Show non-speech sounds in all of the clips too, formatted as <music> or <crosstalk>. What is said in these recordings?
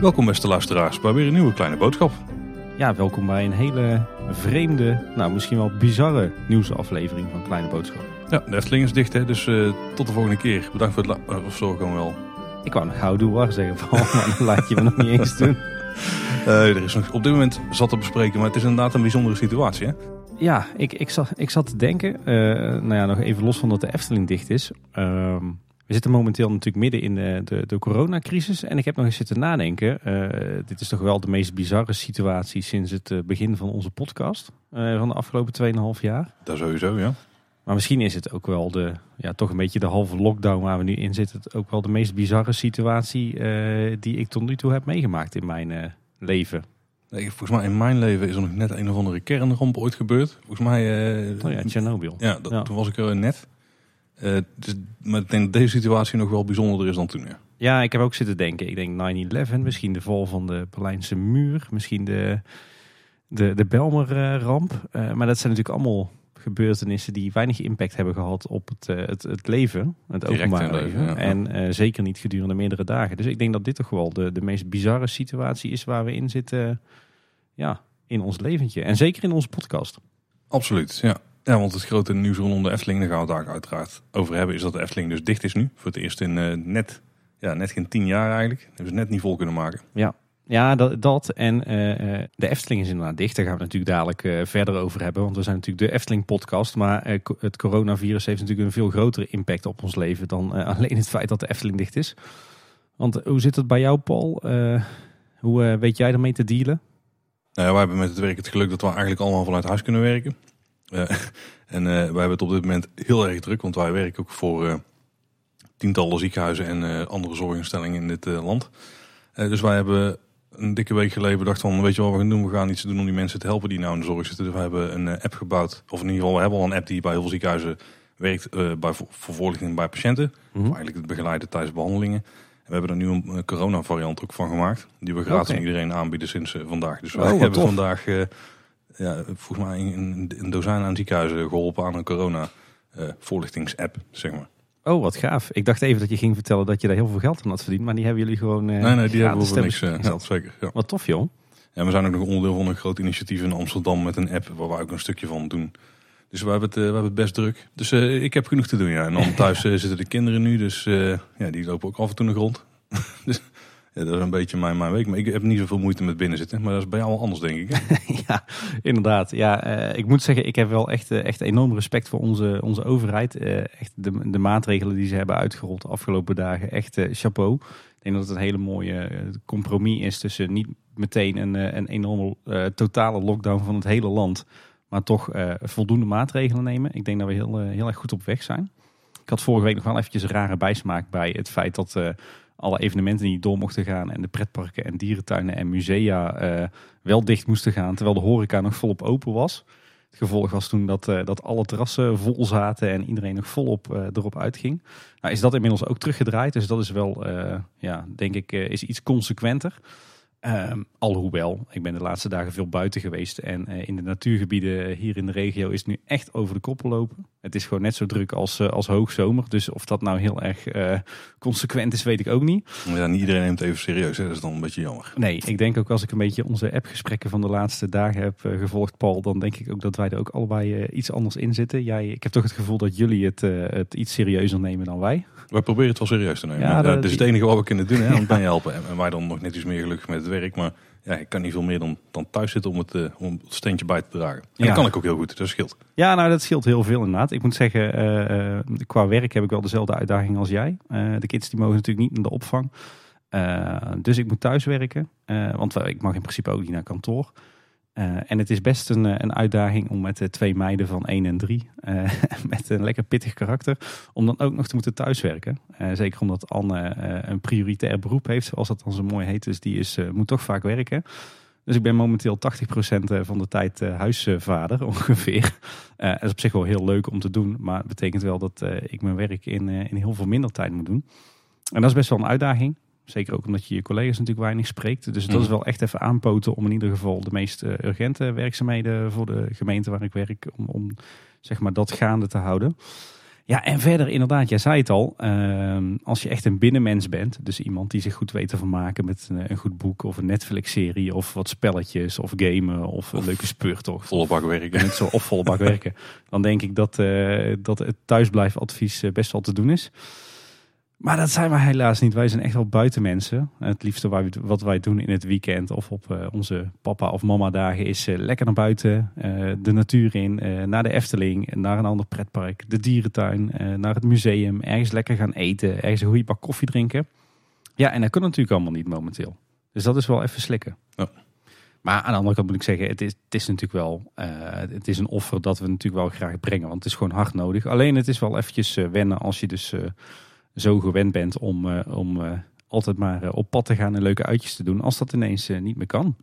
Welkom beste luisteraars bij weer een nieuwe kleine boodschap. Ja, welkom bij een hele vreemde, nou misschien wel bizarre nieuwsaflevering van Kleine Boodschap. Ja, de Efteling is dicht hè, dus uh, tot de volgende keer. Bedankt voor het la- uh, of zo gewoon wel. Ik wou nog gauw doen waar zeggen, <laughs> Paul, maar dat laat je me nog niet eens doen. Uh, <laughs> er is nog op dit moment zat te bespreken, maar het is inderdaad een bijzondere situatie hè. Ja, ik, ik, zat, ik zat te denken, uh, nou ja, nog even los van dat de Efteling dicht is. Uh, we zitten momenteel natuurlijk midden in de, de, de coronacrisis. En ik heb nog eens zitten nadenken. Uh, dit is toch wel de meest bizarre situatie sinds het begin van onze podcast. Van de afgelopen 2,5 jaar. Dat sowieso, ja. Maar misschien is het ook wel de, ja, toch een beetje de halve lockdown waar we nu in zitten. Ook wel de meest bizarre situatie die ik tot nu toe heb meegemaakt in mijn leven. Nee, volgens mij in mijn leven is er nog net een of andere kernramp ooit gebeurd. Volgens mij... oh ja, Tsjernobyl. Ja, dat, ja, toen was ik er net. Uh, dus, maar ik denk dat deze situatie nog wel bijzonderder is dan toen. Ja, ja ik heb ook zitten denken. Ik denk 9-11, misschien de val van de Berlijnse muur, misschien de, de, de Belmer-ramp. Uh, maar dat zijn natuurlijk allemaal gebeurtenissen die weinig impact hebben gehad op het, uh, het, het leven, het openbaar leven. ja. En zeker niet gedurende meerdere dagen. Dus ik denk dat dit toch wel de, de meest bizarre situatie is waar we in zitten ja, in ons leventje. En zeker in onze podcast. Absoluut, ja. Ja, want het grote nieuws rondom de Efteling, daar gaan we het daar uiteraard over hebben, is dat de Efteling dus dicht is nu. Voor het eerst in uh, net, ja, net geen tien jaar eigenlijk. Dat hebben ze net niet vol kunnen maken. Ja, ja dat, dat. en uh, de Efteling is inderdaad dicht. Daar gaan we natuurlijk dadelijk uh, verder over hebben. Want we zijn natuurlijk de Efteling podcast. Maar het coronavirus heeft natuurlijk een veel grotere impact op ons leven dan <laughs> alleen het feit dat de Efteling dicht is. Want hoe zit het bij jou Paul? hoe weet jij ermee te dealen? Nou wij hebben met het werk het geluk dat we eigenlijk allemaal vanuit huis kunnen werken. Uh, <laughs> en uh, wij hebben het op dit moment heel erg druk, want wij werken ook voor uh, tientallen ziekenhuizen en andere zorginstellingen in dit land. dus wij hebben een dikke week geleden bedacht van, weet je wat we gaan doen? We gaan iets doen om die mensen te helpen die nou in de zorg zitten. Dus we hebben een app gebouwd, of in ieder geval we hebben al een app die bij heel veel ziekenhuizen werkt bij, voor voorlichting bij patiënten. Mm -hmm. Of eigenlijk het begeleiden tijdens behandelingen. We hebben er nu een corona variant ook van gemaakt, die we gratis okay. iedereen aanbieden sinds vandaag. Dus wij oh, hebben tof. vandaag ja, volgens mij een, een dozijn aan ziekenhuizen geholpen aan een corona uh, voorlichtings-app, zeg maar. Oh, wat gaaf. Ik dacht even dat je ging vertellen dat je daar heel veel geld aan had verdiend, maar die hebben jullie gewoon. Uh, nee, nee, die hebben we voor niks. Uh, ja, zeker. Ja. Wat tof, joh. Ja, we zijn ook nog onderdeel van een groot initiatief in Amsterdam met een app waar we ook een stukje van doen. Dus we hebben het, we hebben het best druk. Dus ik heb genoeg te doen, ja. En dan <laughs> thuis zitten de kinderen nu, dus ja, die lopen ook af en toe nog rond. <laughs> dus ja, dat is een beetje mijn, mijn week. Maar ik heb niet zoveel moeite met binnenzitten. Maar dat is bij jou anders, denk ik. <laughs> ja, inderdaad. Ja, uh, ik moet zeggen, ik heb wel echt, uh, echt enorm respect voor onze, onze overheid. Uh, echt de, de maatregelen die ze hebben uitgerold de afgelopen dagen. Echt chapeau. Ik denk dat het een hele mooie compromis is tussen niet meteen een, een enorme totale lockdown van het hele land. Maar toch voldoende maatregelen nemen. Ik denk dat we heel, heel erg goed op weg zijn. Ik had vorige week nog wel eventjes een rare bijsmaak bij het feit dat alle evenementen die door mochten gaan en de pretparken en dierentuinen en musea uh, wel dicht moesten gaan, terwijl de horeca nog volop open was. Het gevolg was toen dat, uh, dat alle terrassen vol zaten en iedereen nog volop uh, erop uitging. Nou is dat inmiddels ook teruggedraaid, dus dat is wel, ja, denk ik, is iets consequenter. Um, alhoewel, ik ben de laatste dagen veel buiten geweest en uh, in de natuurgebieden hier in de regio is het nu echt over de koppel lopen. Het is gewoon net zo druk als, uh, als hoogzomer, dus of dat nou heel erg uh, consequent is, weet ik ook niet. Ja, niet iedereen neemt het even serieus, hè? dat is dan een beetje jammer. Nee, ik denk ook als ik een beetje onze appgesprekken van de laatste dagen heb gevolgd, Paul, dan denk ik ook dat wij er ook allebei iets anders in zitten. Jij, ik heb toch het gevoel dat jullie het, het iets serieuzer nemen dan wij. Wij proberen het wel serieus te nemen. Ja, dat is het enige wat we kunnen doen, hè, <laughs> om bij je helpen. En wij dan nog net iets meer gelukkig met het werk, maar ja, ik kan niet veel meer dan, dan thuis zitten om het, uh, om het steentje bij te dragen. En ja. dat kan ik ook heel goed, dat scheelt. Ja, nou dat scheelt heel veel inderdaad. Ik moet zeggen, uh, uh, qua werk heb ik wel dezelfde uitdaging als jij. de kids die mogen natuurlijk niet naar de opvang. dus ik moet thuis werken, want ik mag in principe ook niet naar kantoor. Uh, en het is best een, een uitdaging om met de twee meiden van 1 en 3, uh, <laughs> met een lekker pittig karakter, om dan ook nog te moeten thuiswerken. Zeker omdat Anne een prioritair beroep heeft, zoals dat dan zo mooi heet. Dus die is, moet toch vaak werken. Dus ik ben momenteel 80% van de tijd huisvader <laughs> ongeveer. dat is op zich wel heel leuk om te doen, maar het betekent wel dat ik mijn werk in, in heel veel minder tijd moet doen. En dat is best wel een uitdaging. Zeker ook omdat je je collega's natuurlijk weinig spreekt. Dus dat is wel echt even aanpoten om in ieder geval de meest urgente werkzaamheden voor de gemeente waar ik werk, om, om zeg maar dat gaande te houden. Ja, en verder inderdaad, jij zei het al, ehm, als je echt een binnenmens bent, dus iemand die zich goed weet te vermaken met een, een goed boek of een Netflix-serie of wat spelletjes of gamen of, een leuke speurtocht. Volle bak werken. Net zo, of volle bak werken. <laughs> Dan denk ik dat, eh, dat het thuisblijfadvies eh, best wel te doen is. Maar dat zijn wij helaas niet. Wij zijn echt wel buitenmensen. Het liefste wat wij doen in het weekend of op eh, onze papa of mama dagen is eh, lekker naar buiten, eh, de natuur in, naar de Efteling, naar een ander pretpark, de dierentuin, naar het museum, ergens lekker gaan eten, ergens een goede bak koffie drinken. Ja, en dat kan natuurlijk allemaal niet momenteel. Dus dat is wel even slikken. Ja. Maar aan de andere kant moet ik zeggen, het is, het is natuurlijk wel het is een offer dat we natuurlijk wel graag brengen. Want het is gewoon hard nodig. Alleen het is wel eventjes wennen als je dus zo gewend bent om, uh, om uh, altijd maar uh, op pad te gaan en leuke uitjes te doen, als dat ineens niet meer kan.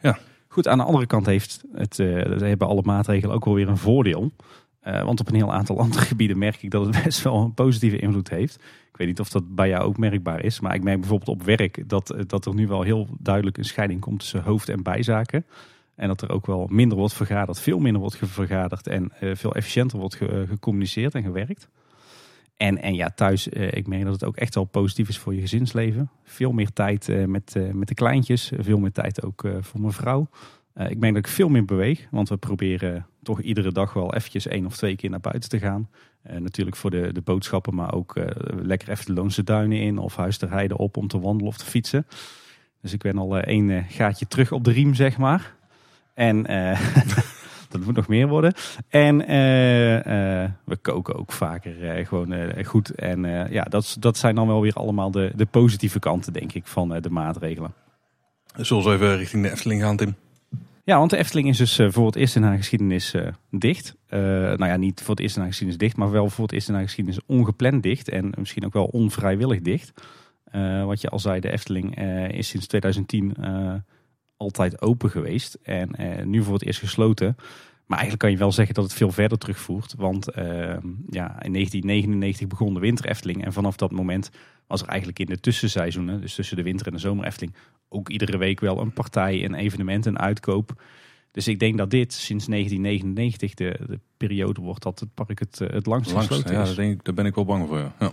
Ja. Goed, aan de andere kant heeft het, hebben alle maatregelen ook wel weer een voordeel. want op een heel aantal <laughs> andere gebieden merk ik dat het best wel een positieve invloed heeft. Ik weet niet of dat bij jou ook merkbaar is, maar ik merk bijvoorbeeld op werk dat, dat er nu wel heel duidelijk een scheiding komt tussen hoofd- en bijzaken. En dat er ook wel minder wordt vergaderd, veel minder wordt vergaderd en veel efficiënter wordt gecommuniceerd en gewerkt. En, en ja, thuis, uh, ik merk dat het ook echt wel positief is voor je gezinsleven. Veel meer tijd uh, met, uh, met de kleintjes, veel meer tijd ook voor mijn vrouw. ik merk dat ik veel meer beweeg, want we proberen toch iedere dag wel eventjes één of twee keer naar buiten te gaan. natuurlijk voor de, de boodschappen, maar ook lekker even de Loonse Duinen in of Huis te rijden op om te wandelen of te fietsen. Dus ik ben al één gaatje terug op de riem, zeg maar. En <laughs> dat moet nog meer worden. En eh, eh, we koken ook vaker eh, gewoon goed. En ja, dat, dat zijn dan wel weer allemaal de, de positieve kanten, denk ik, van de maatregelen. Zullen we even richting de Efteling gaan, Tim? Ja, want de Efteling is dus voor het eerst in haar geschiedenis dicht. nou ja, niet voor het eerst in haar geschiedenis dicht, maar wel voor het eerst in haar geschiedenis ongepland dicht. En misschien ook wel onvrijwillig dicht. wat je al zei, de Efteling is sinds 2010 altijd open geweest. En nu voor het eerst gesloten. Maar eigenlijk kan je wel zeggen dat het veel verder terugvoert. Want uh, ja, in 1999 begon de winter Efteling. En vanaf dat moment was er eigenlijk in de tussenseizoenen, dus tussen de winter en de zomer Efteling, ook iedere week wel een partij, een evenement, een uitkoop. Dus ik denk dat dit sinds 1999 de, de periode wordt dat het park het, het langst, langst gesloten ja, is. Ja, daar ben ik wel bang voor. Ja. Ja,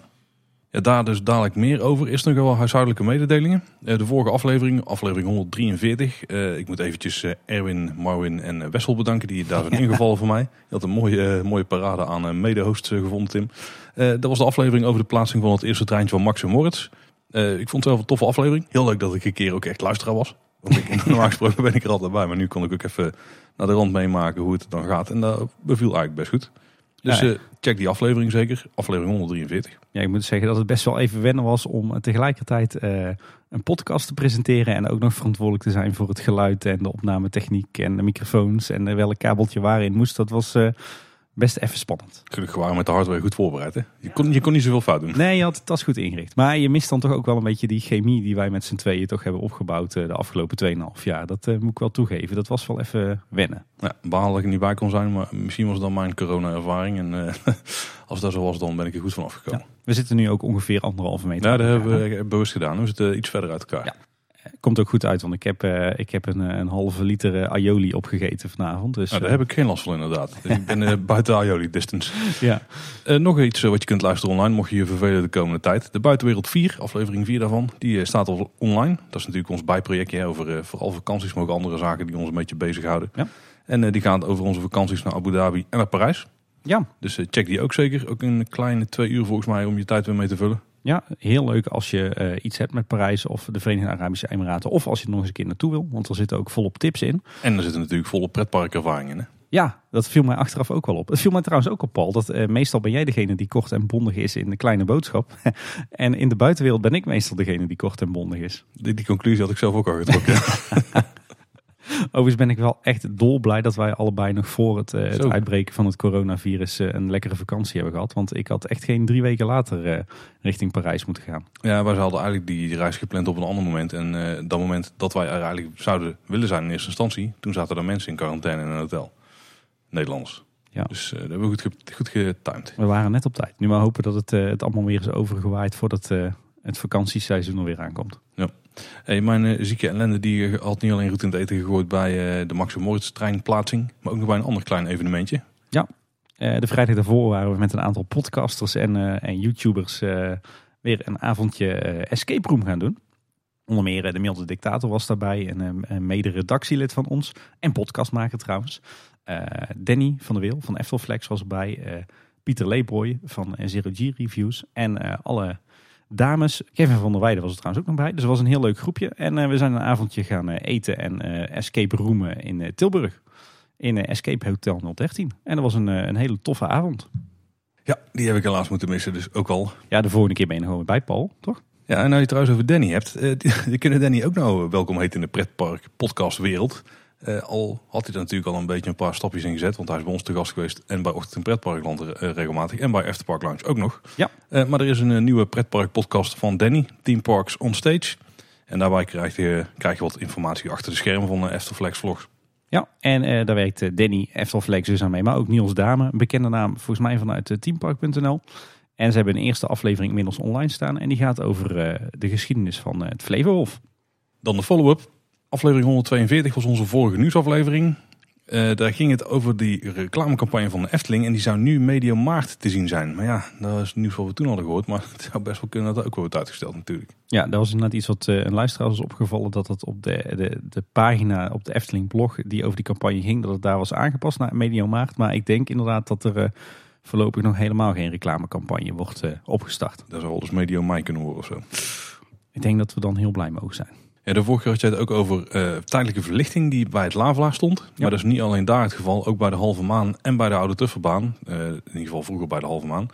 daar dus dadelijk meer over. Eerst nog wel huishoudelijke mededelingen. Eh, de vorige aflevering, aflevering 143. Uh, eh, ik moet eventjes uh, Erwin, Marwin en Wessel bedanken. Die daar zijn <laughs> ingevallen voor mij. Je had een mooie, mooie parade aan mede-hosts gevonden, Tim. dat was de aflevering over de plaatsing van het eerste treintje van Max en Moritz. ik vond het wel een toffe aflevering. Heel leuk dat ik een keer ook echt luisteraar was. Want ik, <laughs> normaal gesproken ben ik er altijd bij. Maar nu kon ik ook even naar de rand meemaken hoe het dan gaat. En dat beviel eigenlijk best goed. Dus uh, check die aflevering zeker. Aflevering 143. Ja, ik moet zeggen dat het best wel even wennen was om tegelijkertijd uh, een podcast te presenteren. En ook nog verantwoordelijk te zijn voor het geluid en de opnametechniek en de microfoons. En welk kabeltje waarin moest. Dat was uh, best even spannend. Gelukkig waren met de hardware goed voorbereid. Hè? Je, kon, je kon niet zoveel fout doen. Nee, je had het tas goed ingericht. Maar je mist dan toch ook wel een beetje die chemie die wij met z'n tweeën toch hebben opgebouwd eh, de afgelopen 2,5 jaar. Dat uh, moet ik wel toegeven. Dat was wel even wennen. Ja, behalve dat ik niet bij kon zijn, maar misschien was het dan mijn corona-ervaring. En uh, <laughs> als dat zo was, dan ben ik er goed van afgekomen. we zitten nu ook ongeveer anderhalve meter. Ja, dat hebben we bewust gedaan. We zitten iets verder uit elkaar. Ja komt ook goed uit, want ik heb, uh, ik heb een, een halve liter uh, aioli opgegeten vanavond. Dus, nou, daar heb ik geen last van inderdaad. ik ben <laughs> buiten aioli distance. Ja. nog iets wat je kunt luisteren online, mocht je je vervelen de komende tijd. De Buitenwereld 4, aflevering 4 daarvan, die staat al online. Dat is natuurlijk ons bijprojectje over vooral vakanties, maar ook andere zaken die ons een beetje bezighouden. Ja. En die gaan over onze vakanties naar Abu Dhabi en naar Parijs. Ja. Dus check die ook zeker. Ook een kleine twee uur volgens mij om je tijd weer mee te vullen. Ja, heel leuk als je uh, iets hebt met Parijs of de Verenigde Arabische Emiraten. Of als je er nog eens een keer naartoe wil. Want er zitten ook volop tips in. En er zitten natuurlijk volle pretparkervaringen in. Hè? Ja, dat viel mij achteraf ook wel op. Het viel mij trouwens ook op, Paul. Dat uh, meestal ben jij degene die kort en bondig is in de kleine boodschap. <laughs> en in de buitenwereld ben ik meestal degene die kort en bondig is. Die, die conclusie had ik zelf ook al getrokken. <laughs> <laughs> Overigens ben ik wel echt dolblij dat wij allebei nog voor het, uh, het uitbreken van het coronavirus uh, een lekkere vakantie hebben gehad. Want ik had echt geen drie weken later uh, richting Parijs moeten gaan. Ja, wij hadden eigenlijk die reis gepland op een ander moment. En dat moment dat wij er eigenlijk zouden willen zijn in eerste instantie, toen zaten er mensen in quarantaine in een hotel. Nederlands. Ja. Dus dat hebben we goed, goed getimed. We waren net op tijd. Nu maar hopen dat het, het allemaal weer is overgewaaid voordat het vakantieseizoen er weer aankomt. Ja. Hey, mijn uh, zieke ellende die had niet alleen goed in het eten gegooid bij uh, de Max Moritz treinplaatsing, maar ook nog bij een ander klein evenementje. Ja. de vrijdag daarvoor waren we met een aantal podcasters en, en YouTubers weer een avondje escape room gaan doen. Onder meer de Milde Dictator was daarbij, en een mede-redactielid van ons en podcastmaker trouwens. Danny van der Wil van Eftelflex was erbij. Pieter Leebroy van Zero G Reviews en alle dames. Kevin van der Weijden was er trouwens ook nog bij. Dus het was een heel leuk groepje. En uh, we zijn een avondje gaan uh, eten en uh, escape roomen in Tilburg. In Escape Hotel 013. En dat was een, een hele toffe avond. Ja, die heb ik helaas moeten missen. Dus ook al. Ja, de volgende keer ben je gewoon bij Paul, toch? Ja, en nou je trouwens over Danny hebt. <laughs> die, kunnen Danny ook nou welkom heten in de pretpark podcastwereld. Uh, al had hij er natuurlijk al een beetje een paar stapjes in gezet. Want hij is bij ons te gast geweest. En bij Ochtend in Pretparkland uh, regelmatig. En bij Efterpark Lounge ook nog. Ja. Uh, maar er is een nieuwe pretpark podcast van Danny. Team Parks on Stage. En daarbij krijg je, krijg je wat informatie achter de schermen van de Efterflex vlogs. Ja, en daar werkt Danny Efterflex dus aan mee. Maar ook Niels Dame. Bekende naam volgens mij vanuit teampark.nl. En ze hebben een eerste aflevering inmiddels online staan. En die gaat over de geschiedenis van het Flevohof. Dan de follow-up. Aflevering 142 was onze vorige nieuwsaflevering. Uh, daar ging het over die reclamecampagne van de Efteling. En die zou nu medio maart te zien zijn. Maar ja, dat is nieuws wat we toen hadden gehoord. Maar <laughs> het zou best wel kunnen dat dat ook wel wordt uitgesteld natuurlijk. Ja, dat was inderdaad iets wat uh, een luisteraar was opgevallen. Dat het op de, de, de pagina op de Efteling blog die over die campagne ging. Dat het daar was aangepast naar medio maart. Maar ik denk inderdaad dat er uh, voorlopig nog helemaal geen reclamecampagne wordt opgestart. Dat zou eens medio mei kunnen worden of zo. Ik denk dat we dan heel blij mogen zijn. Ja, de vorige keer had je het ook over uh, tijdelijke verlichting die bij het Lavelaar stond. Maar dat is niet alleen daar het geval, ook bij de Halve Maan en bij de Oude Tufferbaan. Uh, in ieder geval vroeger bij de Halve Maan.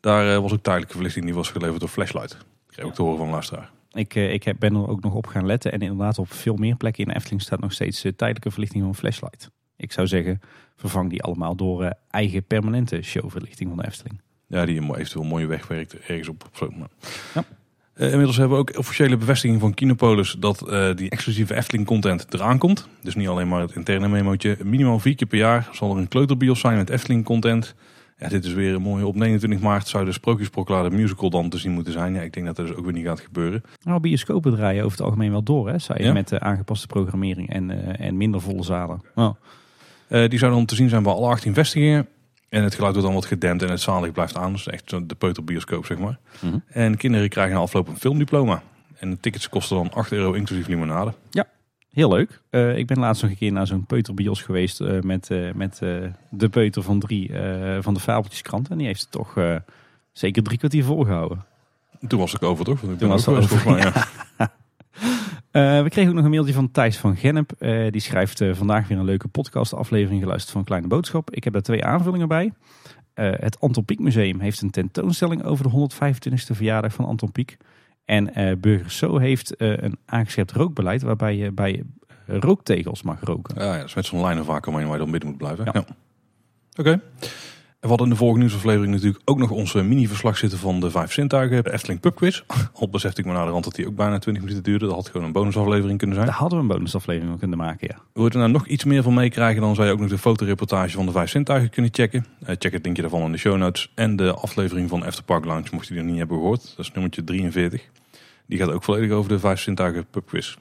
Daar uh, was ook tijdelijke verlichting die was geleverd door Flashlight. Dat kreeg ook te horen van luisteraar. Ik, ik ben er ook nog op gaan letten. En inderdaad op veel meer plekken in de Efteling staat nog steeds tijdelijke verlichting van Flashlight. Ik zou zeggen, vervang die allemaal door eigen permanente showverlichting van de Efteling. Ja, die eventueel mooie wegwerkt ergens op. Ja. Uh, inmiddels hebben we ook officiële bevestiging van Kinopolis dat uh, die exclusieve Efteling content eraan komt. Dus niet alleen maar het interne memootje. Minimaal vier keer per jaar zal er een kleuterbios zijn met Efteling content. Ja, dit is weer een mooie. Op 29 maart zou de Sprookjesproklade musical dan te zien moeten zijn. Ja, ik denk dat dat dus ook weer niet gaat gebeuren. Nou, bioscopen draaien over het algemeen wel door, hè? Zou je ja? met de aangepaste programmering en, uh, en minder volle zalen. Oh. die zouden dan te zien zijn bij alle 18 vestigingen. En het geluid wordt dan wat gedempt en het zalig blijft aan. Dus echt de peuterbioscoop, zeg maar. Mm -hmm. En kinderen krijgen na afloop een filmdiploma. En de tickets kosten dan 8 euro inclusief limonade. Ja, heel leuk. Uh, ik ben laatst nog een keer naar zo'n peuterbios geweest uh, met, uh, met de peuter van drie van de Fabeltjeskrant. En die heeft het toch zeker drie kwartier volgehouden. Toen was ik over, toch? Toen was het over, mij, ja. We kregen ook nog een mailtje van Thijs van Gennep. Uh, die schrijft uh, vandaag weer een leuke podcastaflevering geluisterd van Kleine Boodschap. Ik heb daar twee aanvullingen bij. het Anton Pieck Museum heeft een tentoonstelling over de 125e verjaardag van Anton Pieck. En Burger So heeft een aangescherpt rookbeleid waarbij je bij rooktegels mag roken. Ja, ja dat is met zo'n lijn vaak waar je dan binnen moet blijven. Ja. ja. Oké. Okay. We hadden in de vorige nieuwsaflevering natuurlijk ook nog onze mini-verslag zitten van de vijf zintuigen. De Efteling Pub Quiz. <laughs> Al besefte ik me naar de rand dat die ook bijna 20 minuten duurde. Dat had gewoon een bonusaflevering kunnen zijn. Daar hadden we een bonusaflevering kunnen maken, ja. Wil je er nou nog iets meer van meekrijgen, dan zou je ook nog de fotoreportage van de vijf zintuigen kunnen checken. Uh, check het linkje daarvan in de show notes. En de aflevering van Efterpark Lounge, mocht je die nog niet hebben gehoord. Dat is nummertje 43. Die gaat ook volledig over de vijf zintuigen Pub Quiz.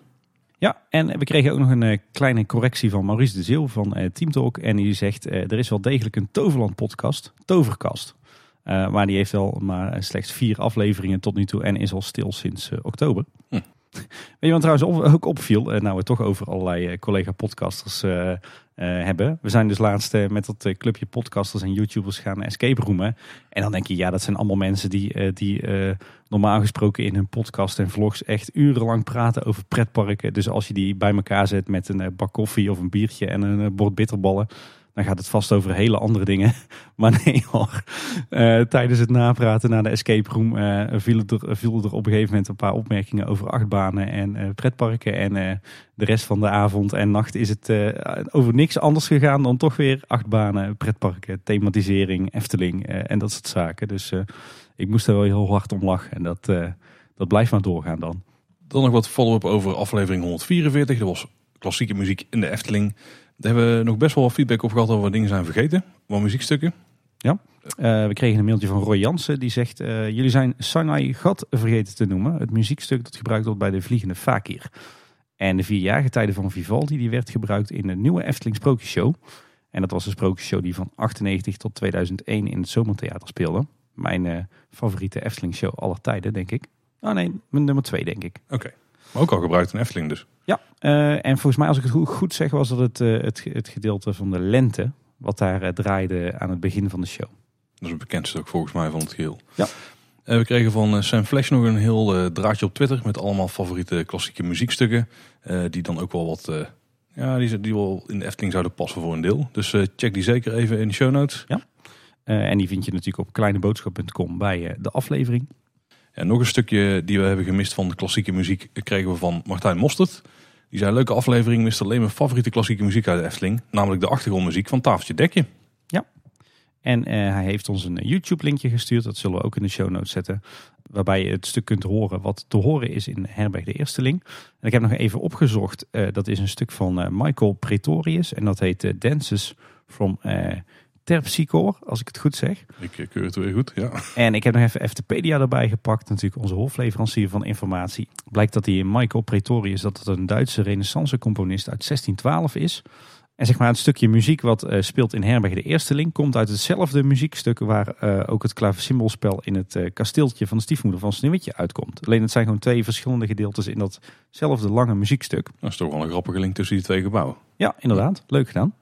Ja, en we kregen ook nog een uh, kleine correctie van Maurice de Zeeuw van uh, Team Talk. En die zegt, uh, er is wel degelijk een Toverland podcast, Toverkast. maar die heeft wel maar slechts vier afleveringen tot nu toe en is al stil sinds oktober. Hm. Weet je wat trouwens ook opviel, nou we het toch over allerlei collega-podcasters hebben. We zijn dus laatst met dat clubje podcasters en YouTubers gaan escape roomen. En dan denk je, ja dat zijn allemaal mensen die, die normaal gesproken in hun podcast en vlogs echt urenlang praten over pretparken. Dus als je die bij elkaar zet met een bak koffie of een biertje en een bord bitterballen dan gaat het vast over hele andere dingen. <laughs> Maar nee hoor, uh, tijdens het napraten naar de escape room uh, vielen, er, vielen er op een gegeven moment een paar opmerkingen over achtbanen en uh, pretparken. En de rest van de avond en nacht is het over niks anders gegaan dan toch weer achtbanen, pretparken, thematisering, Efteling en dat soort zaken. Dus ik moest er wel heel hard om lachen en dat, dat blijft maar doorgaan dan. Dan nog wat follow-up over aflevering 144. Dat was klassieke muziek in de Efteling. Daar hebben we nog best wel wat feedback op gehad over wat dingen zijn vergeten. Wat muziekstukken. Ja, uh, we kregen een mailtje van Roy Jansen. Die zegt, uh, jullie zijn Sanai Gat vergeten te noemen. Het muziekstuk dat gebruikt wordt bij de Vliegende Fakir. En de vierjarige tijden van Vivaldi die werd gebruikt in de nieuwe Efteling Sprookjeshow. En dat was een sprookjesshow die van 98 tot 2001 in het Zomertheater speelde. Mijn uh, favoriete Efteling show aller tijden, denk ik. Oh nee, mijn nummer twee, denk ik. Oké, maar ook al gebruikt een Efteling dus. Ja, uh, en volgens mij, als ik het goed zeg, was dat het, uh, het, het, gedeelte van de lente... wat daar draaide aan het begin van de show. Dat is het bekendste ook volgens mij van het geheel. Ja. We kregen van Sam Flash nog een heel draadje op Twitter... met allemaal favoriete klassieke muziekstukken... die dan ook wel wat ja, die, die wel in de Efteling zouden passen voor een deel. Dus check die zeker even in de show notes. Ja. En die vind je natuurlijk op kleineboodschap.com bij de aflevering. En nog een stukje die we hebben gemist van de klassieke muziek kregen we van Martijn Mostert. Die zei, leuke aflevering, mist alleen mijn favoriete klassieke muziek uit Efteling. Namelijk de achtergrondmuziek van Tafeltje Dekje. Ja, en hij heeft ons een YouTube linkje gestuurd. Dat zullen we ook in de show notes zetten waarbij je het stuk kunt horen wat te horen is in Herberg de Eersteling. En ik heb nog even opgezocht, uh, dat is een stuk van Michael Pretorius en dat heet Dances from Terpsichore, als ik het goed zeg. Ik keur het weer goed, ja. En ik heb nog even Eftepedia erbij gepakt, natuurlijk onze hofleverancier van informatie. Blijkt dat hij Michael Pretorius, dat het een Duitse renaissance componist uit 1612 is. En zeg maar het stukje muziek wat uh, speelt in Herberg de Eersteling komt uit hetzelfde muziekstuk waar uh, ook het klavensymbolspel in het uh, kasteeltje van de stiefmoeder van Sneeuwwitje uitkomt. Alleen het zijn gewoon twee verschillende gedeeltes in datzelfde lange muziekstuk. Dat is toch wel een grappige link tussen die twee gebouwen. Ja, inderdaad. Leuk gedaan.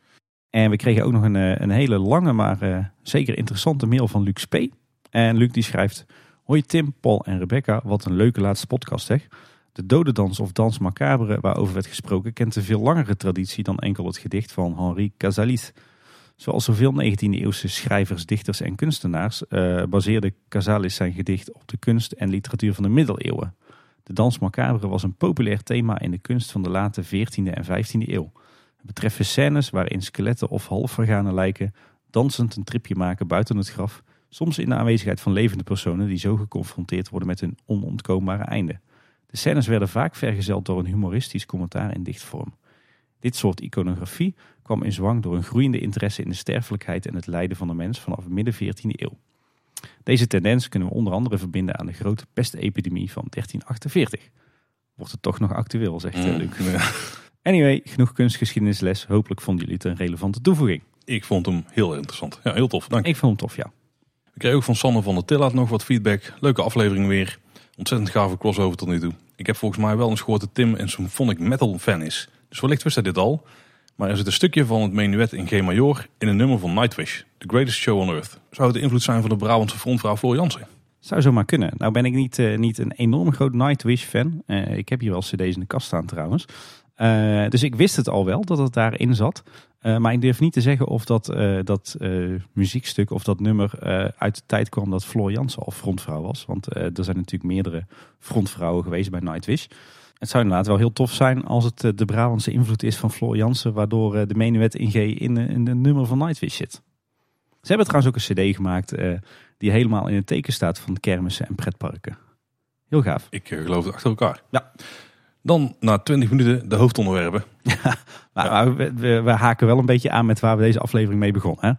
En we kregen ook nog een, een hele lange, maar zeker interessante mail van Luc Spee. En Luc die schrijft... Hoi Tim, Paul en Rebecca, wat een leuke laatste podcast zeg. De dodendans of dans macabre waarover werd gesproken kent een veel langere traditie dan enkel het gedicht van Henri Cazalis. Zoals zoveel 19e-eeuwse schrijvers, dichters en kunstenaars uh, baseerde Cazalis zijn gedicht op de kunst en literatuur van de middeleeuwen. De dans macabre was een populair thema in de kunst van de late 14e en 15e eeuw. Betreft scènes waarin skeletten of halfvergane lijken dansend een tripje maken buiten het graf, soms in de aanwezigheid van levende personen die zo geconfronteerd worden met hun onontkoombare einde. De scènes werden vaak vergezeld door een humoristisch commentaar in dichtvorm. Dit soort iconografie kwam in zwang door een groeiende interesse in de sterfelijkheid en het lijden van de mens vanaf midden 14e eeuw. Deze tendens kunnen we onder andere verbinden aan de grote pestepidemie van 1348. Wordt het toch nog actueel, zegt mm, Luc. Anyway, genoeg kunstgeschiedenisles. Hopelijk vonden jullie het een relevante toevoeging. Ik vond hem heel interessant. Ja, heel tof. Dank. Ik vond hem tof, ja. Ik kreeg ook van Sander van der Tillaat nog wat feedback. Leuke aflevering weer. Ontzettend gave crossover tot nu toe. Ik heb volgens mij wel eens gehoord dat Tim een symphonic metal fan is. Dus wellicht wist hij dit al. Maar er zit een stukje van het menuet in G major in een nummer van Nightwish. The Greatest Show on Earth. Zou het de invloed zijn van de Brabantse frontvrouw Floor Jansen? Zou zomaar kunnen. Nou ben ik niet, uh, niet een enorm groot Nightwish fan. Uh, ik heb hier wel cd's in de kast staan trouwens. Uh, dus ik wist het al wel dat het daarin zat. Uh, maar ik durf niet te zeggen of dat, uh, dat muziekstuk of dat nummer uit de tijd kwam dat Floor Jansen al frontvrouw was. Want er zijn natuurlijk meerdere frontvrouwen geweest bij Nightwish. Het zou inderdaad wel heel tof zijn als het de Brabantse invloed is van Floor Jansen, waardoor de menuet in G in, in de nummer van Nightwish zit. Ze hebben trouwens ook een cd gemaakt die helemaal in het teken staat van kermissen en pretparken. Heel gaaf. Ik geloof het achter elkaar. Ja. Dan na 20 minuten de hoofdonderwerpen. Ja, maar we, we, we, haken wel een beetje aan met waar we deze aflevering mee begonnen. Hè?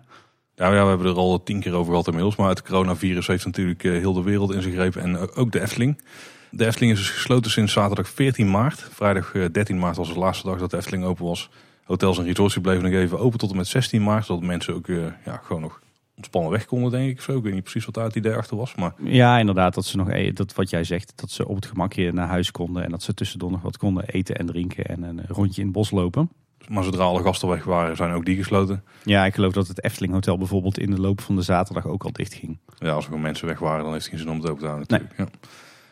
Ja, ja, we hebben er al tien keer over gehad inmiddels. Maar het coronavirus heeft natuurlijk eh, heel de wereld in zijn greep. En ook de Efteling. De Efteling is dus gesloten sinds zaterdag 14 maart. Vrijdag 13 eh, maart was de laatste dag dat de Efteling open was. Hotels en resorts bleven nog even open tot en met 16 maart. Zodat mensen ook ja, gewoon nog ontspannen weg konden, denk ik. Zo. Ik weet niet precies wat daar het idee achter was. Maar... Ja, inderdaad. Dat ze nog, e- dat wat jij zegt, dat ze op het gemakje naar huis konden. En dat ze tussendoor nog wat konden eten en drinken en een rondje in het bos lopen. Maar zodra alle gasten weg waren, zijn ook die gesloten. Ja, ik geloof dat het Efteling Hotel bijvoorbeeld in de loop van de zaterdag ook al dicht ging. Ja, als er gewoon mensen weg waren, dan heeft het geen zin om het open te houden natuurlijk. Ja.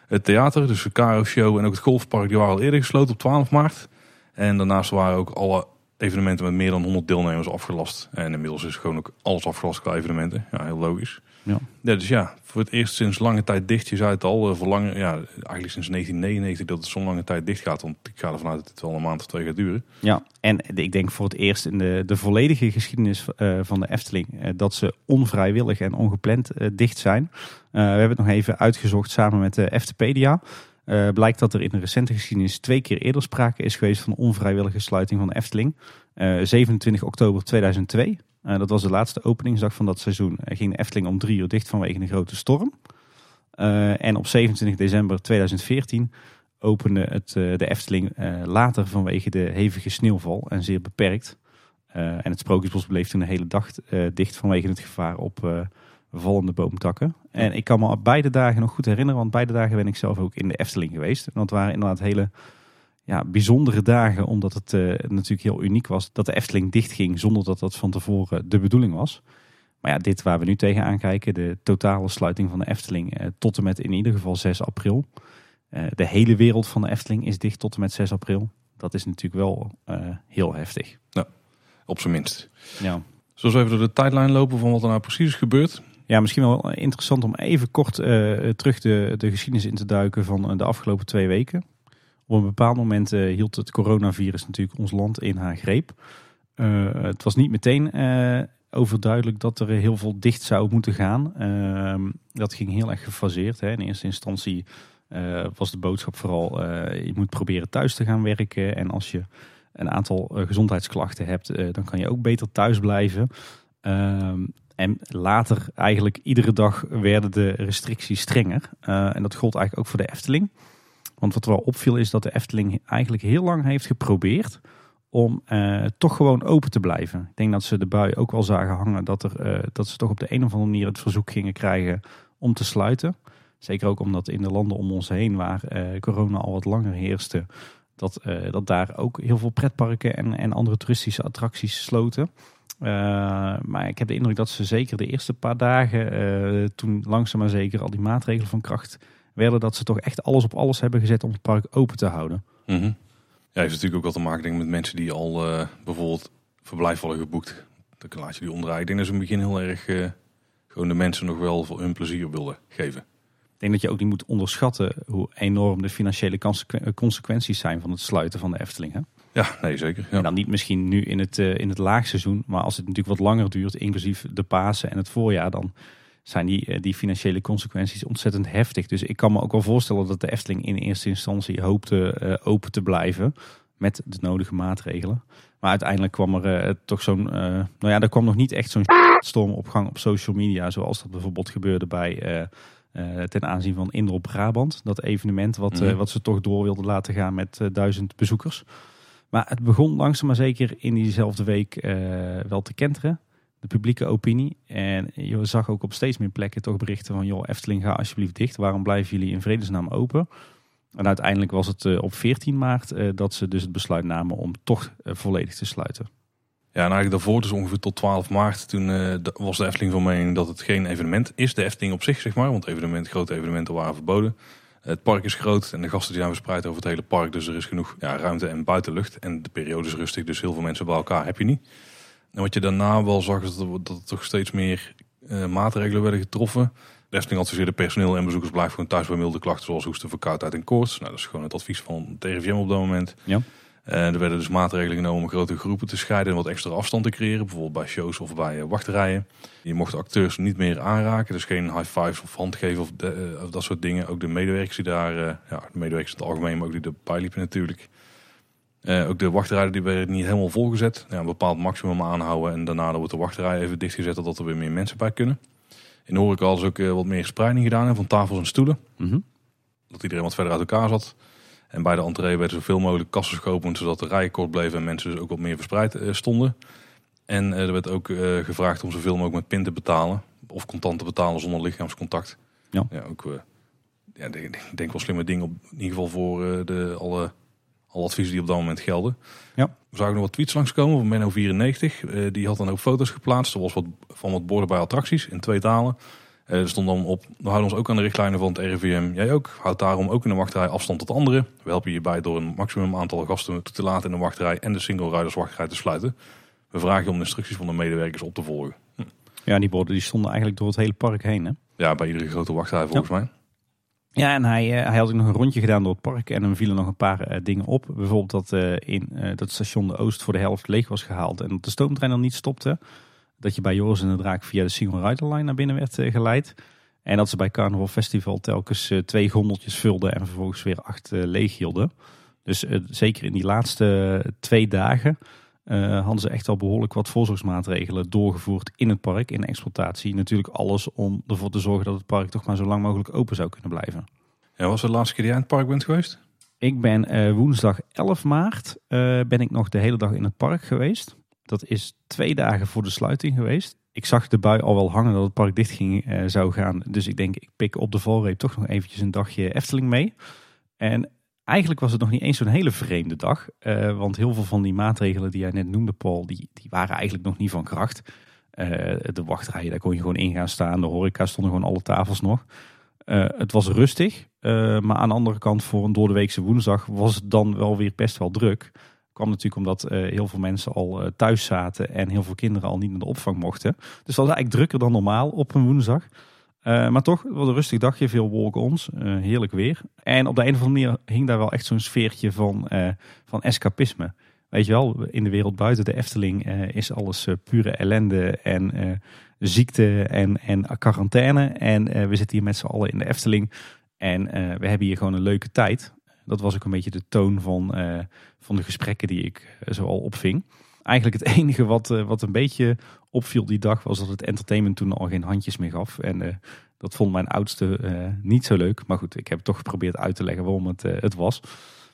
Het theater, dus de Caro Show en ook het golfpark, die waren al eerder gesloten op 12 maart. En daarnaast waren ook alle evenementen met meer dan 100 deelnemers afgelast. En inmiddels is gewoon ook alles afgelast qua evenementen. Ja, heel logisch. Ja. ja dus ja, voor het eerst sinds lange tijd dicht. Je zei het al, eh, voor ja, eigenlijk sinds 1999 dat het zo'n lange tijd dicht gaat. Want ik ga ervan uit dat het wel een maand of twee gaat duren. Ja, en ik denk voor het eerst in de, de volledige geschiedenis uh, van de Efteling uh, dat ze onvrijwillig en ongepland dicht zijn. we hebben het nog even uitgezocht samen met de Eftepedia. Uh, blijkt dat er in de recente geschiedenis twee keer eerder sprake is geweest van onvrijwillige sluiting van de Efteling. Uh, 27 oktober 2002, uh, dat was de laatste openingsdag van dat seizoen, ging de Efteling om drie uur dicht vanwege een grote storm. Eh, en op 27 december 2014 opende het, de Efteling later vanwege de hevige sneeuwval en zeer beperkt. en het Sprookjesbos bleef toen de hele dag dicht vanwege het gevaar op vallende boomtakken. En ik kan me beide dagen nog goed herinneren, want beide dagen ben ik zelf ook in de Efteling geweest. En dat waren inderdaad hele ja, bijzondere dagen, omdat het natuurlijk heel uniek was dat de Efteling dicht ging zonder dat dat van tevoren de bedoeling was. Maar ja, dit waar we nu tegenaan kijken, de totale sluiting van de Efteling tot en met in ieder geval 6 april. de hele wereld van de Efteling is dicht tot en met 6 april dat is natuurlijk wel heel heftig. Op zijn minst. Ja. Zullen we even door de tijdlijn lopen van wat er nou precies is gebeurd? Ja, misschien wel interessant om even kort uh, terug de, de geschiedenis in te duiken van de afgelopen twee weken. Op een bepaald moment uh, hield het coronavirus natuurlijk ons land in haar greep. het was niet meteen overduidelijk dat er heel veel dicht zou moeten gaan. Ehm, dat ging heel erg gefaseerd. Hè. In eerste instantie was de boodschap vooral, je moet proberen thuis te gaan werken. En als je een aantal gezondheidsklachten hebt, dan kan je ook beter thuis blijven. Ehm, en later, eigenlijk iedere dag, werden de restricties strenger. en dat gold eigenlijk ook voor de Efteling. Want wat wel opviel is dat de Efteling eigenlijk heel lang heeft geprobeerd om toch gewoon open te blijven. Ik denk dat ze de bui ook wel zagen hangen dat, er, dat ze toch op de een of andere manier het verzoek gingen krijgen om te sluiten. Zeker ook omdat in de landen om ons heen, waar eh, corona al wat langer heerste, dat, eh, dat daar ook heel veel pretparken en, en andere toeristische attracties sloten. Uh, maar ik heb de indruk dat ze zeker de eerste paar dagen, toen langzaam maar zeker al die maatregelen van kracht werden, dat ze toch echt alles op alles hebben gezet om het park open te houden. Mm -hmm. Ja, heeft natuurlijk ook wat te maken met mensen die al bijvoorbeeld verblijf hadden geboekt. Dan laat je die omdraaien. Ik denk dat ze in het begin heel erg gewoon de mensen nog wel voor hun plezier wilden geven. Ik denk dat je ook niet moet onderschatten hoe enorm de financiële consequenties zijn van het sluiten van de Efteling. Hè? Ja, nee zeker. Ja. En dan niet misschien nu in het, uh, in het laagseizoen, maar als het natuurlijk wat langer duurt, inclusief de Pasen en het voorjaar, dan zijn die, eh, die financiële consequenties ontzettend heftig. Dus ik kan me ook wel voorstellen dat de Efteling in eerste instantie hoopte uh, open te blijven met de nodige maatregelen. Maar uiteindelijk kwam er toch zo'n, nou ja, er kwam nog niet echt zo'n <laughs> storm op gang op social media, zoals dat bijvoorbeeld gebeurde bij ten aanzien van Indrop Brabant. Dat evenement wat, mm. wat ze toch door wilden laten gaan met duizend bezoekers. Maar het begon langzaam maar zeker in diezelfde week wel te kenteren. De publieke opinie. En je zag ook op steeds meer plekken toch berichten van... joh, Efteling, ga alsjeblieft dicht. Waarom blijven jullie in vredesnaam open? En uiteindelijk was het op 14 maart dat ze dus het besluit namen om toch volledig te sluiten. Ja, en eigenlijk daarvoor, dus ongeveer tot 12 maart, toen was de Efteling van mening dat het geen evenement is. De Efteling op zich, zeg maar, want evenement, grote evenementen waren verboden. Het park is groot en de gasten zijn verspreid over het hele park. Dus er is genoeg ja, ruimte en buitenlucht. En de periode is rustig, dus heel veel mensen bij elkaar heb je niet. En wat je daarna wel zag, is dat er, toch steeds meer uh, maatregelen werden getroffen. Efteling adviseerde personeel en bezoekers blijven gewoon thuis bij milde klachten zoals hoesten, verkoudheid en koorts. Nou, dat is gewoon het advies van het RIVM op dat moment. Ja. En er werden dus maatregelen genomen om grote groepen te scheiden en wat extra afstand te creëren. Bijvoorbeeld bij shows of bij eh, wachterijen. Je mocht acteurs niet meer aanraken. Dus geen high fives of handgeven of, eh, of dat soort dingen. Ook de medewerkers die daar, ja, de medewerkers in het algemeen, maar ook die erbij liepen natuurlijk. Uh, ook de wachterijen die werden niet helemaal volgezet. Ja, een bepaald maximum aanhouden en daarna wordt de wachterij even dichtgezet zodat er weer meer mensen bij kunnen. In de horeca hadden ze ook wat meer spreiding gedaan van tafels en stoelen. Mm Dat iedereen wat verder uit elkaar zat. En bij de entree werden zoveel mogelijk kassen geopend, zodat de rijen kort bleven en mensen dus ook wat meer verspreid eh, stonden. En eh, er werd ook eh, gevraagd om zoveel mogelijk met pin te betalen. Of contant te betalen zonder lichaamscontact. Ja. ja ook, ja, ik denk wel slimme dingen, op, in ieder geval voor de, alle, alle adviezen die op dat moment gelden. Ja. We zagen nog wat tweets langskomen van Menno94. die had dan ook foto's geplaatst. Er was wat, van wat borden bij attracties in twee talen. Er stond dan op, we houden ons ook aan de richtlijnen van het RIVM. Jij ook. Houd daarom ook in de wachtrij afstand tot anderen. We helpen je bij door een maximum aantal gasten toe te laten in de wachtrij en de single riders wachtrij te sluiten. We vragen je om de instructies van de medewerkers op te volgen. Hm. Ja, die borden die stonden eigenlijk door het hele park heen. Hè? Ja, bij iedere grote wachtrij volgens mij. Ja, en hij, uh, hij had ook nog een rondje gedaan door het park en dan vielen nog een paar uh, dingen op. Bijvoorbeeld dat uh, in dat station de Oost voor de helft leeg was gehaald en dat de stoomtrein dan niet stopte dat je bij Joris en de Draak via de Single Rider Line naar binnen werd eh, geleid. En dat ze bij Carnival Festival telkens eh, twee gondeltjes vulden en vervolgens weer acht eh, leeg hielden. Dus zeker in die laatste twee dagen hadden ze echt al behoorlijk wat voorzorgsmaatregelen doorgevoerd in het park, in exploitatie. Natuurlijk alles om ervoor te zorgen dat het park toch maar zo lang mogelijk open zou kunnen blijven. Ja, was het de laatste keer die jij in het park bent geweest? Ik ben woensdag 11 maart ben ik nog de hele dag in het park geweest. Dat is twee dagen voor de sluiting geweest. Ik zag de bui al wel hangen dat het park dicht ging, eh, zou gaan. Dus ik denk, ik pik op de valreep toch nog eventjes een dagje Efteling mee. En eigenlijk was het nog niet eens zo'n hele vreemde dag. Eh, want heel veel van die maatregelen die jij net noemde, Paul, die, die waren eigenlijk nog niet van kracht. Eh, de wachtrijen, daar kon je gewoon in gaan staan. De horeca stonden gewoon alle tafels nog. Het was rustig, maar aan de andere kant voor een doordeweekse woensdag was het dan wel weer best wel druk. Kwam natuurlijk omdat eh, heel veel mensen al eh, thuis zaten en heel veel kinderen al niet naar de opvang mochten. Dus dat was eigenlijk drukker dan normaal op een woensdag. Eh, maar toch, was een rustig dagje, veel walk-ons, heerlijk weer. En op de een of andere manier hing daar wel echt zo'n sfeertje van, van escapisme. Weet je wel, in de wereld buiten de Efteling is alles pure ellende en ziekte en, en quarantaine. En we zitten hier met z'n allen in de Efteling. En we hebben hier gewoon een leuke tijd. Dat was ook een beetje de toon van, eh, van de gesprekken die ik eh, zo al opving. Eigenlijk het <laughs> enige wat, eh, wat een beetje opviel die dag was dat het entertainment toen al geen handjes meer gaf. En dat vond mijn oudste niet zo leuk. Maar goed, ik heb toch geprobeerd uit te leggen waarom het, het was.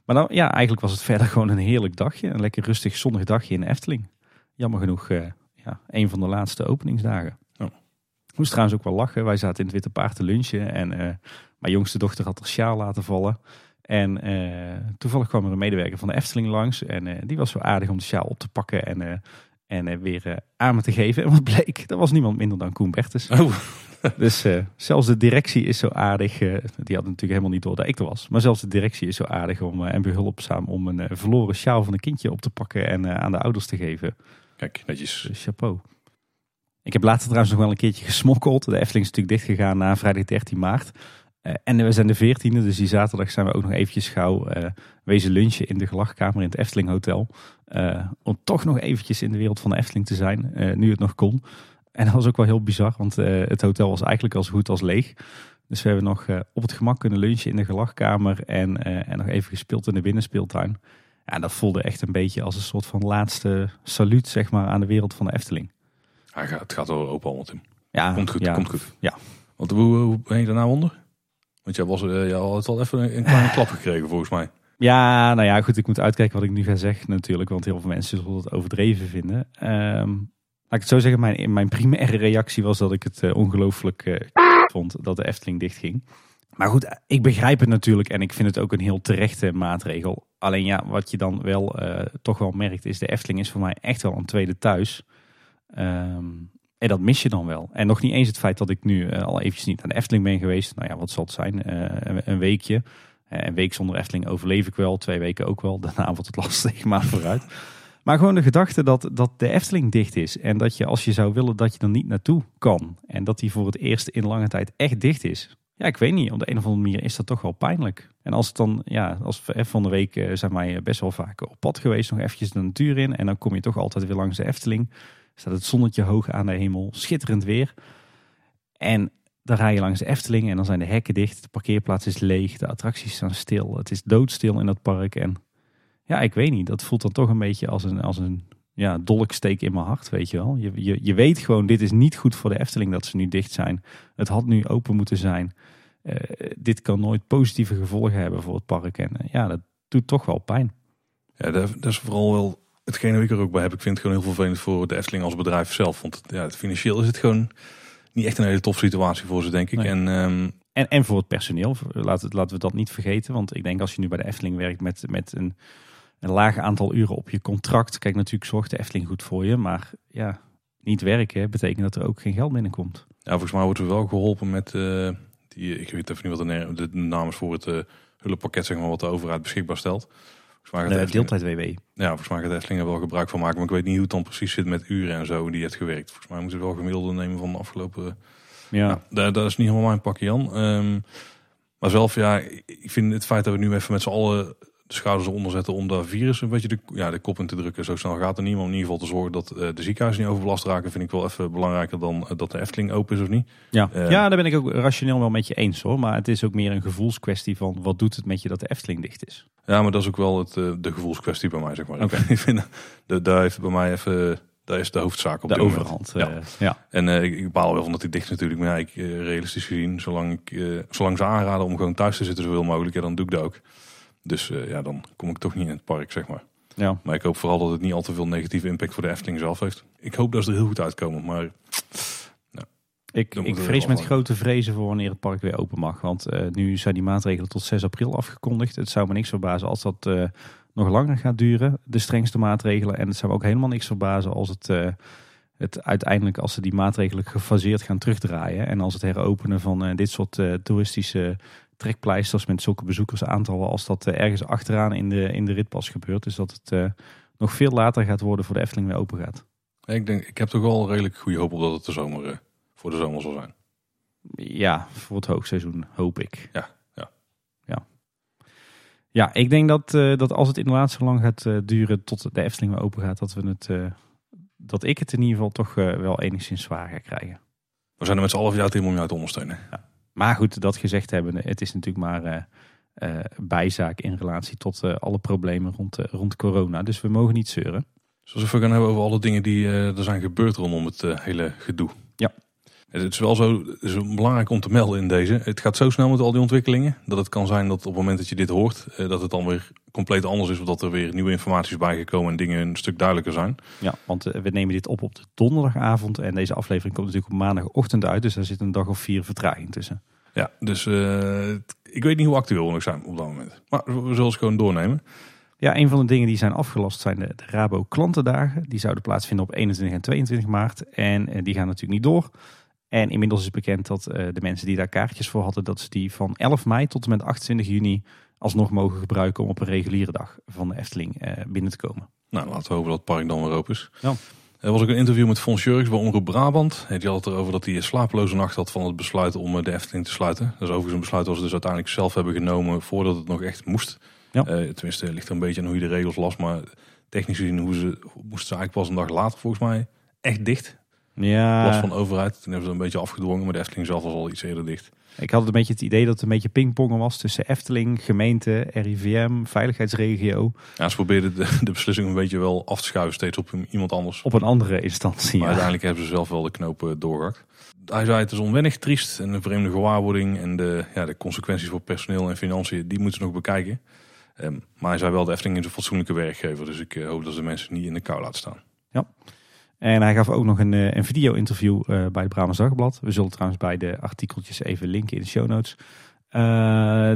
Maar dan, ja, eigenlijk was het <laughs> verder gewoon een heerlijk dagje. Een lekker rustig zonnig dagje in Efteling. Jammer genoeg ja, een van de laatste openingsdagen. Oh. Ik moest trouwens ook wel lachen. Wij zaten in het Witte Paard te lunchen. En mijn jongste dochter had haar sjaal laten vallen. En eh, toevallig kwam er een medewerker van de Efteling langs. En eh, die was zo aardig om de sjaal op te pakken en, eh, en weer aan me te geven. En wat bleek, dat was niemand minder dan Koen Bertens. Oh, <laughs> Dus zelfs de directie is zo aardig. die had natuurlijk helemaal niet door dat ik er was. Maar zelfs de directie is zo aardig om, en behulpzaam om een verloren sjaal van een kindje op te pakken en aan de ouders te geven. kijk, netjes. Dus chapeau. Ik heb later trouwens nog wel een keertje gesmokkeld. De Efteling is natuurlijk dichtgegaan na vrijdag 13 maart. Eh, en we zijn de 14e, dus die zaterdag zijn we ook nog eventjes gauw eh, wezen lunchen in de gelachkamer in het Efteling Hotel. Eh, om toch nog eventjes in de wereld van de Efteling te zijn, nu het nog kon. En dat was ook wel heel bizar, want het hotel was eigenlijk al zo goed als leeg. Dus we hebben nog op het gemak kunnen lunchen in de gelachkamer en, en nog even gespeeld in de binnenspeeltuin. Ja, dat voelde echt een beetje als een soort van laatste saluut zeg maar, aan de wereld van de Efteling. Het gaat wel open allemaal, Tim. Ja, Komt goed, ja, komt goed. Ja. Want hoe, hoe ben je daarna onder? Want jij, was, eh, jij had wel even een, kleine klap gekregen volgens mij. Ja, nou ja, goed. Ik moet uitkijken wat ik nu ga zeggen natuurlijk. Want heel veel mensen zullen het overdreven vinden. Ehm, laat ik het zo zeggen. Mijn, mijn primaire reactie was dat ik het eh, ongelooflijk eh, vond dat de Efteling dichtging. Maar goed, ik begrijp het natuurlijk. En ik vind het ook een heel terechte maatregel. Alleen ja, wat je dan wel toch wel merkt is... De Efteling is voor mij echt wel een tweede thuis. Ehm, en dat mis je dan wel. En nog niet eens het feit dat ik nu eh, al eventjes niet aan de Efteling ben geweest. Nou ja, wat zal het zijn? Eh, een, weekje. Eh, een week zonder Efteling overleef ik wel. Twee weken ook wel. <laughs> Daarna wordt het lastig, <laughs> maar vooruit. Maar gewoon de gedachte dat, dat de Efteling dicht is. En dat je als je zou willen dat je er niet naartoe kan. En dat die voor het eerst in lange tijd echt dicht is. Ja, ik weet niet. Op de een of andere manier is dat toch wel pijnlijk. En als het dan, ja, als van de week zijn wij best wel vaak op pad geweest. Nog eventjes de natuur in. En dan kom je toch altijd weer langs de Efteling. Staat het zonnetje hoog aan de hemel. Schitterend weer. En dan rij je langs de Efteling en dan zijn de hekken dicht. De parkeerplaats is leeg. De attracties staan stil. Het is doodstil in dat park. En ja, ik weet niet. Dat voelt dan toch een beetje als een, als een ja, dolksteek in mijn hart, weet je wel. Je, je, je weet gewoon, dit is niet goed voor de Efteling dat ze nu dicht zijn. Het had nu open moeten zijn. Eh, dit kan nooit positieve gevolgen hebben voor het park. En eh, ja, dat doet toch wel pijn. Ja, dat, dat is vooral wel hetgene ik er ook bij heb. Ik vind het gewoon heel vervelend voor de Efteling als bedrijf zelf. Want ja, financieel is het gewoon niet echt een hele tof situatie voor ze, denk ik. Nee. En ehm, En, en voor het personeel, laten, we- laten we dat niet vergeten. Want ik denk als je nu bij de Efteling werkt met, met een, een laag aantal uren op je contract. Kijk, natuurlijk zorgt de Efteling goed voor je. Maar ja, niet werken betekent dat er ook geen geld binnenkomt. ja, volgens mij wordt er wel geholpen met eh, die, ik weet even niet wat de, de naam is voor het eh hulppakket, zeg maar, wat de overheid beschikbaar stelt. Volgens mij gaat de De Efteling- deeltijd-WW. Ja, volgens mij gaat de Efteling er wel gebruik van maken. Maar ik weet niet hoe het dan precies zit met uren en zo die je hebt gewerkt. Volgens mij moeten we wel gemiddelde nemen van de afgelopen... Ja. Dat, dat is niet helemaal mijn pakje, Jan. Ehm, maar zelf, ja, ik vind het feit dat we nu even met z'n allen de schouders eronder zetten om dat virus een beetje de, ja, de kop in te drukken. Zo snel gaat het niet. Maar om in ieder geval te zorgen dat eh, de ziekenhuizen niet overbelast raken, vind ik wel even belangrijker dan eh, dat de Efteling open is of niet. Ja. Eh, ja, daar ben ik ook rationeel wel met je eens hoor. Maar het is ook meer een gevoelskwestie van wat doet het met je dat de Efteling dicht is. Ja, maar dat is ook wel het, de gevoelskwestie bij mij, zeg maar. Oké. <laughs> ik vind, dat, daar heeft bij mij even, daar is de hoofdzaak op De overhand. Ja. ja. En ik, ik baal wel van dat hij dicht is natuurlijk. Maar ja, ik, realistisch gezien, zolang, ik, zolang ze aanraden om gewoon thuis te zitten zoveel mogelijk, ja, dan doe ik dat ook. Dus eh, ja, dan kom ik toch niet in het park, zeg maar. Ja. Maar ik hoop vooral dat het niet al te veel negatieve impact voor de Efteling zelf heeft. Ik hoop dat ze er heel goed uitkomen, maar Ik, ik vrees met grote vrezen voor wanneer het park weer open mag. Want eh, nu zijn die maatregelen tot 6 april afgekondigd. Het zou me niks verbazen als dat eh, nog langer gaat duren, de strengste maatregelen. En het zou me ook helemaal niks verbazen als het, het uiteindelijk, als ze die maatregelen gefaseerd gaan terugdraaien. En als het heropenen van dit soort toeristische trekpleisters met zulke bezoekersaantallen, als dat eh, ergens achteraan in de, in de ritpas gebeurt. Dus dat het eh, nog veel later gaat worden voor de Efteling weer open gaat. ik, denk, ik heb toch wel redelijk goede hoop op dat het de zomer, eh, voor de zomer zal zijn. Ja, voor het hoogseizoen hoop ik. Ja, ja. Ja, ja ik denk dat, dat als het inderdaad zo lang gaat duren tot de Efteling weer open gaat, dat, we het, dat ik het in ieder geval toch wel enigszins zwaar ga krijgen. We zijn er met z'n allen jou team om jou te ondersteunen. Maar goed, dat gezegd hebben, het is natuurlijk maar eh, eh, bijzaak in relatie tot eh, alle problemen rond, rond corona. Dus we mogen niet zeuren. Zoals we gaan hebben over alle dingen die er zijn gebeurd rondom het hele gedoe. Ja. Het is wel zo, het is belangrijk om te melden in deze. Het gaat zo snel met al die ontwikkelingen. Dat het kan zijn dat op het moment dat je dit hoort, dat het dan weer compleet anders is. Of dat er weer nieuwe informatie is bijgekomen en dingen een stuk duidelijker zijn. Ja, want eh, we nemen dit op op de donderdagavond en deze aflevering komt natuurlijk op maandagochtend uit. Dus daar zit een dag of vier vertraging tussen. Ja, dus eh, ik weet niet hoe actueel we nog zijn op dat moment. Maar we zullen ze gewoon doornemen. Ja, een van de dingen die zijn afgelast zijn de, de Rabo klantendagen. Die zouden plaatsvinden op 21 en 22 maart. En eh, die gaan natuurlijk niet door. En inmiddels is bekend dat de mensen die daar kaartjes voor hadden, dat ze die van 11 mei tot en met 28 juni alsnog mogen gebruiken om op een reguliere dag van de Efteling eh, binnen te komen. Nou, laten we hopen dat het park dan weer open is. Ja. Er was ook een interview met Fons Jurks bij Omroep Brabant. Die had het erover dat hij een slapeloze nacht had van het besluit om eh, de Efteling te sluiten. Dat is overigens een besluit dat ze dus uiteindelijk zelf hebben genomen voordat het nog echt moest. Ja. Eh, tenminste, ligt er een beetje aan hoe je de regels las. Maar technisch gezien hoe ze, moesten ze eigenlijk pas een dag later volgens mij echt dicht. Ja, Last van de overheid. Toen hebben ze een beetje afgedwongen. Maar de Efteling zelf was al iets eerder dicht. ik had een beetje het idee dat het een beetje pingpongen was tussen Efteling, gemeente, RIVM, veiligheidsregio. Ja, ze probeerden de, de beslissing een beetje wel af te schuiven steeds op iemand anders. Op een andere instantie. Maar Ja. uiteindelijk hebben ze zelf wel de knopen doorgehakt. Hij zei het is onwennig, triest en een vreemde gewaarwording. En de, ja, de consequenties voor personeel en financiën, die moeten ze nog bekijken. Ehm, maar hij zei wel, de Efteling is een fatsoenlijke werkgever. Dus ik eh, hoop dat ze de mensen niet in de kou laten staan. En hij gaf ook nog een, eh, een video-interview eh, bij het Brabants Dagblad. We zullen trouwens bij de artikeltjes even linken in de show notes. Eh,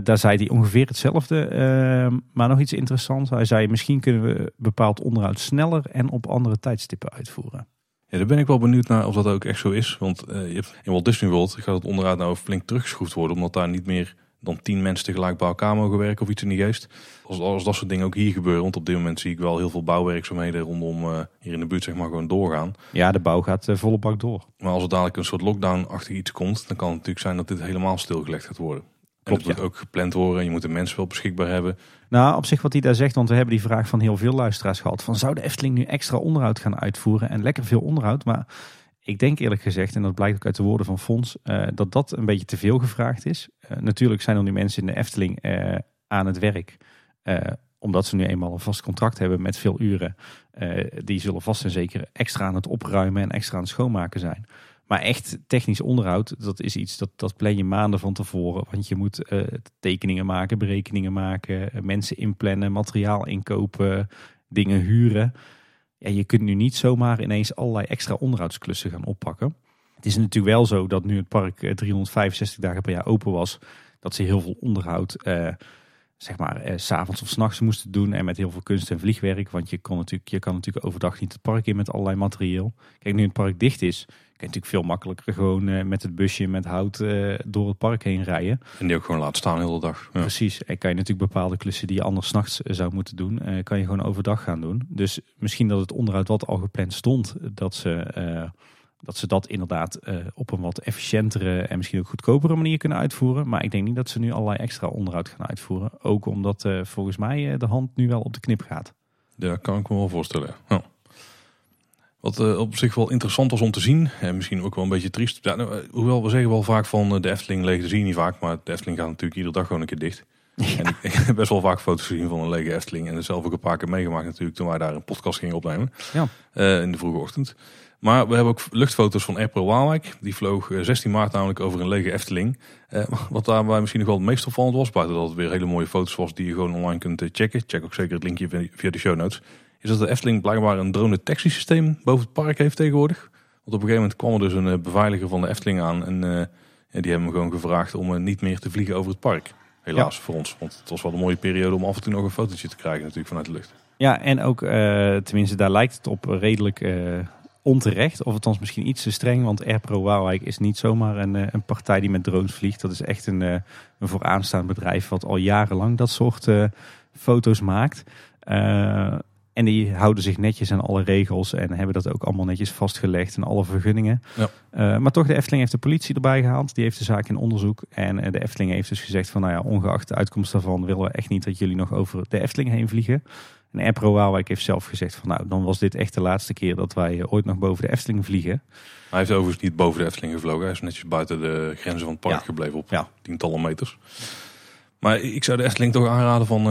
daar zei hij ongeveer hetzelfde, eh, maar nog iets interessants. Hij zei, misschien kunnen we bepaald onderhoud sneller en op andere tijdstippen uitvoeren. Ja, daar ben ik wel benieuwd naar of dat ook echt zo is. Want hebt, in Walt Disney World gaat het onderhoud nou flink teruggeschroefd worden. Omdat daar niet meer dan tien mensen tegelijk bij elkaar mogen werken of iets in die geest. Als, als dat soort dingen ook hier gebeuren. Want op dit moment zie ik wel heel veel bouwwerkzaamheden rondom eh, hier in de buurt zeg maar gewoon doorgaan. Ja, de bouw gaat eh, volle bak door. Maar als er dadelijk een soort lockdown-achtig iets komt, dan kan het natuurlijk zijn dat dit helemaal stilgelegd gaat worden. En Klopt, het moet ook gepland worden en je moet de mensen wel beschikbaar hebben. Nou, op zich wat hij daar zegt, want we hebben die vraag van heel veel luisteraars gehad. Van zou de Efteling nu extra onderhoud gaan uitvoeren en lekker veel onderhoud? Maar ik denk eerlijk gezegd, en dat blijkt ook uit de woorden van Fons, eh, dat dat een beetje te veel gevraagd is. Eh, natuurlijk zijn er nu mensen in de Efteling eh, aan het werk. omdat ze nu eenmaal een vast contract hebben met veel uren. Die zullen vast en zeker extra aan het opruimen en extra aan het schoonmaken zijn. Maar echt technisch onderhoud, dat is iets dat, dat plan je maanden van tevoren. Want je moet tekeningen maken, berekeningen maken, mensen inplannen, materiaal inkopen, dingen huren. Ja, je kunt nu niet zomaar ineens allerlei extra onderhoudsklussen gaan oppakken. Het is natuurlijk wel zo dat nu het park eh, 365 dagen per jaar open was, dat ze heel veel onderhoud, eh, zeg maar, eh, s s'avonds of s'nachts moesten doen. En met heel veel kunst en vliegwerk. Want je, kon natuurlijk, je kan natuurlijk overdag niet het park in met allerlei materieel. Kijk, nu het park dicht is, kun je natuurlijk veel makkelijker gewoon eh, met het busje met hout eh, door het park heen rijden. En die ook gewoon laten staan de hele dag. Ja. Precies. En kan je natuurlijk bepaalde klussen die je anders s'nachts eh, zou moeten doen, eh, kan je gewoon overdag gaan doen. Dus misschien dat het onderhoud wat al gepland stond, dat ze, eh, dat, ze dat inderdaad eh, op een wat efficiëntere en misschien ook goedkopere manier kunnen uitvoeren. Maar ik denk niet dat ze nu allerlei extra onderhoud gaan uitvoeren. Ook omdat eh, volgens mij eh, de hand nu wel op de knip gaat. Ja, kan ik me wel voorstellen. Ja. Wat op zich wel interessant was om te zien, en misschien ook wel een beetje triest. Nou, hoewel we zeggen wel vaak van de Efteling leeg, dat niet vaak. Maar de Efteling gaat natuurlijk iedere dag gewoon een keer dicht. En ik, ik heb best wel vaak foto's gezien van een lege Efteling. En zelf ook een paar keer meegemaakt natuurlijk toen wij daar een podcast gingen opnemen. Ja. Eh, in de vroege ochtend. Maar we hebben ook luchtfoto's van Airpro Waalwijk. Die vloog 16 maart namelijk over een lege Efteling. <laughs> wat daarbij misschien nog wel het meest opvallend was, buiten dat het weer hele mooie foto's was die je gewoon online kunt checken. Check ook zeker het linkje via de show notes. Is dat de Efteling blijkbaar een drone taxi systeem boven het park heeft tegenwoordig. Want op een gegeven moment kwam er dus een beveiliger van de Efteling aan. En die hebben me gewoon gevraagd om niet meer te vliegen over het park. Helaas voor ons. Want het was wel een mooie periode om af en toe nog een fotootje te krijgen natuurlijk vanuit de lucht. Ja, en ook, uh, tenminste daar lijkt het op redelijk uh, onterecht. Of althans misschien iets te streng. Want AirPro Waalwijk is niet zomaar een, eh, een partij die met drones vliegt. Dat is echt een, een vooraanstaand bedrijf wat al jarenlang dat soort foto's maakt. En die houden zich netjes aan alle regels en hebben dat ook allemaal netjes vastgelegd en alle vergunningen. Ja. Uh, maar toch, de Efteling heeft de politie erbij gehaald. Die heeft de zaak in onderzoek. En uh, de Efteling heeft dus gezegd van, nou ja, ongeacht de uitkomst daarvan willen we echt niet dat jullie nog over de Efteling heen vliegen. En Airpro Waalwijk heeft zelf gezegd van, nou, dan was dit echt de laatste keer dat wij uh, ooit nog boven de Efteling vliegen. Hij heeft overigens niet boven de Efteling gevlogen. Hij is netjes buiten de grenzen van het park gebleven op ja. tientallen meters. Maar ik zou de Efteling toch aanraden van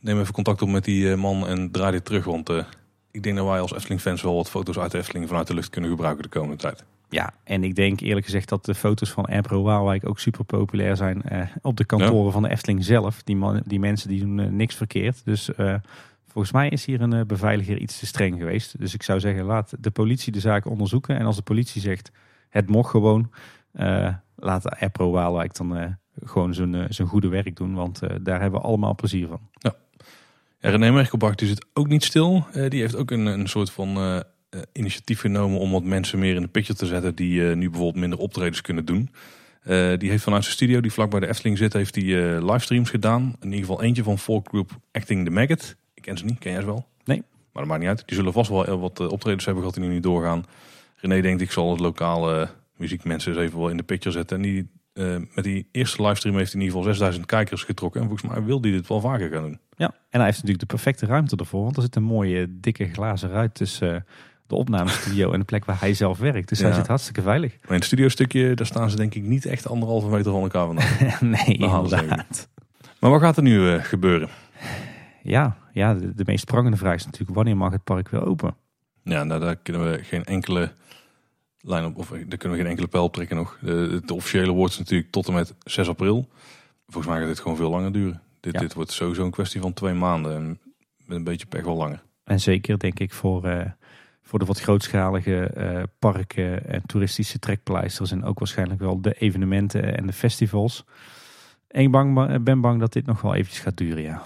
neem even contact op met die eh, man en draai dit terug. Want uh, ik denk dat wij als Efteling-fans wel wat foto's uit de Efteling vanuit de lucht kunnen gebruiken de komende tijd. Ja, en ik denk eerlijk gezegd dat de foto's van Airpro Waalwijk ook super populair zijn uh, op de kantoren van de Efteling zelf. Die, man, die mensen die doen niks verkeerd. Dus volgens mij is hier een beveiliger iets te streng geweest. Dus ik zou zeggen, laat de politie de zaak onderzoeken. En als de politie zegt, het mocht gewoon, laat Airpro Waalwijk dan gewoon zijn, zijn goede werk doen. Want daar hebben we allemaal plezier van. Ja. Ja, René Merkelbach die zit ook niet stil. Uh, die heeft ook een, een soort van uh, initiatief genomen om wat mensen meer in de picture te zetten die uh, nu bijvoorbeeld minder optredens kunnen doen. die heeft vanuit zijn studio, die vlak bij de Efteling zit, heeft die livestreams gedaan. In ieder geval eentje van Folk Group Acting the Maggot. Ik ken ze niet, ken jij ze wel? Nee. Maar dat maakt niet uit. Die zullen vast wel wat optredens hebben gehad die nu niet doorgaan. René denkt, ik zal het lokale muziekmensen eens even wel in de picture zetten. En die, met die eerste livestream heeft hij in ieder geval 6000 kijkers getrokken. En volgens mij wil hij dit wel vaker gaan doen. Ja, en hij heeft natuurlijk de perfecte ruimte ervoor. Want er zit een mooie dikke glazen ruit tussen uh, de opnamestudio en de plek waar hij zelf werkt. Dus hij zit hartstikke veilig. Maar in het studiostukje, daar staan ze denk ik niet echt anderhalve meter van elkaar vandaan. <laughs> nee, inderdaad. Maar wat gaat er nu uh, gebeuren? Ja, ja de, de, meest prangende vraag is natuurlijk wanneer mag het park weer open? Ja, nou, daar kunnen we geen enkele lijn op, of daar kunnen we geen enkele pijl trekken nog. De, de officiële woord is natuurlijk tot en met 6 april. Volgens mij gaat dit gewoon veel langer duren. Dit, dit wordt sowieso een kwestie van twee maanden. En met een beetje pech wel langer. En zeker denk ik voor, uh, voor de wat grootschalige uh, parken en toeristische trekpleisters. En ook waarschijnlijk wel de evenementen en de festivals. En ik bang, ben bang dat dit nog wel eventjes gaat duren, ja.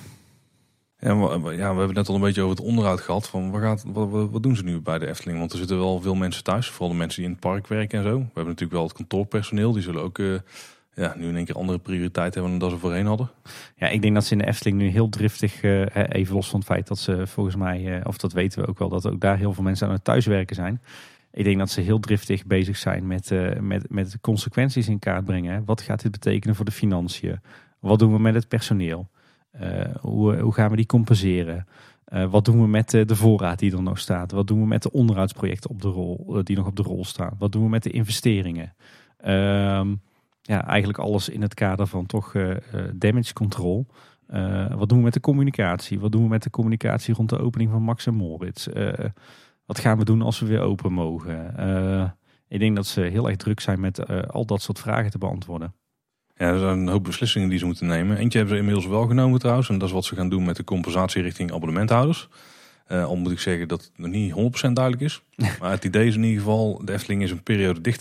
Ja, ja, we hebben net al een beetje over het onderhoud gehad. Van wat, gaat, wat, wat, doen ze nu bij de Efteling? Want er zitten wel veel mensen thuis. Vooral de mensen die in het park werken en zo. We hebben natuurlijk wel het kantoorpersoneel. Die zullen ook uh, ja, nu in één keer andere prioriteit hebben dan ze voorheen hadden. Ja, ik denk dat ze in de Efteling nu heel driftig, uh, even los van het feit dat ze volgens mij, uh, of dat weten we ook wel, dat ook daar heel veel mensen aan het thuiswerken zijn. Ik denk dat ze heel driftig bezig zijn met, uh, met, met consequenties in kaart brengen. Wat gaat dit betekenen voor de financiën? Wat doen we met het personeel? hoe, hoe gaan we die compenseren? wat doen we met de voorraad die er nog staat? Wat doen we met de onderhoudsprojecten op de rol, die nog op de rol staan? Wat doen we met de investeringen? Ehm, ja, eigenlijk alles in het kader van toch uh, damage control. Uh, wat doen we met de communicatie? Wat doen we met de communicatie rond de opening van Max en Moritz? wat gaan we doen als we weer open mogen? ik denk dat ze heel erg druk zijn met al dat soort vragen te beantwoorden. Ja, er zijn een hoop beslissingen die ze moeten nemen. Eentje hebben ze inmiddels wel genomen trouwens. En dat is wat ze gaan doen met de compensatie richting abonnementhouders. Uh, al moet ik zeggen dat het nog niet 100% duidelijk is. <laughs> Maar het idee is in ieder geval, de Efteling is een periode dicht.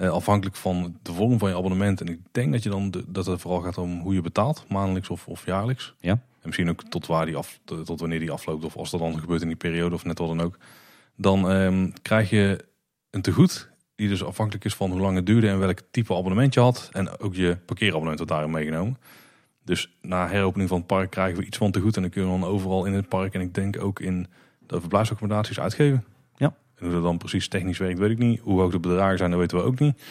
Uh, afhankelijk van de vorm van je abonnement. En ik denk dat, je dan de, dat het vooral gaat om hoe je betaalt, maandelijks of, of jaarlijks. Ja. En misschien ook tot, waar die af, tot wanneer die afloopt, of als dat dan gebeurt in die periode of net wat dan ook. Dan um, krijg je een tegoed, die dus afhankelijk is van hoe lang het duurde en welk type abonnement je had. En ook je parkeerabonnement wordt daarin meegenomen. Dus na heropening van het park krijgen we iets van tegoed. En dan kunnen we dan overal in het park en ik denk ook in de verblijfsaccommodaties uitgeven. En hoe dat dan precies technisch werkt, weet ik niet. Hoe hoog de bedragen zijn, dat weten we ook niet.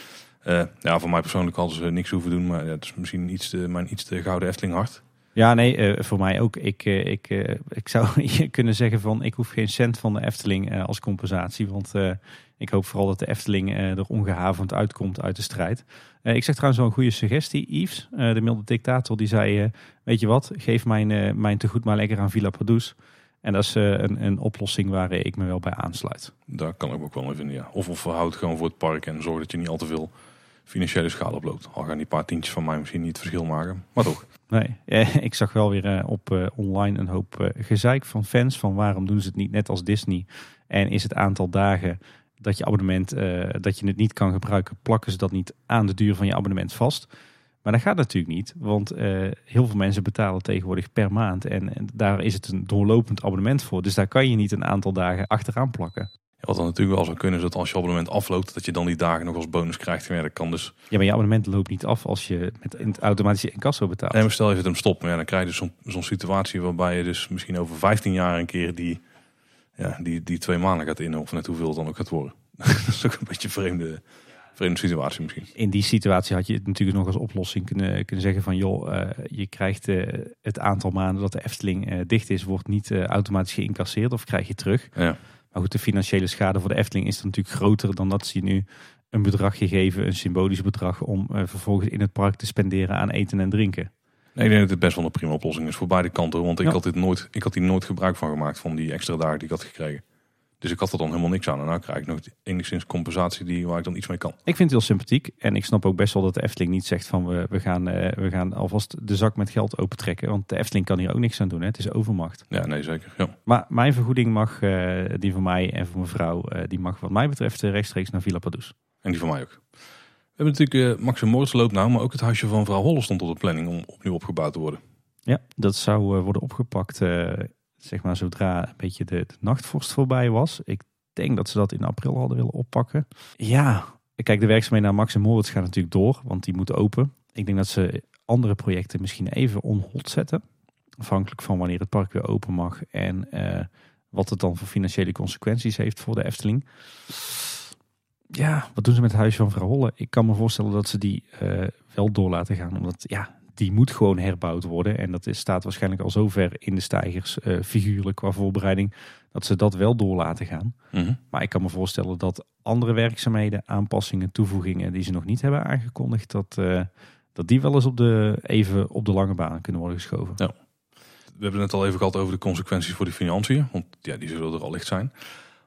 Uh, ja, voor mij persoonlijk hadden ze niks hoeven doen. Maar het is misschien iets te, mijn iets te gouden Efteling hart. Ja, nee, uh, voor mij ook. Ik, uh, ik, ik zou <laughs> kunnen zeggen van ik hoef geen cent van de Efteling als compensatie. Want ik hoop vooral dat de Efteling er ongehavend uitkomt uit de strijd. ik zeg trouwens wel een goede suggestie. Yves, de milde dictator, die zei... weet je wat, geef mijn, mijn tegoed maar lekker aan Villa Padus. En dat is eh, een, een oplossing waar ik me wel bij aansluit. Daar kan ik ook wel in vinden, ja. Of, of houd gewoon voor het park en zorg dat je niet al te veel financiële schade oploopt. Al gaan die paar tientjes van mij misschien niet het verschil maken, maar toch. Nee, <laughs> eh, ik zag wel weer eh, op online een hoop gezeik van fans van waarom doen ze het niet net als Disney. En is het aantal dagen dat je abonnement, dat je het niet kan gebruiken, plakken ze dat niet aan de duur van je abonnement vast. Maar dat gaat natuurlijk niet, want eh, heel veel mensen betalen tegenwoordig per maand. En, en daar is het een doorlopend abonnement voor. Dus daar kan je niet een aantal dagen achteraan plakken. Ja, wat dan natuurlijk wel zou kunnen is dat als je abonnement afloopt, dat je dan die dagen nog als bonus krijgt. Ja, dat kan dus. Ja, maar je abonnement loopt niet af als je met het automatische incasso betaalt. Nee, maar stel je zet hem stop, maar ja, dan krijg je dus zo'n situatie waarbij je dus misschien over 15 jaar een keer die, ja, die, die twee maanden gaat in, of net hoeveel het dan ook gaat worden. <laughs> dat is ook een beetje een vreemde, vreemde situatie misschien. In die situatie had je het natuurlijk nog als oplossing kunnen, kunnen zeggen van joh, eh, je krijgt eh, het aantal maanden dat de Efteling eh, dicht is, wordt niet automatisch geïncasseerd of krijg je terug. Ja. Maar goed, de financiële schade voor de Efteling is dan natuurlijk groter dan dat ze nu een bedragje geven, een symbolisch bedrag, om vervolgens in het park te spenderen aan eten en drinken. Nee, ik denk dat het best wel een prima oplossing is voor beide kanten. Want ik, Ja. had dit nooit, ik had hier nooit gebruik van gemaakt van die extra dagen die ik had gekregen. Dus ik had er dan helemaal niks aan. En nu krijg ik nog enigszins compensatie die, waar ik dan iets mee kan. Ik vind het heel sympathiek en ik snap ook best wel dat de Efteling niet zegt van we, we, gaan, eh, we gaan alvast de zak met geld opentrekken. Want de Efteling kan hier ook niks aan doen, hè? het is overmacht. Ja, nee, zeker. Ja. Maar mijn vergoeding mag, eh, die van mij en van mijn vrouw, eh, die mag wat mij betreft rechtstreeks naar Villa Padus. En die van mij ook. We hebben natuurlijk Max en Moritz loopt nou, maar ook het huisje van vrouw Holle stond op de planning om opnieuw opgebouwd te worden. Ja, dat zou worden opgepakt, zeg maar zodra een beetje de, nachtvorst voorbij was. Ik denk dat ze dat in april hadden willen oppakken. Ja, kijk, de werkzaamheden naar Max en Moritz gaan natuurlijk door, want die moeten open. Ik denk dat ze andere projecten misschien even on zetten. Afhankelijk van wanneer het park weer open mag en eh, wat het dan voor financiële consequenties heeft voor de Efteling. Ja, wat doen ze met het huisje van vrouw Holle? Ik kan me voorstellen dat ze die eh, wel door laten gaan. Omdat ja, die moet gewoon herbouwd worden. En dat is, staat waarschijnlijk al zo ver in de stijgers, eh, figuurlijk qua voorbereiding, dat ze dat wel door laten gaan. Maar ik kan me voorstellen dat andere werkzaamheden, aanpassingen, toevoegingen die ze nog niet hebben aangekondigd, dat, eh, dat die wel eens op de, even op de lange baan kunnen worden geschoven. Ja. We hebben het net al even gehad over de consequenties voor de financiën. Want ja, die zullen er al licht zijn.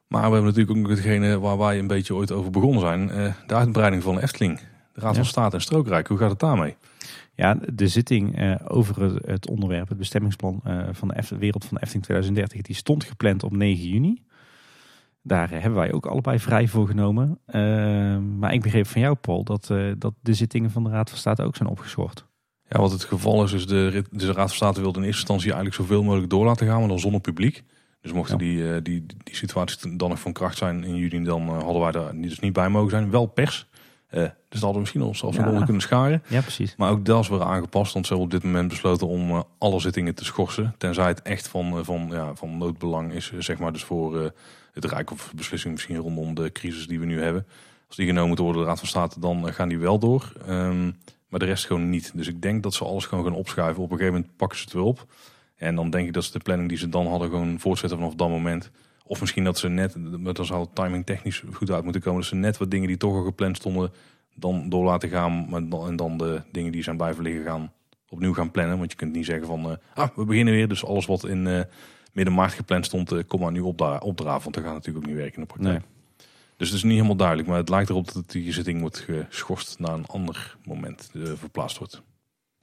Maar we hebben natuurlijk ook hetgene waar wij een beetje ooit over begonnen zijn. eh, de uitbreiding van de Efteling. De Raad van Ja. State en Strookrijk. Hoe gaat het daarmee? Ja, de zitting eh, over het, onderwerp, het bestemmingsplan eh, van de Eft- Wereld van de Efteling 2030, die stond gepland op 9 juni. Daar eh, hebben wij ook allebei vrij voor genomen. Eh, maar ik begreep van jou, Paul, dat, dat de zittingen van de Raad van State ook zijn opgeschort. Ja, wat het geval is, is de, dus de Raad van State wilde in eerste instantie eigenlijk zoveel mogelijk door laten gaan, maar dan zonder publiek. Dus mochten Ja. die, die, die situaties dan nog van kracht zijn in juni, dan hadden wij daar niet- dus niet bij mogen zijn. Wel pers. Eh, dus dat hadden we misschien ons zelfs Ja. kunnen scharen. Ja, precies. Maar ook dat is weer aangepast, want ze hebben op dit moment besloten om eh, alle zittingen te schorsen. Tenzij het echt van, eh, van, ja, van noodbelang is, zeg maar, dus voor het Rijk of beslissing misschien rondom de crisis die we nu hebben. Als die genomen moeten worden door de Raad van State, dan gaan die wel door. Ehm, maar de rest gewoon niet. Dus ik denk dat ze alles gewoon gaan opschuiven. Op een gegeven moment pakken ze het weer op. En dan denk ik dat ze de planning die ze dan hadden gewoon voortzetten vanaf dat moment. Of misschien dat ze net, maar dan zou het timing technisch goed uit moeten komen. Dat ze net wat dingen die toch al gepland stonden, dan door laten gaan. En dan de dingen die zijn blijven liggen gaan opnieuw gaan plannen. Want je kunt niet zeggen van, eh, ah, we beginnen weer. Dus alles wat in eh, midden maart gepland stond, eh, kom maar nu opdra opdraven. Want dat gaat natuurlijk ook niet werken in de praktijk. Nee. Dus het is niet helemaal duidelijk. Maar het lijkt erop dat die zitting wordt geschorst naar een ander moment verplaatst wordt.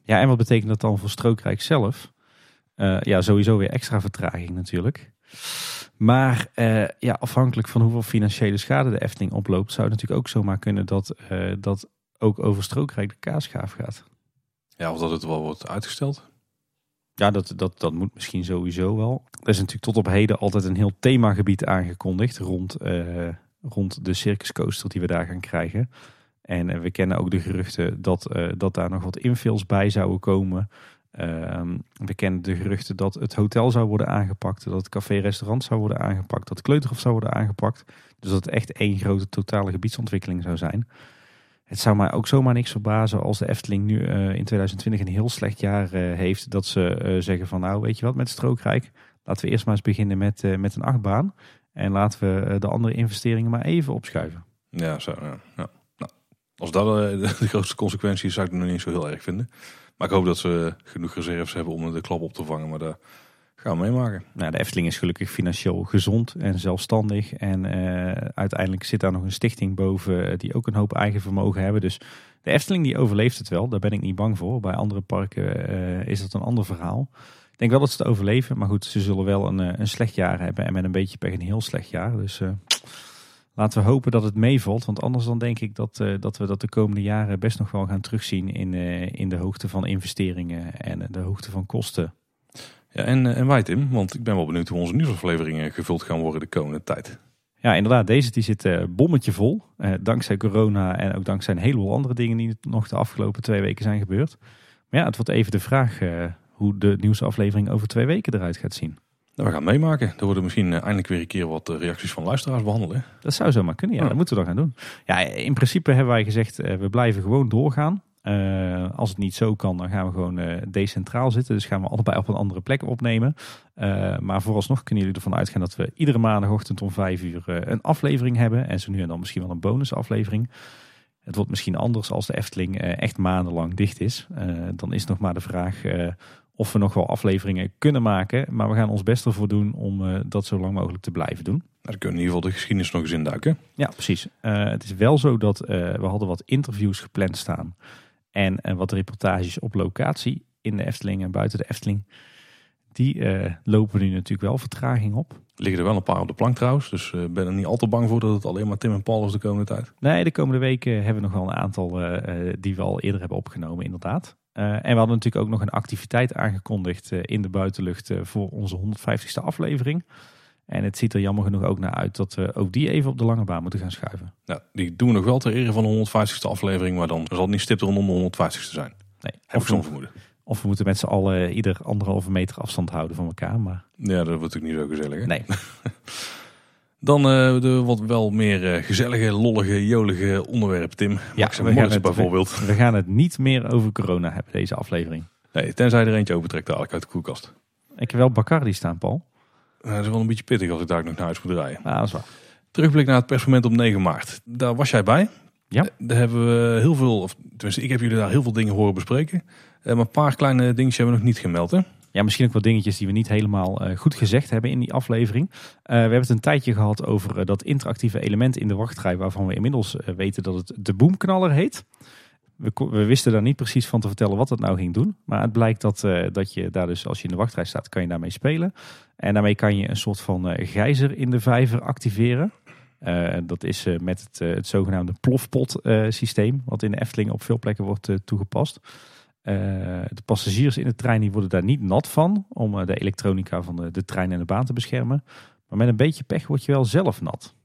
Ja, en wat betekent dat dan voor Strookrijk zelf? Ja, sowieso weer extra vertraging natuurlijk. Maar eh, ja, afhankelijk van hoeveel financiële schade de Efteling oploopt, zou het natuurlijk ook zomaar kunnen dat, eh, dat ook over Strookrijk de kaasgaaf gaat. Ja, of dat het wel wordt uitgesteld. Ja, dat, dat, dat moet misschien sowieso wel. Er is natuurlijk tot op heden altijd een heel themagebied aangekondigd rond, eh, rond de circuscoaster die we daar gaan krijgen. En we kennen ook de geruchten dat, dat daar nog wat infills bij zouden komen. Ehm, we kennen de geruchten dat het hotel zou worden aangepakt, dat het café-restaurant zou worden aangepakt, dat kleuterhof zou worden aangepakt. Dus dat het echt één grote totale gebiedsontwikkeling zou zijn. Het zou mij ook zomaar niks verbazen als de Efteling nu eh, in 2020 een heel slecht jaar eh, heeft. Dat ze eh, zeggen van nou weet je wat met Strookrijk. Laten we eerst maar eens beginnen met, met een achtbaan. En laten we de andere investeringen maar even opschuiven. Ja, zo, ja. Nou, als dat <laughs> de grootste consequentie is, zou ik het nog niet zo heel erg vinden. Maar ik hoop dat ze genoeg reserves hebben om de klap op te vangen. Maar daar Gaan we meemaken. Nou, de Efteling is gelukkig financieel gezond en zelfstandig. En eh, uiteindelijk zit daar nog een stichting boven eh, die ook een hoop eigen vermogen hebben. Dus de Efteling die overleeft het wel. Daar ben ik niet bang voor. Bij andere parken eh, is dat een ander verhaal. Ik denk wel dat ze het overleven. Maar goed, ze zullen wel een, een slecht jaar hebben. En met een beetje pech een heel slecht jaar. Dus laten we hopen dat het meevalt. Want anders dan denk ik dat, dat we dat de komende jaren best nog wel gaan terugzien in, in de hoogte van investeringen en de hoogte van kosten. Ja, en, eh, en wij Tim, want ik ben wel benieuwd hoe onze nieuwsafleveringen gevuld gaan worden de komende tijd. Ja, inderdaad. Deze die zit uh, bommetje vol. Dankzij corona en ook dankzij een heleboel andere dingen die nog de afgelopen twee weken zijn gebeurd. Maar ja, het wordt even de vraag hoe de nieuwsaflevering over twee weken eruit gaat zien. Nou, we gaan meemaken. Er worden misschien eindelijk weer een keer wat reacties van luisteraars behandeld. Dat zou zomaar kunnen, ja. Dat moeten we dan gaan doen. Ja, in principe hebben wij gezegd, we blijven gewoon doorgaan. Uh, als het niet zo kan, dan gaan we gewoon uh, decentraal zitten. Dus gaan we allebei op een andere plek opnemen. Uh, maar vooralsnog kunnen jullie ervan uitgaan dat we iedere maandagochtend om vijf uur een aflevering hebben. En zo nu en dan misschien wel een bonusaflevering. Het wordt misschien anders als de Efteling echt maandenlang dicht is. dan is nog maar de vraag of we nog wel afleveringen kunnen maken. Maar we gaan ons best ervoor doen om dat zo lang mogelijk te blijven doen. Nou, dan kunnen we in ieder geval de geschiedenis nog eens induiken. Ja, precies. het is wel zo dat we hadden wat interviews gepland staan en, en wat reportages op locatie in de Efteling en buiten de Efteling. Die uh, lopen nu natuurlijk wel vertraging op. Liggen er wel een paar op de plank trouwens. Dus uh, ben er niet al te bang voor dat het alleen maar Tim en Paul is de komende tijd. Nee, de komende weken hebben we nog wel een aantal uh, die we al eerder hebben opgenomen inderdaad. En we hadden natuurlijk ook nog een activiteit aangekondigd in de buitenlucht voor onze 150ste aflevering. En het ziet er jammer genoeg ook naar uit dat we ook die even op de lange baan moeten gaan schuiven. Die doen we nog wel ter ere van de 150ste aflevering, maar dan zal het niet stipt rondom de 150ste zijn. Nee. Heb ik zo'n vermoeden. Of we moeten met z'n allen ieder anderhalve meter afstand houden van elkaar. Maar... Ja, dat wordt natuurlijk niet zo gezellig. Hè? Nee. <laughs> Dan uh, de wat wel meer uh, gezellige, lollige, jolige onderwerpen, Tim. Ja, we gaan het, bijvoorbeeld. We, <laughs> we, gaan het niet meer over corona hebben, deze aflevering. Nee, tenzij er eentje opentrekt dadelijk uit de koelkast. Ik heb wel Bacardi staan, Paul. Nou, dat is wel een beetje pittig als ik daar nog naar huis moet rijden. Ja, dat is waar. Terugblik naar het persmoment op 9 maart. Daar was jij bij. Ja. Eh, daar hebben we heel veel, of tenminste ik heb jullie daar heel veel dingen horen bespreken. Eh, maar een paar kleine dingetjes hebben we nog niet gemeld hè? Ja, misschien ook wat dingetjes die we niet helemaal uh, goed gezegd hebben in die aflevering. Uh, we hebben het een tijdje gehad over uh, dat interactieve element in de wachtrij, waarvan we inmiddels weten dat het de boomknaller heet. We, wisten daar niet precies van te vertellen wat het nou ging doen. Maar het blijkt dat, dat je daar dus, als je in de wachtrij staat, kan je daarmee spelen. En daarmee kan je een soort van gijzer in de vijver activeren. Dat is met het, het, zogenaamde plofpot systeem, wat in de Efteling op veel plekken wordt toegepast. De passagiers in de trein die worden daar niet nat van, om de elektronica van de, de trein en de baan te beschermen. Maar met een beetje pech word je wel zelf nat.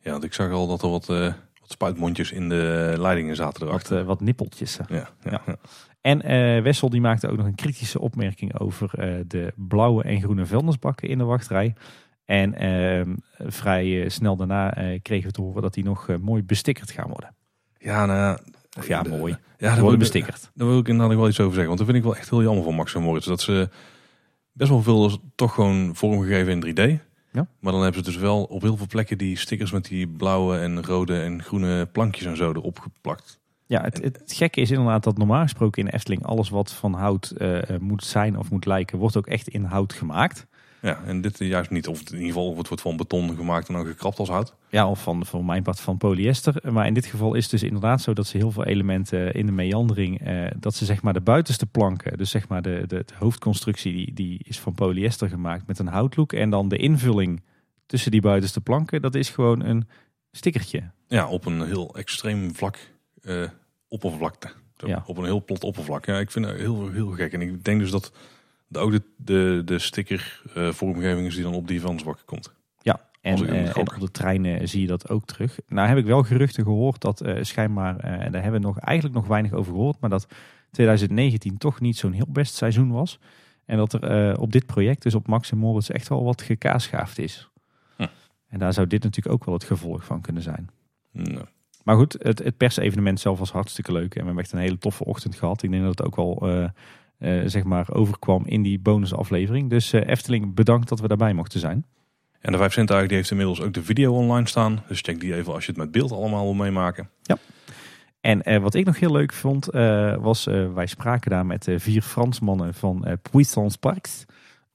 Ja, want ik zag al dat er wat, wat spuitmondjes in de leidingen zaten erachter. Wat, wat nippeltjes. Ja, ja, ja. En uh, Wessel die maakte ook nog een kritische opmerking over uh, de blauwe en groene vuilnisbakken in de wachtrij. En uh, vrij snel daarna kregen we te horen dat die nog mooi bestickerd gaan worden. Ja, nou, of ja, mooi. Ja, daar worden bestickerd. Daar wil ik inderdaad wel iets over zeggen. Want dat vind ik wel echt heel jammer van Max en Moritz. Dat ze best wel veel toch gewoon vormgegeven in 3D. Ja. Maar dan hebben ze dus wel op heel veel plekken die stickers met die blauwe en rode en groene plankjes en zo erop geplakt. Ja, het, het gekke is inderdaad dat normaal gesproken in Efteling alles wat van hout uh, moet zijn of moet lijken, wordt ook echt in hout gemaakt. Ja, en dit juist niet. Of in ieder geval of het wordt van beton gemaakt en dan gekrapt als hout. Ja, of van voor mijn part van polyester. Maar in dit geval is het dus inderdaad zo dat ze heel veel elementen in de meandering, uh, dat ze zeg maar de buitenste planken, dus zeg maar de, de, de, hoofdconstructie, die, die is van polyester gemaakt met een houtlook. En dan de invulling tussen die buitenste planken, dat is gewoon een stickertje. Ja, op een heel extreem vlak uh, oppervlakte. Ja. Op een heel plat oppervlak. Ja, ik vind heel, heel gek. En ik denk dus dat ook de, de, de sticker uh, vormgeving is die dan op die vuilnisbak komt. Ja, en, uh, en, op de treinen zie je dat ook terug. Nou heb ik wel geruchten gehoord dat uh, schijnbaar, en daar hebben we nog, eigenlijk nog weinig over gehoord, maar dat 2019 toch niet zo'n heel best seizoen was. En dat er op dit project, dus op Max Moritz, echt wel wat gekaasschaafd is. Hm. En daar zou dit natuurlijk ook wel het gevolg van kunnen zijn. Nou. Maar goed, het, het persevenement zelf was hartstikke leuk. En we hebben echt een hele toffe ochtend gehad. Ik denk dat het ook wel uh, uh, zeg maar overkwam in die bonusaflevering. Dus uh, Efteling, bedankt dat we daarbij mochten zijn. En de 5 Centuigen die heeft inmiddels ook de video online staan. Dus check die even als je het met beeld allemaal wil meemaken. Ja. En wat ik nog heel leuk vond, was wij spraken daar met vier Fransmannen van Puissance Parks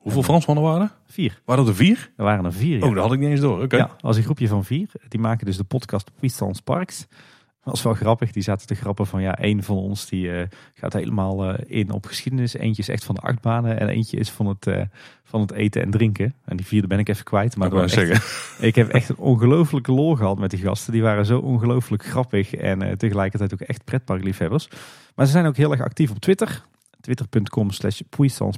Hoeveel Fransmannen waren er? Vier. Waren er vier? Er waren er vier. ja. Oh, dat had ik niet eens door. Oké. Ja, als een groepje van vier. Die maken dus de podcast Puissance Parks. Dat was wel grappig. Die zaten te grappen van ja, één van ons die eh, gaat helemaal eh, in op geschiedenis. Eentje is echt van de achtbanen en eentje is van het, eh, van het eten en drinken. En die vierde ben ik even kwijt. Maar ik echt- ik heb echt een ongelofelijke lol gehad met die gasten. Die waren zo ongelooflijk grappig en tegelijkertijd ook echt pretparkliefhebbers. Maar ze zijn ook heel erg actief op Twitter. Twitter.com slash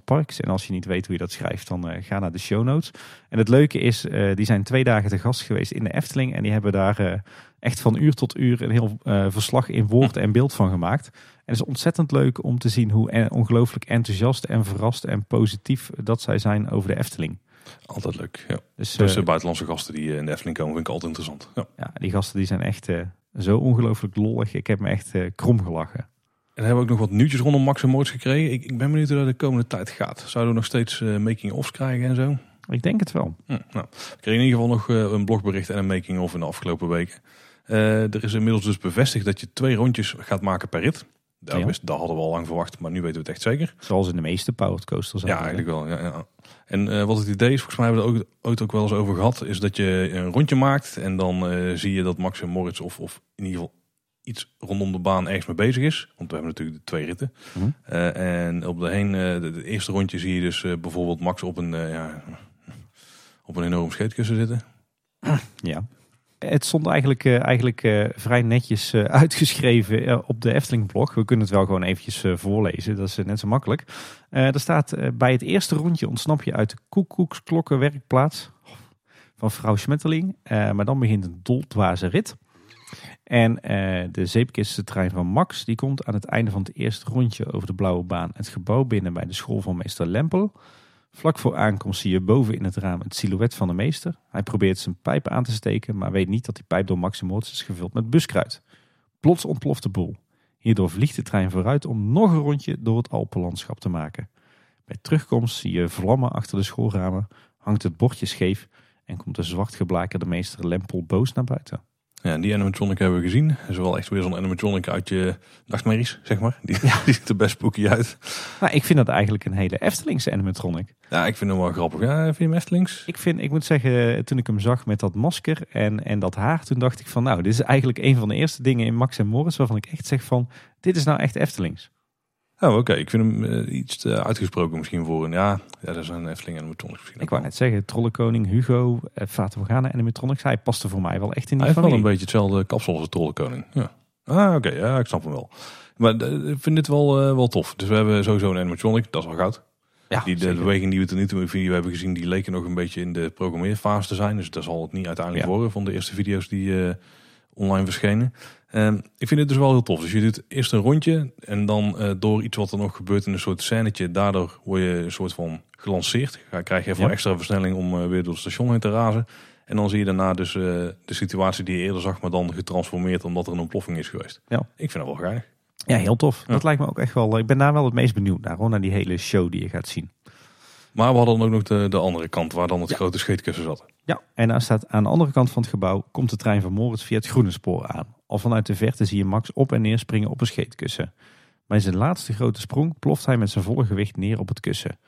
Parks. En als je niet weet hoe je dat schrijft, dan ga naar de show notes. En het leuke is, die zijn twee dagen te gast geweest in de Efteling. En die hebben daar echt van uur tot uur een heel eh, verslag in woord en beeld van gemaakt. En het is ontzettend leuk om te zien hoe en- ongelooflijk enthousiast en verrast en positief dat zij zijn over de Efteling. Altijd leuk. Ja. Dus, Dus eh, de buitenlandse gasten die eh, in de Efteling komen, vind ik altijd interessant. Ja. Ja, die gasten die zijn echt eh, zo ongelooflijk lollig. Ik heb me echt eh, krom gelachen. En hebben we ook nog wat nieuwtjes rondom Max en Moritz gekregen. Ik, ik ben benieuwd hoe dat de komende tijd gaat. Zouden we nog steeds eh, making-ofs krijgen en zo? Ik denk het wel. Hm, nou, ik kreeg in ieder geval nog eh, een blogbericht en een making-of in de afgelopen weken. Eh, er is inmiddels dus bevestigd dat je twee rondjes gaat maken per rit. Dat, Ja. wist, dat hadden we al lang verwacht, maar nu weten we het echt zeker. Zoals in de meeste powered coasters. Ja, eigenlijk wel. Ja, ja. En eh, wat het idee is, volgens mij hebben we het ook, ooit ook wel eens over gehad, is dat je een rondje maakt en dan eh, zie je dat Max en Moritz of, of in ieder geval iets rondom de baan ergens mee bezig is. Want we hebben natuurlijk de twee ritten. Mhm. En op de heen, de, de eerste rondje zie je dus bijvoorbeeld Max op een, ja, op een enorm scheetkussen zitten. Ja. Het stond eigenlijk, eh, eigenlijk eh, vrij netjes eh, <laughs> uitgeschreven op de Efteling-blog. We kunnen het wel gewoon eventjes voorlezen. Dat is net zo makkelijk. Er staat bij het eerste rondje ontsnap je uit de koekoeksklokkenwerkplaats van vrouw Schmetterling. Eh, maar dan begint een doldwaze rit. En de zeepkistentrein van Max die komt aan het einde van het eerste rondje over de blauwe baan het gebouw binnen bij de school van meester Lempel. Vlak voor aankomst zie je boven in het raam het silhouet van de meester. Hij probeert zijn pijp aan te steken, maar weet niet dat die pijp door Max en Moritz is gevuld met buskruid. Plots ontploft de boel. Hierdoor vliegt de trein vooruit om nog een rondje door het Alpenlandschap te maken. Bij terugkomst zie je vlammen achter de schoolramen, hangt het bordje scheef en komt de zwart geblakerde meester Lempel boos naar buiten. Ja, die animatronic hebben we gezien. Dat is wel echt weer zo'n animatronic uit je nachtmerries, zeg maar. Die, <laughs> die ziet er best spooky uit. Nou, ik vind dat eigenlijk een hele Eftelingse animatronic. Ja, ik vind hem wel grappig. Ja, vind je hem Eftelings? Ik, vind, ik moet zeggen, toen ik hem zag met dat masker en, en dat haar, toen dacht ik van nou, dit is eigenlijk een van de eerste dingen in Max en Morris waarvan ik echt zeg van, dit is nou echt Eftelings. Oh, oké. Ik vind hem eh, iets te uitgesproken misschien voor een... Ja, ja dat is een Efteling animatronic misschien. Ik wou wel. net zeggen, Trollenkoning, Hugo, eh, Fata Morgana animatronics, hij paste voor mij wel echt in die Hij heeft wel familie. een beetje hetzelfde kapsel als de Trollenkoning. Ja. Ah, oké. ja, ik snap hem wel. Maar eh, ik vind dit wel, wel tof. Dus we hebben sowieso een animatronic. Dat is al goud. ja, Die, de beweging die we tot nu toe in de video hebben gezien, die leken nog een beetje in de programmeerfase te zijn. Dus dat zal het niet uiteindelijk Ja. worden van de eerste video's die online verschenen. Ehm, ik vind het dus wel heel tof. Dus je doet eerst een rondje en dan eh, door iets wat er nog gebeurt in een soort scènetje, daardoor word je een soort van gelanceerd. Ga, krijg je even Ja. extra versnelling om eh, weer door het station heen te razen. En dan zie je daarna dus eh, de situatie die je eerder zag, maar dan getransformeerd omdat er een ontploffing is geweest. Ja. Ik vind dat wel geinig. Ja, heel tof. Ja. Dat lijkt me ook echt wel, ik ben daar wel het meest benieuwd naar, hoor, naar die hele show die je gaat zien. Maar we hadden dan ook nog de, de andere kant, waar dan het Ja. grote scheetkussen zat. Ja, en daar staat aan de andere kant van het gebouw komt de trein van Moritz via het groene spoor aan. Al vanuit de verte zie je Max op en neer springen op een scheetkussen. Bij zijn laatste grote sprong ploft hij met zijn volle gewicht neer op het kussen.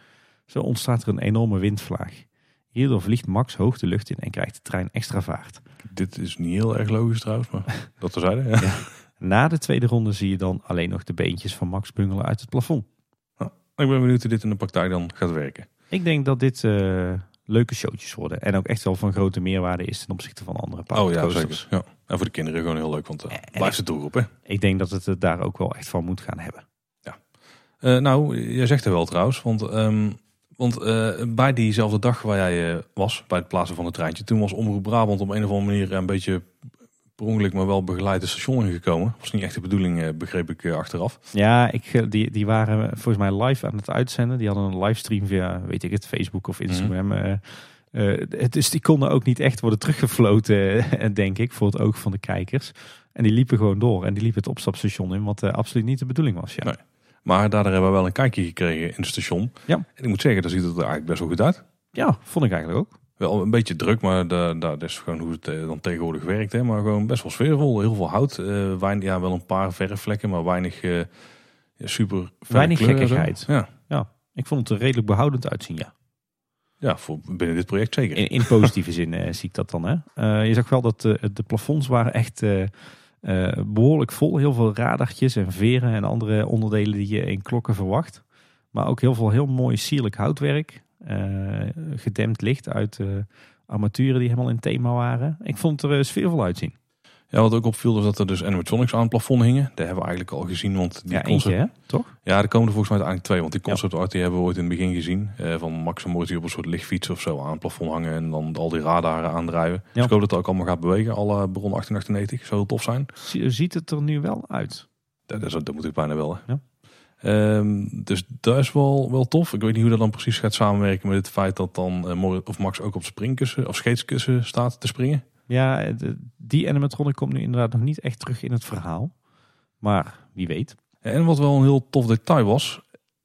Zo ontstaat er een enorme windvlaag. Hierdoor vliegt Max hoog de lucht in en krijgt de trein extra vaart. Dit is niet heel erg logisch trouwens, maar <laughs> dat terzijde. Ja. Na de tweede ronde zie je dan alleen nog de beentjes van Max bungelen uit het plafond. Ik ben benieuwd hoe dit in de praktijk dan gaat werken. Ik denk dat dit eh, leuke showtjes worden. En ook echt wel van grote meerwaarde is ten opzichte van andere Oh powered ja, zeker. Ja. En voor de kinderen gewoon heel leuk, want uh, En- blijft de doelgroep hè. Ik denk dat het het daar ook wel echt van moet gaan hebben. Eh, nou, jij zegt er wel trouwens, want, ehm, want eh, bij diezelfde dag waar jij eh, was, bij het plaatsen van het treintje, toen was Omroep Brabant op een of andere manier een beetje per ongeluk, maar wel begeleid het station ingekomen. Was niet echt de bedoeling, eh, begreep ik eh, achteraf. Ja, ik, eh, die, die waren volgens mij live aan het uitzenden. Die hadden een livestream via, weet ik het, Facebook of Instagram. dus die konden ook niet echt worden teruggefloten, <laughs> denk ik, voor het oog van de kijkers. En die liepen gewoon door. En die liepen het opstapstation in, wat absoluut niet de bedoeling was. Ja. Nee. Maar daardoor hebben we wel een kijkje gekregen in het station. Ja. En ik moet zeggen, daar ziet het er eigenlijk best wel goed uit. ja, vond ik eigenlijk ook. Wel een beetje druk, maar da- da- dat is gewoon hoe het eh, dan tegenwoordig werkt. Hè. Maar gewoon best wel sfeervol. Heel veel hout. eh weinig, ja, wel een paar verfvlekken, maar weinig ja, super Weinig gekkigheid. Ja. Ik vond het er redelijk behoudend uitzien, ja. Ja, voor binnen dit project zeker. In, in positieve zin zie ik dat dan. Hè? Je zag wel dat de, de plafonds waren echt eh, eh, behoorlijk vol. Heel veel radartjes en veren en andere onderdelen die je in klokken verwacht. Maar ook heel veel heel mooi sierlijk houtwerk. Eh, gedempt licht uit armaturen die helemaal in thema waren. Ik vond het er eh, sfeervol uitzien. Ja, wat ook opviel is dat er dus animatronics aan het plafond hingen. Daar hebben we eigenlijk al gezien, want die ja, eentje hè, toch? Ja, er komen er volgens mij uiteindelijk twee. Want die concept art die hebben we ooit in het begin gezien. Eh, van Max en die op een soort lichtfiets of zo aan het plafond hangen. En dan al die radaren aandrijven. Dus ik hoop dat het ook allemaal gaat bewegen. Alle bron 1898. Zou heel tof zijn. Zie- Ziet het er nu wel uit? Dat, dat, dat moet ik bijna wel. Hè. Ja. Ehm, dus dat is wel, wel tof. Ik weet niet hoe dat dan precies gaat samenwerken met het feit dat dan Moritz of Max ook op springkussen of skateskussen staat te springen. Ja, de- die animatronic komt nu inderdaad nog niet echt terug in het verhaal. Maar wie weet. En wat wel een heel tof detail was.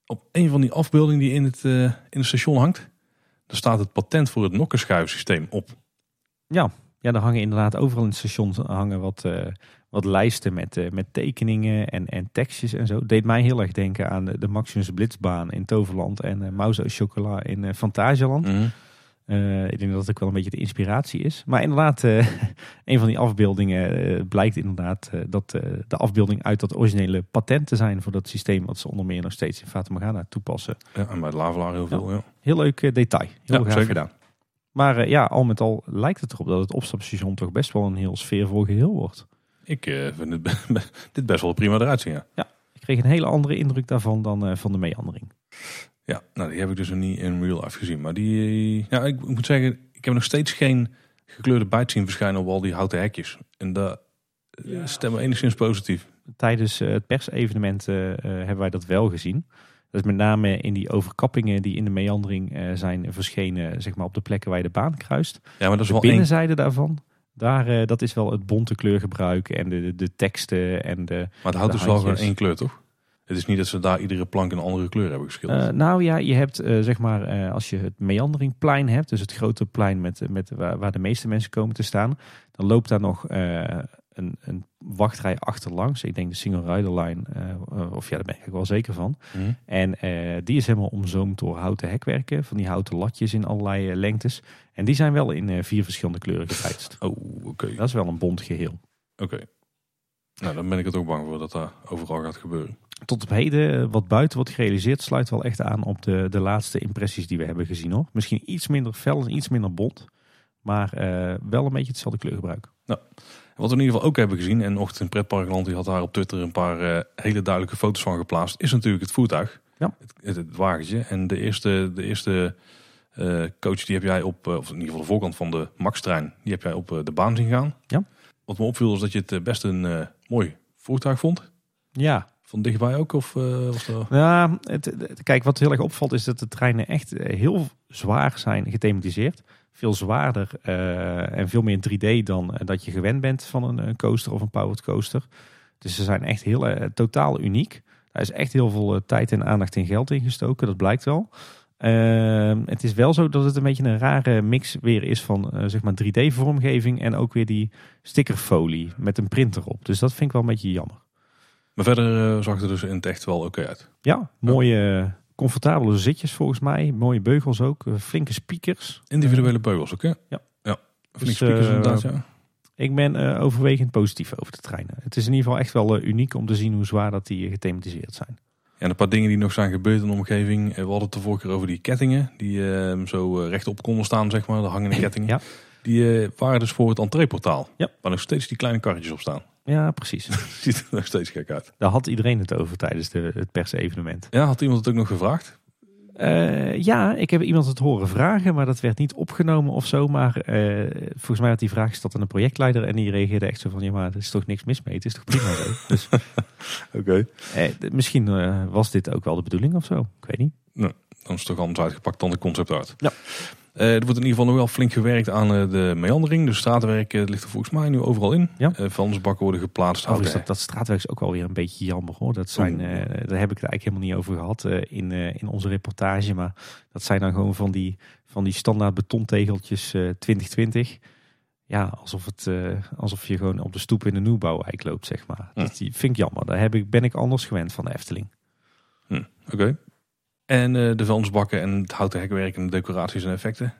Op een van die afbeeldingen die in het, eh, in het station hangt. Daar staat het patent voor het nokkenschuifsysteem op. Ja, ja, er hangen inderdaad overal in het station hangen wat, eh, wat lijsten met, eh, met tekeningen en, en tekstjes en zo. Deed mij heel erg denken aan de, de Maximus Blitzbaan in Toverland en uh, Mauzo Chocola in uh, ik denk dat het ook wel een beetje de inspiratie is. Maar inderdaad, <laughs> een van die afbeeldingen blijkt inderdaad dat de afbeelding uit dat originele patent te zijn voor dat systeem wat ze onder meer nog steeds in Fata Morgana toepassen. Ja, en bij de Lavelaar heel veel. Ja. Heel leuk detail. Heel Ja, zeker. gedaan. Maar ja, al met al lijkt het erop dat het opstapstation toch best wel een heel sfeervol geheel wordt. Ik eh, vind het <laughs> be- dit best wel prima eruit zien. Ja. Ik kreeg een hele andere indruk daarvan dan eh, van de meandering. ja, nou die heb ik dus nog niet in real life gezien. Maar die, ja, ik, ik moet zeggen, ik heb nog steeds geen gekleurde bijt zien verschijnen op al die houten hekjes. En dat eh, stemt me enigszins positief. Tijdens het persevenement hebben wij dat wel gezien. Dat is met name in die overkappingen die in de meandering eh, zijn verschenen, zeg maar op de plekken waar je de baan kruist. Ja, maar dat is De wel één. binnenzijde daarvan, daar, eh, dat is wel het bonte kleurgebruik en de, de, de teksten en de... Maar het houdt dus wel gewoon één kleur, toch? Het is niet dat ze daar iedere plank een andere kleur hebben geschilderd. Eh, nou ja, je hebt eh, zeg maar, als je het meanderingplein hebt, dus het grote plein met, met, waar, waar de meeste mensen komen te staan, dan loopt daar nog een, een wachtrij achterlangs. Ik denk de single rider line, eh, eh, of ja, daar ben ik wel zeker van. Mhm. En eh, die is helemaal omzoomd door houten hekwerken, van die houten latjes in allerlei lengtes. En die zijn wel in vier verschillende kleuren geprijsd. Oh, oké. Dat is wel een bont geheel. Oké. Nou, dan ben ik het ook bang voor dat dat overal gaat gebeuren. Tot op heden, wat buiten wordt gerealiseerd, sluit wel echt aan op de, de laatste impressies die we hebben gezien hoor. Misschien iets minder fel en iets minder bont. Maar wel een beetje hetzelfde kleurgebruik. Wat we in ieder geval ook hebben gezien, en Ochtend in Pretparkland die had daar op Twitter een paar eh, hele duidelijke foto's van geplaatst, is natuurlijk het voertuig. Ja. Het, het, het wagentje. En de eerste, de eerste eh, coach die heb jij op, eh, of in ieder geval de voorkant van de Max-trein, die heb jij op de baan zien gaan. Ja. Wat me opviel is dat je het best een mooi voertuig vond. Ja, Van dichtbij ook? Of eh, was dat... ja het, het- kijk wat heel erg opvalt is dat de treinen echt heel zwaar zijn gethematiseerd. Veel zwaarder eh, en veel meer 3D dan eh, dat je gewend bent van een, een coaster of een powered coaster. Dus ze zijn echt heel eh, totaal uniek. Daar is echt heel veel tijd en aandacht en geld in gestoken, dat blijkt wel. Ehm, het is wel zo dat het een beetje een rare mix weer is van zeg maar 3D-vormgeving en ook weer die stickerfolie met een printer op. Dus dat vind ik wel een beetje jammer. Maar verder eh, zag het er dus in het echt wel oké uit. Ja, mooie, comfortabele zitjes volgens mij. Mooie beugels ook. eh, flinke speakers. Individuele beugels ook, hè? Ja. ja. Flink Dus, speakers eh, inderdaad, ja. Ik ben eh, overwegend positief over de treinen. Het is in ieder geval echt wel uniek om te zien hoe zwaar dat die gethematiseerd zijn. En een paar dingen die nog zijn gebeurd in de omgeving. We hadden het de vorige keer over die kettingen. Die eh, zo rechtop konden staan, zeg maar. De hangende <clears throat> kettingen. Ja. Die waren dus voor het entreeportaal. Ja. Waar nog steeds die kleine karretjes op staan. Ja, precies. <laughs> Ziet er nog steeds gek uit. Daar had iedereen het over tijdens de, het persevenement. Ja, had iemand het ook nog gevraagd? Eh, ja, ik heb iemand het horen vragen, maar dat werd niet opgenomen of zo. Maar eh, volgens mij had die vraag gesteld aan de projectleider en die reageerde echt zo van... ja, maar er is toch niks mis mee, het is toch prima zo. <laughs> Dus Oké. eh, misschien was dit ook wel de bedoeling of zo, ik weet niet. Dan is het toch anders uitgepakt dan de concept art. Ja. Eh, er wordt in ieder geval nog wel flink gewerkt aan eh, de meandering. De straatwerk eh, ligt er volgens mij nu overal in. Ja. Vuilnisbakken worden geplaatst. Houten- dat, dat straatwerk is ook wel weer een beetje jammer hoor. Dat zijn, daar heb ik het eigenlijk helemaal niet over gehad eh, in, in onze reportage. Maar dat zijn dan gewoon van die, van die standaard betontegeltjes eh 2020. Ja, alsof, het, alsof je gewoon op de stoep in de nieuwbouwwijk loopt, zeg maar. Hm. Dat vind ik jammer. Daar heb ik, ben ik anders gewend van de Efteling. Oké. En eh, de vuilnisbakken en het houten hekwerk en de decoraties en effecten.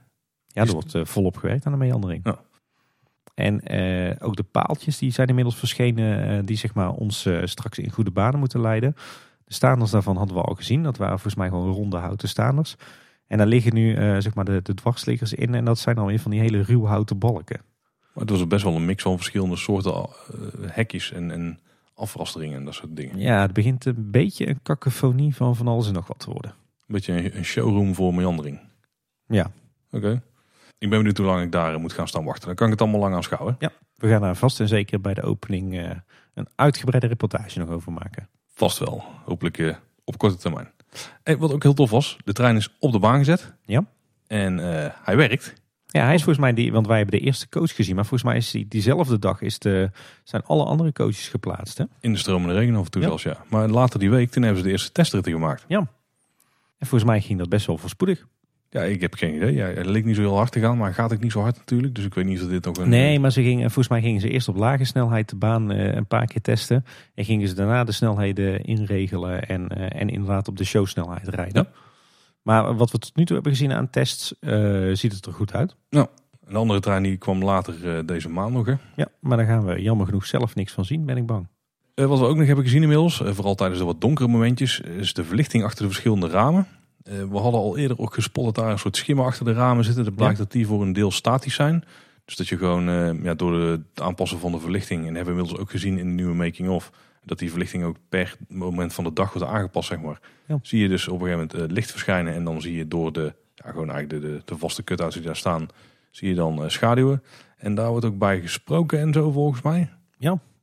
Ja, er wordt eh, volop gewerkt aan de meandering. Ja. En eh, ook de paaltjes die zijn inmiddels verschenen, die zeg maar ons straks in goede banen moeten leiden. De staanders daarvan hadden we al gezien. Dat waren volgens mij gewoon ronde houten staanders. En daar liggen nu zeg maar de, de dwarsliggers in. En dat zijn dan weer van die hele ruw houten balken. Maar het was best wel een mix van verschillende soorten hekjes en, en afrasteringen en dat soort dingen. Ja, het begint een beetje een kakofonie van van alles en nog wat te worden. Een beetje een, showroom voor meandering. Ja, Oké. Ik ben benieuwd hoe lang ik daar moet gaan staan wachten. Dan kan ik het allemaal lang aanschouwen. we gaan daar vast en zeker bij de opening eh, een uitgebreide reportage nog over maken. Vast wel. Hopelijk eh, op korte termijn. En wat ook heel tof was, de trein is op de baan gezet. Ja. En eh, hij werkt. Ja, hij is volgens mij die, want wij hebben de eerste coach gezien, maar volgens mij is die, diezelfde dag is de, zijn alle andere coaches geplaatst. Hè? In de stromende regen af en toe Ja. zelfs, ja. Maar later die week, toen hebben ze de eerste testritten gemaakt. En volgens mij ging dat best wel voorspoedig. Ja, ik heb geen idee. Ja, het leek niet zo heel hard te gaan, maar gaat ook niet zo hard natuurlijk. Dus ik weet niet of dit nog een... Nee, maar ze gingen, volgens mij gingen ze eerst op lage snelheid de baan eh, een paar keer testen. En gingen ze daarna de snelheden inregelen en, eh, en inderdaad op de showsnelheid rijden. Maar wat we tot nu toe hebben gezien aan tests, eh, ziet het er goed uit. Een andere trein die kwam later eh, deze maand nog. Hè. Ja, maar daar gaan we jammer genoeg zelf niks van zien, ben ik bang. Eh, wat we ook nog hebben gezien inmiddels, eh, vooral tijdens de wat donkere momentjes, is de verlichting achter de verschillende ramen. Eh, we hadden al eerder ook gespot dat daar een soort schimmen achter de ramen zitten. Het blijkt dat die voor een deel statisch zijn. Dus dat je gewoon eh, ja, door de- het aanpassen van de verlichting, en hebben we inmiddels ook gezien in de nieuwe making-of, dat die verlichting ook per moment van de dag wordt aangepast, zeg maar. Ja. Zie je dus op een gegeven moment eh, licht verschijnen en dan zie je door de, ja, gewoon eigenlijk de, de, de vaste cut-outs die daar staan, zie je dan eh, schaduwen. En daar wordt ook bij gesproken en zo volgens mij.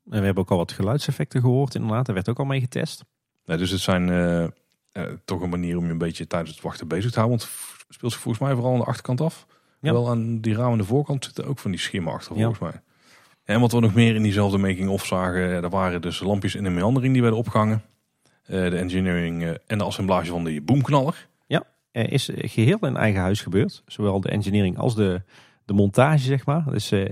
En we hebben ook al wat geluidseffecten gehoord inderdaad, daar werd ook al mee getest. Dus het zijn eh, eh, toch een manier om je een beetje tijdens het wachten bezig te houden. Want het speelt zich volgens mij vooral aan de achterkant af. Ja. Wel aan die ramen aan de voorkant zitten ook van die schimmen achter Ja. volgens mij. En wat we nog meer in diezelfde making-of zagen, eh, er waren dus lampjes in de meandering die werden opgehangen. Eh, de engineering en de assemblage van die boomknaller. Er is geheel in eigen huis gebeurd. Zowel de engineering als de, de montage, zeg maar. Eh,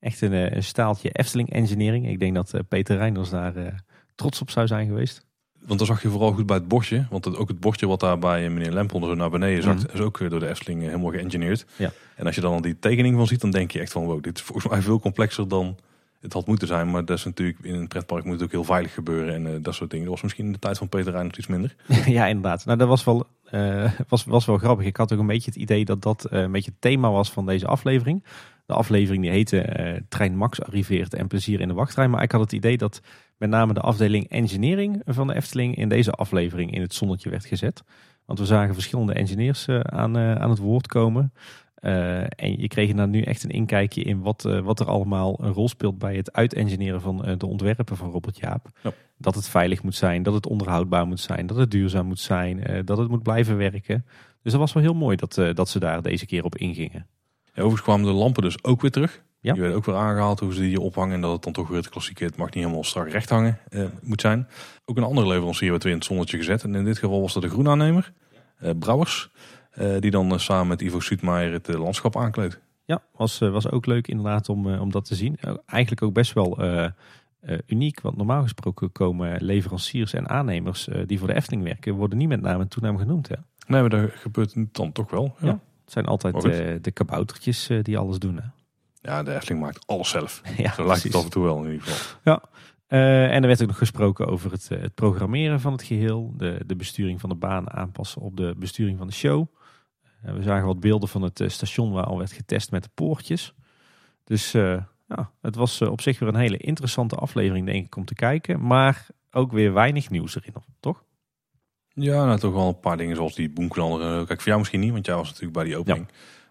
echt een, eh, een staaltje Efteling engineering. Ik denk dat eh, Peter Reinders daar eh, trots op zou zijn geweest. Want dan zag je vooral goed bij het bordje. Want het, ook het bordje wat daar bij meneer Lempel zo naar beneden zakt, Mhm. is ook door de Efteling helemaal geëngineerd. Ja. En als je dan die tekening van ziet, dan denk je echt van wow, dit is <laughs> volgens mij veel complexer dan het had moeten zijn. Maar dat is natuurlijk in een pretpark moet het ook heel veilig gebeuren en dat soort dingen. Dat was misschien in de tijd van Peter Rijn nog iets minder. <laughs> ja, inderdaad. Nou, dat was wel, was, was wel grappig. Ik had ook een beetje het idee dat dat een beetje het thema was van deze aflevering. De aflevering die heette eh, Trein Max arriveert en plezier in de wachtrij. Maar ik had het idee dat met name de afdeling engineering van de Efteling in deze aflevering in het zonnetje werd gezet. Want we zagen verschillende engineers eh, aan, eh, aan het woord komen. En je kreeg daar nu echt een inkijkje in wat, wat er allemaal een rol speelt bij het uitengineeren van de ontwerpen van Robert Jaap. Ja. Dat het veilig moet zijn, dat het onderhoudbaar moet zijn, dat het duurzaam moet zijn, dat het moet blijven werken. Dus dat was wel heel mooi dat, dat ze daar deze keer op ingingen. Overigens kwamen de lampen dus ook weer terug. Ja. Die werden ook weer aangehaald hoe ze die ophangen. En dat het dan toch weer het klassieke, het mag niet helemaal strak recht hangen, eh, moet zijn. Ook een andere leverancier werd weer in het zonnetje gezet. En in dit geval was dat de groenaannemer, eh, Brouwers. eh, die dan eh, samen met Ivo Suutmaier het eh, landschap aankleedt. Ja, was, eh, was ook leuk inderdaad om, om dat te zien. Eigenlijk ook best wel uniek, want normaal gesproken komen leveranciers en aannemers die voor de Efteling werken, worden niet met naam en toenaam genoemd. Hè? Nee, maar dat gebeurt dan toch wel. Ja, Ja. Het zijn altijd eh, de kaboutertjes eh, die alles doen. Hè? ja de Efteling maakt alles zelf. <laughs> ja, Zo lijkt het af en toe wel in ieder geval. Eh, en er werd ook nog gesproken over het, het programmeren van het geheel. De, de besturing van de baan aanpassen op de besturing van de show. We zagen wat beelden van het station waar al werd getest met de poortjes. Dus ja, het was op zich weer een hele interessante aflevering denk ik om te kijken. Maar ook weer weinig nieuws erin, toch? Ja, nou toch wel een paar dingen zoals die boomknaller. Eh, Kijk, voor jou misschien niet, want jij was natuurlijk bij die opening.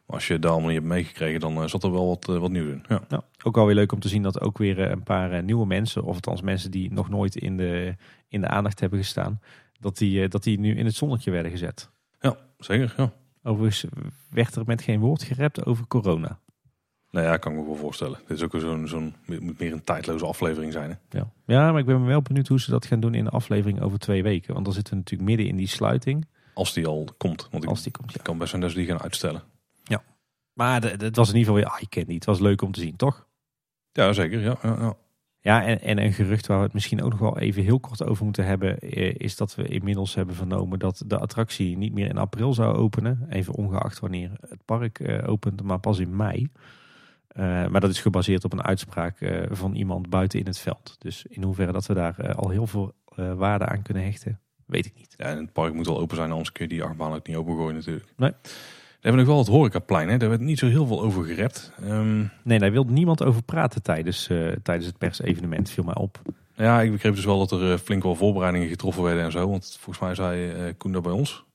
Maar als je daar allemaal niet hebt meegekregen, dan eh, zat er wel wat, eh, wat nieuws in. Ja. Ja, ook alweer leuk om te zien dat ook weer een paar nieuwe mensen, of althans mensen die nog nooit in de, in de aandacht hebben gestaan, dat die, dat die nu in het zonnetje werden gezet. ja, zeker. Ja. Overigens werd er met geen woord gerept over corona. Nou ja, kan ik me wel voorstellen. Dit is ook zo'n, zo'n, moet meer een tijdloze aflevering zijn. Hè? Ja. ja, maar ik ben wel benieuwd hoe ze dat gaan doen in de aflevering over twee weken. Want dan zitten we natuurlijk midden in die sluiting, Als die al komt. Want ik als die komt. Ja. kan best zijn dat ze die gaan uitstellen. Maar de- de- het was in ieder geval weer eye candy. Het was leuk om te zien, toch? Ja, zeker. Ja, ja, ja. Ja, en, en een gerucht waar we het misschien ook nog wel even heel kort over moeten hebben, is dat we inmiddels hebben vernomen dat de attractie niet meer in april zou openen. Even ongeacht wanneer het park eh, opent, maar pas in mei. Eh, maar dat is gebaseerd op een uitspraak eh, van iemand buiten in het veld. Dus in hoeverre dat we daar eh, al heel veel waarde aan kunnen hechten, weet ik niet. Ja, en het park moet wel open zijn, anders kun je die achtbaan ook niet opengooien natuurlijk. Nee. We hebben nog wel het horecaplein, hè? daar werd niet zo heel veel over gerept. Ehm, Nee, daar wil niemand over praten tijdens, eh, tijdens het persevenement, viel mij op. ja, ik begreep dus wel dat er flink wel voorbereidingen getroffen werden en zo. Want volgens mij zei eh Koen dat bij ons.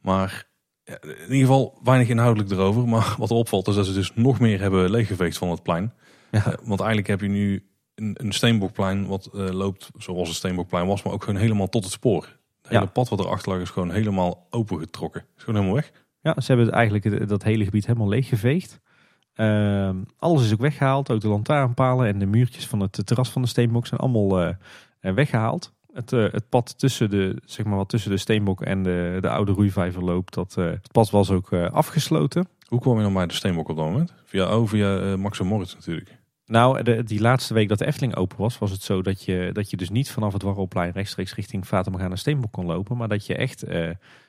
Maar in ieder geval weinig inhoudelijk erover. Maar <laughs> wat er opvalt is dat ze dus nog meer hebben leeggeveegd van het plein. Ja. Eh, want eigenlijk heb je nu een, een steenbokplein wat eh, loopt zoals een steenbokplein was. Maar ook gewoon helemaal tot het spoor. Het hele Ja. pad wat erachter lag is gewoon helemaal opengetrokken. Is gewoon helemaal weg. Ja, ze hebben eigenlijk dat hele gebied helemaal leeggeveegd. Ehm, alles is ook weggehaald. Ook de lantaarnpalen en de muurtjes van het terras van de steenbok zijn allemaal eh, weggehaald. Het, eh, het pad tussen de, zeg maar wat tussen de steenbok en de, de oude roeivijver loopt, dat, eh, het pad was ook eh, afgesloten. Hoe kwam je dan bij de steenbok op dat moment? Via, oh, via Max en Moritz natuurlijk. Nou, de, die laatste week dat de Efteling open was, was het zo dat je, dat je dus niet vanaf het Warrelplein rechtstreeks richting Vatamorgana Steenbok kon lopen. Maar dat je echt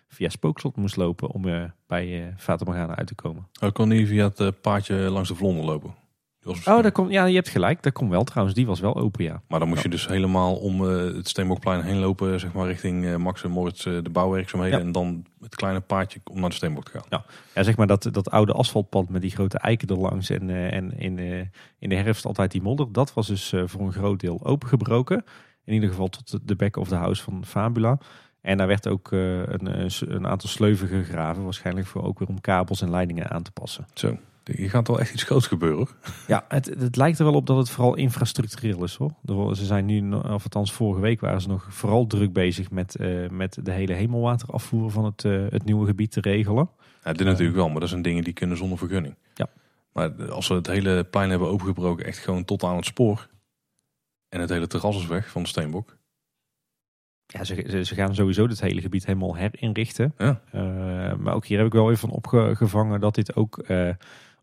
via Spookslot moest lopen om bij eh Vatamorgana uit te komen. Oh, ik kon niet via het paadje langs de Vlonder lopen. Oh, daar komt, ja, je hebt gelijk. Dat komt wel trouwens. Die was wel open, ja. Maar dan moest je dus helemaal om eh, het Steenbokplein heen lopen, zeg maar richting eh, Max en Moritz, eh, de bouwwerkzaamheden. Ja. En dan het kleine paadje om naar de Steenbok te gaan. Ja, zeg maar dat, dat oude asfaltpad met die grote eiken erlangs en, eh, en in, eh, in de herfst altijd die modder. Dat was dus eh, voor een groot deel opengebroken. In ieder geval tot de- back of the house van Fabula. En daar werd ook eh, een, een aantal sleuven gegraven. Waarschijnlijk voor ook weer om kabels en leidingen aan te passen. Zo, je gaat wel echt iets groots gebeuren. hoor. Ja, het, het lijkt er wel op dat het vooral infrastructureel is hoor. Ze zijn nu, of althans vorige week waren ze nog vooral druk bezig met, eh, met de hele hemelwaterafvoer van het, eh, het nieuwe gebied te regelen. Ja, dit natuurlijk wel, maar dat zijn dingen die kunnen zonder vergunning. Ja. Maar als we het hele plein hebben opengebroken, echt gewoon tot aan het spoor. En het hele terras is weg van de Steenbok. Ja, ze, ze, gaan sowieso het hele gebied helemaal herinrichten. Ja. Eh, maar ook hier heb ik wel even van opgevangen dat dit ook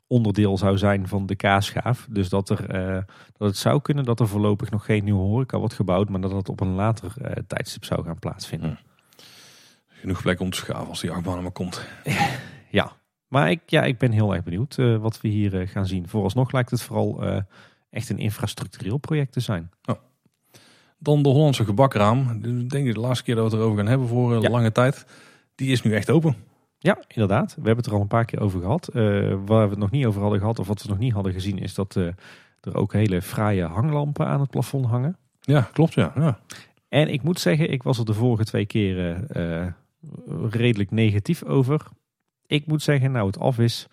onderdeel zou zijn van de kaasschaaf. Dus dat, er, eh, dat het zou kunnen dat er voorlopig nog geen nieuwe horeca wordt gebouwd, maar dat het op een later eh, tijdstip zou gaan plaatsvinden. Genoeg plek om te schaven als die achtbaan maar komt. <laughs> Ja, maar ik, ja, ik ben heel erg benieuwd eh, wat we hier gaan zien. Vooralsnog lijkt het vooral echt een infrastructureel project te zijn. Dan de Hollandse gebakraam. Ik denk de laatste keer dat we het erover gaan hebben voor Ja. lange tijd. Die is nu echt open. Ja, inderdaad. We hebben het er al een paar keer over gehad. Eh, waar we het nog niet over hadden gehad, of wat we nog niet hadden gezien, is dat eh, er ook hele fraaie hanglampen aan het plafond hangen. Ja, klopt ja. ja. En ik moet zeggen, ik was er de vorige twee keren eh, redelijk negatief over. Ik moet zeggen, nou het af is,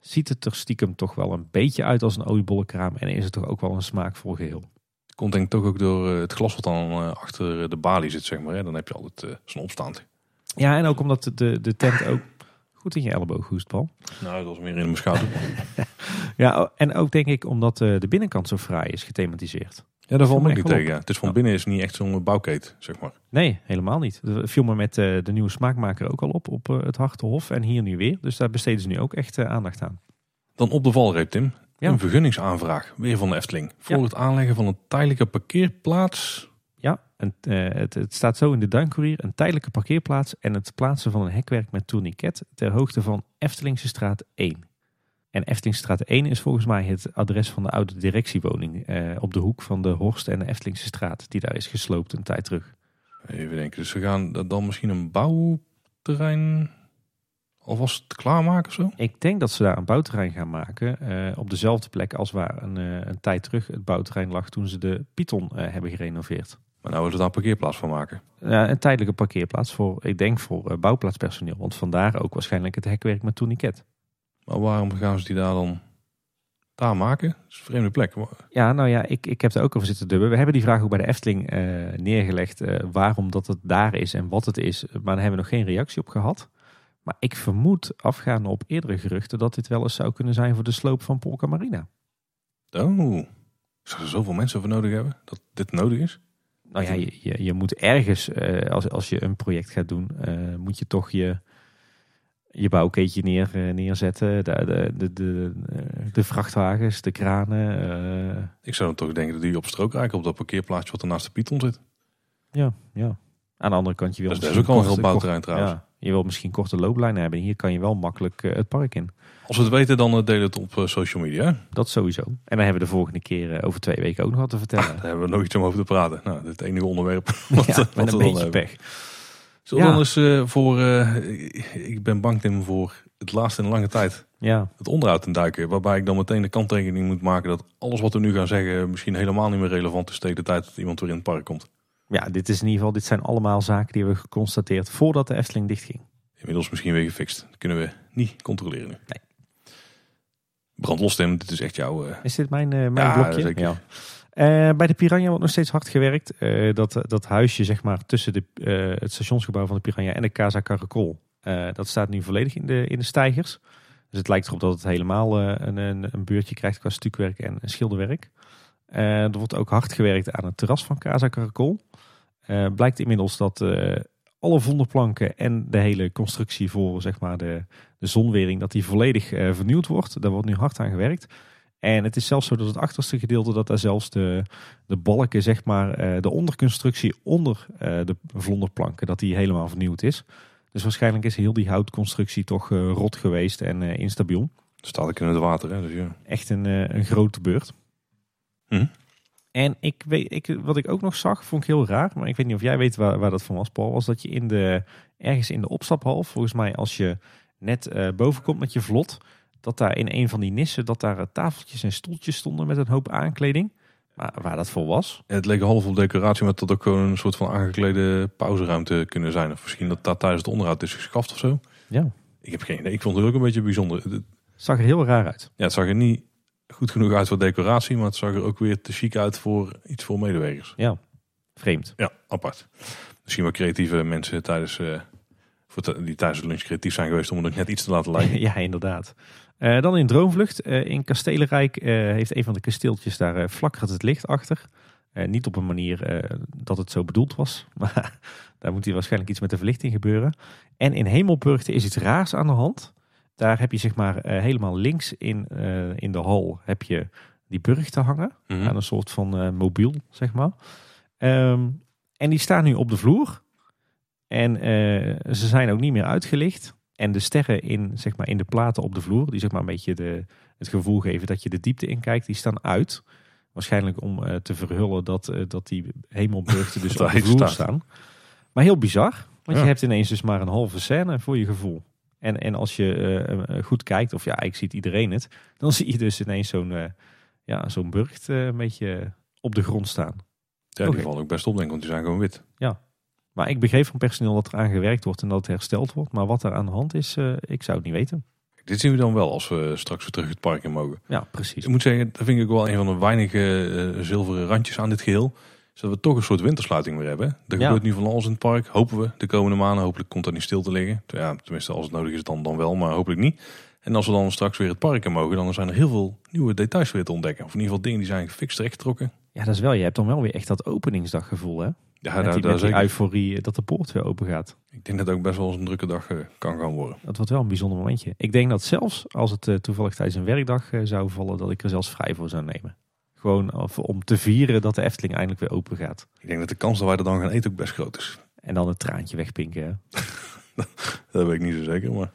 ziet het er stiekem toch wel een beetje uit als een oliebollenkraam. En is het toch ook wel een smaakvol geheel. Komt denk ik toch ook door het glas wat dan achter de balie zit, zeg maar. Hè. Dan heb je altijd zo'n opstaand. Ja, en ook omdat de, de tent ook goed in je elleboog hoest, Paul. Nou, dat was meer in mijn schouder. <laughs> Ja, en ook denk ik omdat eh, de binnenkant zo fraai is gethematiseerd. Ja, daar valt me niet tegen. ja. Het is van Ja. binnen is niet echt zo'n bouwkeet, zeg maar. Nee, helemaal niet. Dat viel me met eh, de nieuwe smaakmaker ook al op, op eh, het Hartenhof. En hier nu weer. Dus daar besteden ze nu ook echt aandacht aan. Dan op de valreep, Tim. Ja. Een vergunningsaanvraag, weer van de Efteling. Voor Ja. het aanleggen van een tijdelijke parkeerplaats. Eh, het, het staat zo in de Duincourier. Een tijdelijke parkeerplaats en het plaatsen van een hekwerk met tourniquet ter hoogte van Eftelingse straat 1. En Eftelingse straat 1 is volgens mij het adres van de oude directiewoning eh, op de hoek van de Horst en de Eftelingse straat. Die daar is gesloopt een tijd terug. Even denken, dus we gaan dan misschien een bouwterrein alvast klaarmaken of zo? Ik denk dat ze daar een bouwterrein gaan maken eh, op dezelfde plek als waar een, een tijd terug het bouwterrein lag toen ze de Python eh, hebben gerenoveerd. Maar nou willen we daar een parkeerplaats van maken. Ja, een tijdelijke parkeerplaats voor, ik denk voor eh, bouwplaatspersoneel. Want vandaar ook waarschijnlijk het hekwerk met tourniquet. Maar waarom gaan ze die daar dan daar maken? Dat is een vreemde plek. Ja, nou ja, ik, ik heb er ook over zitten dubben. We hebben die vraag ook bij de Efteling eh, neergelegd. eh, waarom dat het daar is en wat het is. Maar daar hebben we nog geen reactie op gehad. Maar ik vermoed, afgaande op eerdere geruchten, dat dit wel eens zou kunnen zijn voor de sloop van Polka Marina. Oh, zou er zoveel mensen voor nodig hebben dat dit nodig is? Nou ja, je, je, je moet ergens, eh, als, als je een project gaat doen, eh, moet je toch je, je bouwkeetje neer, eh, neerzetten. De, de, de, de, de vrachtwagens, de kranen. Ik zou dan toch denken dat die op strook rijken op dat parkeerplaatsje wat er naast de Python zit. ja, ja. Aan de andere kant, je wil Dat is, dat is misschien ook al een heel bouwterrein trouwens. Ja, je wil misschien korte looplijnen hebben. Hier kan je wel makkelijk eh, het park in. Als we het weten, dan eh, delen het op eh, social media. Dat sowieso. En dan hebben we de volgende keer over twee weken ook nog wat te vertellen. Daar hebben we nog iets om over te praten. Nou, het enige onderwerp <laughs> wat, ja, wat met een beetje hebben. pech. We Ja. dan eens voor, ik ben bang Tim, voor het laatste in een lange tijd, Ja, het onderhoud induiken. Waarbij ik dan meteen de kanttekening moet maken dat alles wat we nu gaan zeggen misschien helemaal niet meer relevant is tegen de tijd dat iemand weer in het park komt. Ja, dit is in ieder geval, dit zijn allemaal zaken die we geconstateerd voordat de Efteling dichtging. Inmiddels misschien weer gefixt. Dat kunnen we niet controleren nu. Nee. Brandlos Tim, dit is echt jouw... eh, Is dit mijn, eh, mijn Ja, blokje? zeker. Eh, bij de Piranha wordt nog steeds hard gewerkt. Dat, dat huisje zeg maar, tussen de, het stationsgebouw van de Piranha en de Casa Caracol. dat staat nu volledig in de, in de stijgers. Dus het lijkt erop dat het helemaal een, een, een beurtje krijgt qua stukwerk en schilderwerk. Eh, er wordt ook hard gewerkt aan het terras van Casa Caracol. Eh, blijkt inmiddels dat eh, alle vonderplanken en de hele constructie voor zeg maar, de, de zonwering... dat die volledig eh, vernieuwd wordt. Daar wordt nu hard aan gewerkt. En het is zelfs zo dat het achterste gedeelte, dat daar zelfs de, de balken, zeg maar, de onderconstructie onder de vlonderplanken, dat die helemaal vernieuwd is. Dus waarschijnlijk is heel die houtconstructie toch rot geweest en instabiel. staat ik in het water, hè? Dus ja. Echt een, een grote beurt. Hm. En ik weet, ik, wat ik ook nog zag, vond ik heel raar, maar ik weet niet of jij weet waar, waar dat van was, Paul, was dat je in de, ergens in de opstaphal, volgens mij als je net eh, boven komt met je vlot, dat daar in een van die nissen, dat daar eh, tafeltjes en stoeltjes stonden met een hoop aankleding. Maar waar dat voor was, Het leek half op decoratie, maar dat ook gewoon een soort van aangeklede pauzeruimte kunnen zijn. Of misschien dat dat tijdens het onderhoud is geschaft of zo. ja, Ik heb geen idee. Ik vond het ook een beetje bijzonder. Het- zag er heel raar uit. Ja, het zag er niet goed genoeg uit voor decoratie, maar het zag er ook weer te chic uit voor iets voor medewerkers. Ja, vreemd. Ja, apart. Misschien wel creatieve mensen tijdens, eh, voor die tijdens de lunch creatief zijn geweest om het ook net iets te laten lijken. <laughs> ja, inderdaad. Eh, dan in Droomvlucht. eh, in Kastelenrijk heeft een van de kasteeltjes daar flakkert het licht achter. Niet op een manier dat het zo bedoeld was. <laughs> Maar daar moet hier waarschijnlijk iets met de verlichting gebeuren. En in Hemelburgte is iets raars aan de hand. Daar heb je zeg maar eh, helemaal links in, eh, in de hal heb je die burg te hangen. Mhm. Aan een soort van eh, mobiel, zeg maar. Ehm, en die staan nu op de vloer. En ze zijn ook niet meer uitgelicht. En de sterren in, zeg maar, in de platen op de vloer, die zeg maar een beetje de, het gevoel geven dat je de diepte in kijkt, die staan uit. Waarschijnlijk om te verhullen dat, dat die hemelburgten dus <laughs> op de vloer staat. staan. Maar heel bizar, want Ja. je hebt ineens dus maar een halve scène voor je gevoel. En, en als je eh, eh, goed kijkt, of ja, ik ziet iedereen het, dan <laughs> zie je dus ineens zo'n eh, ja, zo'n burcht een beetje op de grond staan. Ja, Oké. die vallen ook best op, denk ik, want die zijn gewoon wit. Maar ik begreep van personeel dat er aan gewerkt wordt en dat het hersteld wordt. Maar wat er aan de hand is, ik zou het niet weten. Dit zien we dan wel als we straks weer terug het park in mogen. Ja, precies. Ik moet zeggen, dat vind ik wel een van de weinige zilveren randjes aan dit geheel. Is dat we toch een soort wintersluiting weer hebben. Er Ja. gebeurt nu van alles in het park. Hopen we de komende maanden. Hopelijk komt dat niet stil te liggen. Ja, tenminste, als het nodig is dan, dan wel, maar hopelijk niet. En als we dan straks weer het park in mogen, dan zijn er heel veel nieuwe details weer te ontdekken. Of in ieder geval dingen die zijn gefixt rechtgetrokken. Ja, dat is wel. Je hebt dan wel weer echt dat openingsdaggevoel, hè? Ja, met die, daar met die euforie dat de poort weer open gaat. Ik denk dat het ook best wel eens een drukke dag eh, kan gaan worden. Dat wordt wel een bijzonder momentje. Ik denk dat zelfs als het eh, toevallig tijdens een werkdag eh, zou vallen, dat ik er zelfs vrij voor zou nemen. Gewoon of- om te vieren dat de Efteling eindelijk weer open gaat. Ik denk dat de kans dat wij er dan gaan eten ook best groot is. En dan het traantje wegpinken. hè. <laughs> Dat weet ik niet zo zeker. Maar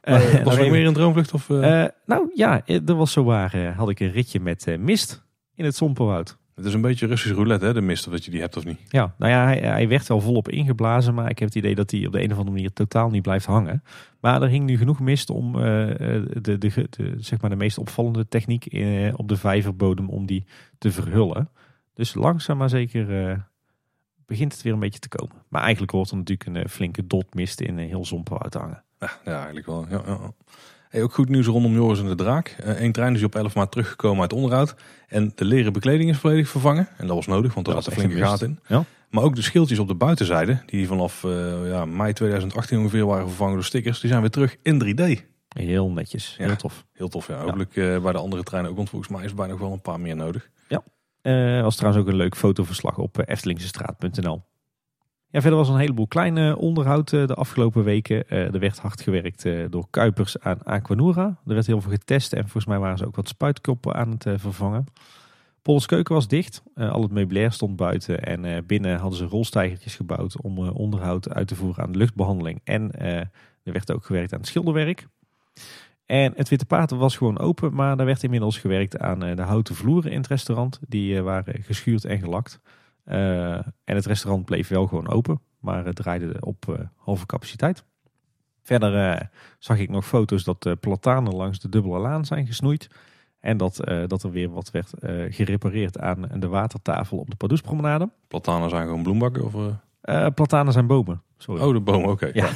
Eh, was nog er ook even- meer een droomvlucht? Of, eh? Eh, nou ja, eh, er was zo waar. eh, had ik een ritje met eh, mist in het Somperwoud. Het is een beetje Russisch roulette, hè, de mist, of dat je die hebt of niet. Ja, nou ja, hij, hij werd wel volop ingeblazen, maar ik heb het idee dat hij op de een of andere manier totaal niet blijft hangen. Maar er hing nu genoeg mist om eh, eh, de, de, zeg maar de meest opvallende techniek eh, op de vijverbodem om die te verhullen. Dus langzaam maar zeker begint het weer een beetje te komen. Maar eigenlijk hoort er natuurlijk een flinke dot mist in eh, heel Somperwoud te hangen. Ja, ja eigenlijk wel. Ja, ja. Hey, ook goed nieuws rondom Joris en de Draak. Eén trein is op 11 maart teruggekomen uit onderhoud. En de leren bekleding is volledig vervangen. En dat was nodig, want er zat een flinke gaten in. Ja. Maar ook de schildjes op de buitenzijde, die vanaf eh, ja, mei 2018 ongeveer waren vervangen door stickers, die zijn weer terug in 3D. Heel netjes, Ja. heel tof. Heel tof, ja. Hopelijk eh, bij de andere treinen ook, want volgens mij is er bijna nog wel een paar meer nodig. Eh was trouwens ook een leuk fotoverslag op eh, eftelingsestraat.nl. Verder was er een heleboel kleine onderhoud eh, de afgelopen weken. Eh, er werd hard gewerkt eh, door Kuipers aan Aquanura. Er werd heel veel getest en volgens mij waren ze ook wat spuitkoppen aan het vervangen. Pols keuken was dicht. al het meubilair stond buiten en binnen hadden ze rolstijgertjes gebouwd om onderhoud uit te voeren aan de luchtbehandeling. En er werd ook gewerkt aan het schilderwerk. En het Witte Paard was gewoon open, maar er werd inmiddels gewerkt aan de houten vloeren in het restaurant. Die waren geschuurd en gelakt. Uh, en het restaurant bleef wel gewoon open, maar het draaide op uh, halve capaciteit. Verder uh, zag ik nog foto's dat de platanen langs de dubbele laan zijn gesnoeid. En dat, dat er weer wat werd gerepareerd aan de watertafel op de Padoespromenade. Platanen zijn gewoon bloembakken? Of, platanen zijn bomen. Sorry. Oh, de bomen, oké. Ja.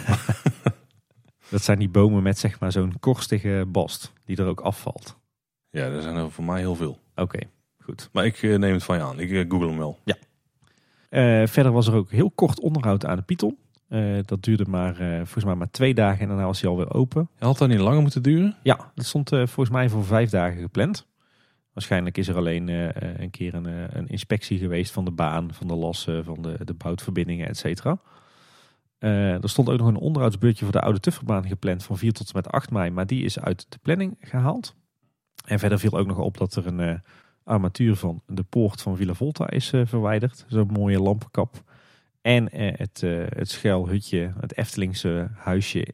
<laughs> dat zijn die bomen met zeg maar zo'n korstige bast die er ook afvalt. Ja, er zijn er voor mij heel veel. Oké, goed. Maar ik neem het van je aan. Ik google hem wel. Ja, uh, verder was er ook heel kort onderhoud aan de Python. Uh, dat duurde maar, uh, volgens mij maar twee dagen en daarna was hij alweer open. Had dat niet langer moeten duren? Ja, dat stond volgens mij voor vijf dagen gepland. Waarschijnlijk is er alleen een keer een, een, inspectie geweest van de baan, van de lassen, van de, de boutverbindingen, et cetera. er stond ook nog een onderhoudsbeurtje voor de oude Tufferbaan gepland van 4 tot en met 8 mei, maar die is uit de planning gehaald. En verder viel ook nog op dat er een armatuur van de poort van Villa Volta is uh, verwijderd. Zo'n mooie lampenkap. En uh, het, uh, het schuilhutje, het Eftelingse huisje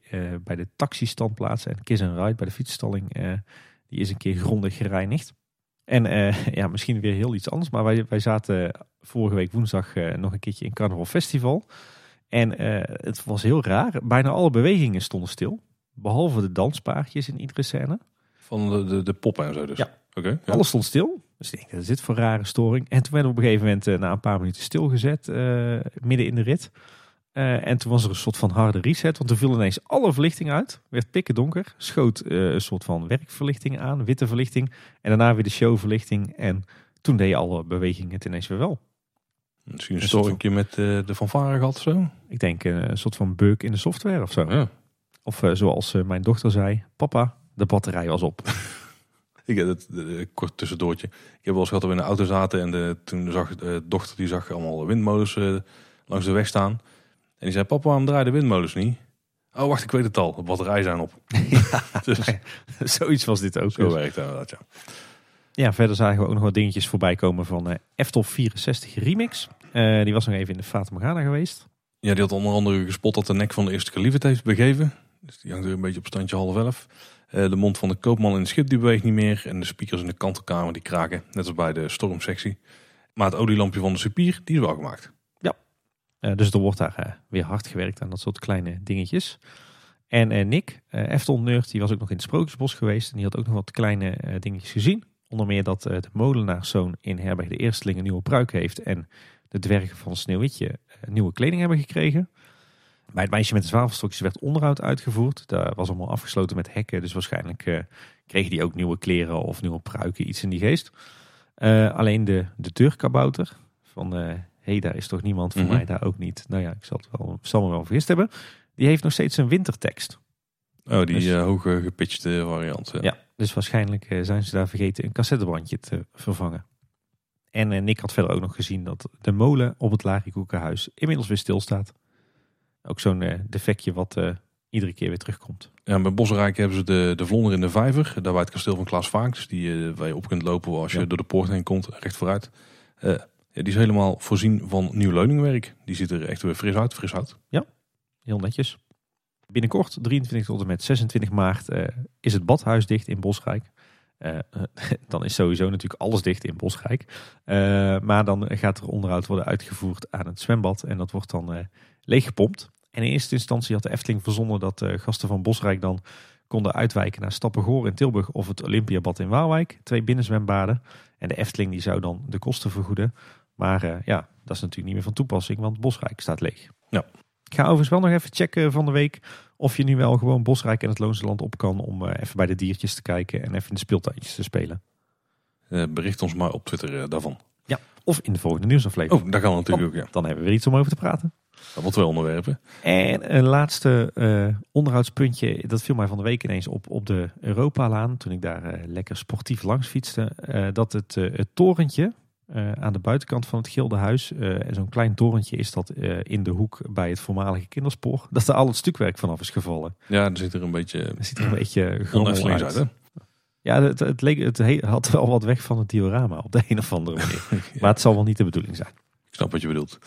bij de taxistandplaats en Kiss and Ride bij de fietsstalling, die is een keer grondig gereinigd. En <laughs> ja, misschien weer heel iets anders, maar wij, wij zaten vorige week woensdag nog een keertje in Carnaval Festival. En het was heel raar. Bijna alle bewegingen stonden stil. Behalve de danspaardjes in iedere scène. Van de, de, de poppen en zo dus? Ja. Oké. Alles stond stil. Dus ik denk, dat is dit voor rare storing? En toen werden we op een gegeven moment uh, na een paar minuten stilgezet, uh, midden in de rit. Uh, en toen was er een soort van harde reset, want toen viel ineens alle verlichting uit. Werd pikken donker, schoot een soort van werkverlichting aan, witte verlichting. En daarna weer de showverlichting. En toen deed je alle bewegingen het ineens weer wel. Misschien een storingje met de fanfare gehad of zo? Ik denk een soort van bug in de software of zo. Ja. Of zoals mijn dochter zei, papa, de batterij was op. <laughs> Ik heb het kort tussendoortje. Ik heb wel eens gehad dat we in de auto zaten en de, toen zag de dochter die zag allemaal windmolens uh, langs de weg staan. En die zei: Papa, waarom draaien de windmolens niet? Oh, wacht, ik weet het al. De batterijen zijn op. <laughs> Ja, <laughs> dus, zoiets was dit ook. Zo dus. werkt dat, ja. Ja, verder zagen we ook nog wat dingetjes voorbij komen van uh, F-Top 64 Remix. Uh, die was nog even in de Fata Morgana geweest. Ja, die had onder andere gespot dat de nek van de eerste kalief het heeft begeven. Dus die hangt er een beetje op standje half elf. Eh, de mond van de koopman in het schip die beweegt niet meer. En de speakers in de kantelkamer die kraken. Net als bij de stormsectie. Maar het olielampje van de supier die is wel gemaakt. Ja, uh, dus er wordt daar uh, weer hard gewerkt aan dat soort kleine dingetjes. En Nick, uh, Efton Nerd, die was ook nog in het Sprookjesbos geweest. En die had ook nog wat kleine dingetjes gezien. Onder meer dat de molenaarszoon in Herberg de Eersteling een nieuwe pruik heeft. En de dwergen van Sneeuwwitje nieuwe kleding hebben gekregen. Bij het meisje met de zwavelstokjes werd onderhoud uitgevoerd. Dat was allemaal afgesloten met hekken. Dus waarschijnlijk uh, kregen die ook nieuwe kleren of nieuwe pruiken, iets in die geest. Uh, alleen de, de deurkabouter van hé, uh, hey, daar is toch niemand voor mhm. mij, daar ook niet. Nou ja, ik zal, het wel, zal me wel vergist hebben. Die heeft nog steeds een wintertekst. Oh, die dus, hoge gepitchte variant. Ja, ja dus waarschijnlijk zijn ze daar vergeten een cassettebandje te vervangen. En Nick had verder ook nog gezien dat de molen op het Larikoekenhuis inmiddels weer stilstaat. Ook zo'n uh, defectje wat uh, iedere keer weer terugkomt. Ja, bij Bosrijk hebben ze de, de vlonder in de vijver. Daar bij het kasteel van Klaas Vaaks. Die, uh, waar je op kunt lopen als je door de poort heen komt. Recht vooruit. Ja, die is helemaal voorzien van nieuw leuningwerk. Die ziet er echt weer fris uit. Fris uit. Ja, heel netjes. Binnenkort, 23 tot en met 26 maart, is het badhuis dicht in Bosrijk. Uh, <laughs> dan is sowieso natuurlijk alles dicht in Bosrijk. Uh, maar dan gaat er onderhoud worden uitgevoerd aan het zwembad. En dat wordt dan uh, leeggepompt. En in eerste instantie had de Efteling verzonnen dat de gasten van Bosrijk dan konden uitwijken naar Stappengoor in Tilburg of het Olympiabad in Waalwijk. Twee binnenzwembaden. En de Efteling die zou dan de kosten vergoeden. Maar ja, dat is natuurlijk niet meer van toepassing, want Bosrijk staat leeg. Ja. Ik ga overigens wel nog even checken van de week of je nu wel gewoon Bosrijk en het Loonse Land op kan om eh, even bij de diertjes te kijken en even in de speeltuintjes te spelen. Uh, bericht ons maar op Twitter daarvan. Ja, of in de volgende nieuwsaflevering. Oh, daar kan natuurlijk ook, ja. Dan hebben we weer iets om over te praten. Dat wordt wel onderwerpen. En een laatste uh, onderhoudspuntje, dat viel mij van de week ineens op op de Europalaan. Toen ik daar lekker sportief langs fietste. dat het, het torentje Eh, aan de buitenkant van het Gildenhuis. En zo'n klein torentje is dat in de hoek bij het voormalige kinderspoor. <laughs> Dat er al het stukwerk vanaf is gevallen. Ja, er zit er een beetje, er zit er een beetje <laughs> grommel uit. uit hè? Ja, het, het, leek, het had wel wat weg van het diorama op de <laughs> een of andere manier. ja. Maar het zal wel niet de bedoeling zijn. Ik snap wat je bedoelt.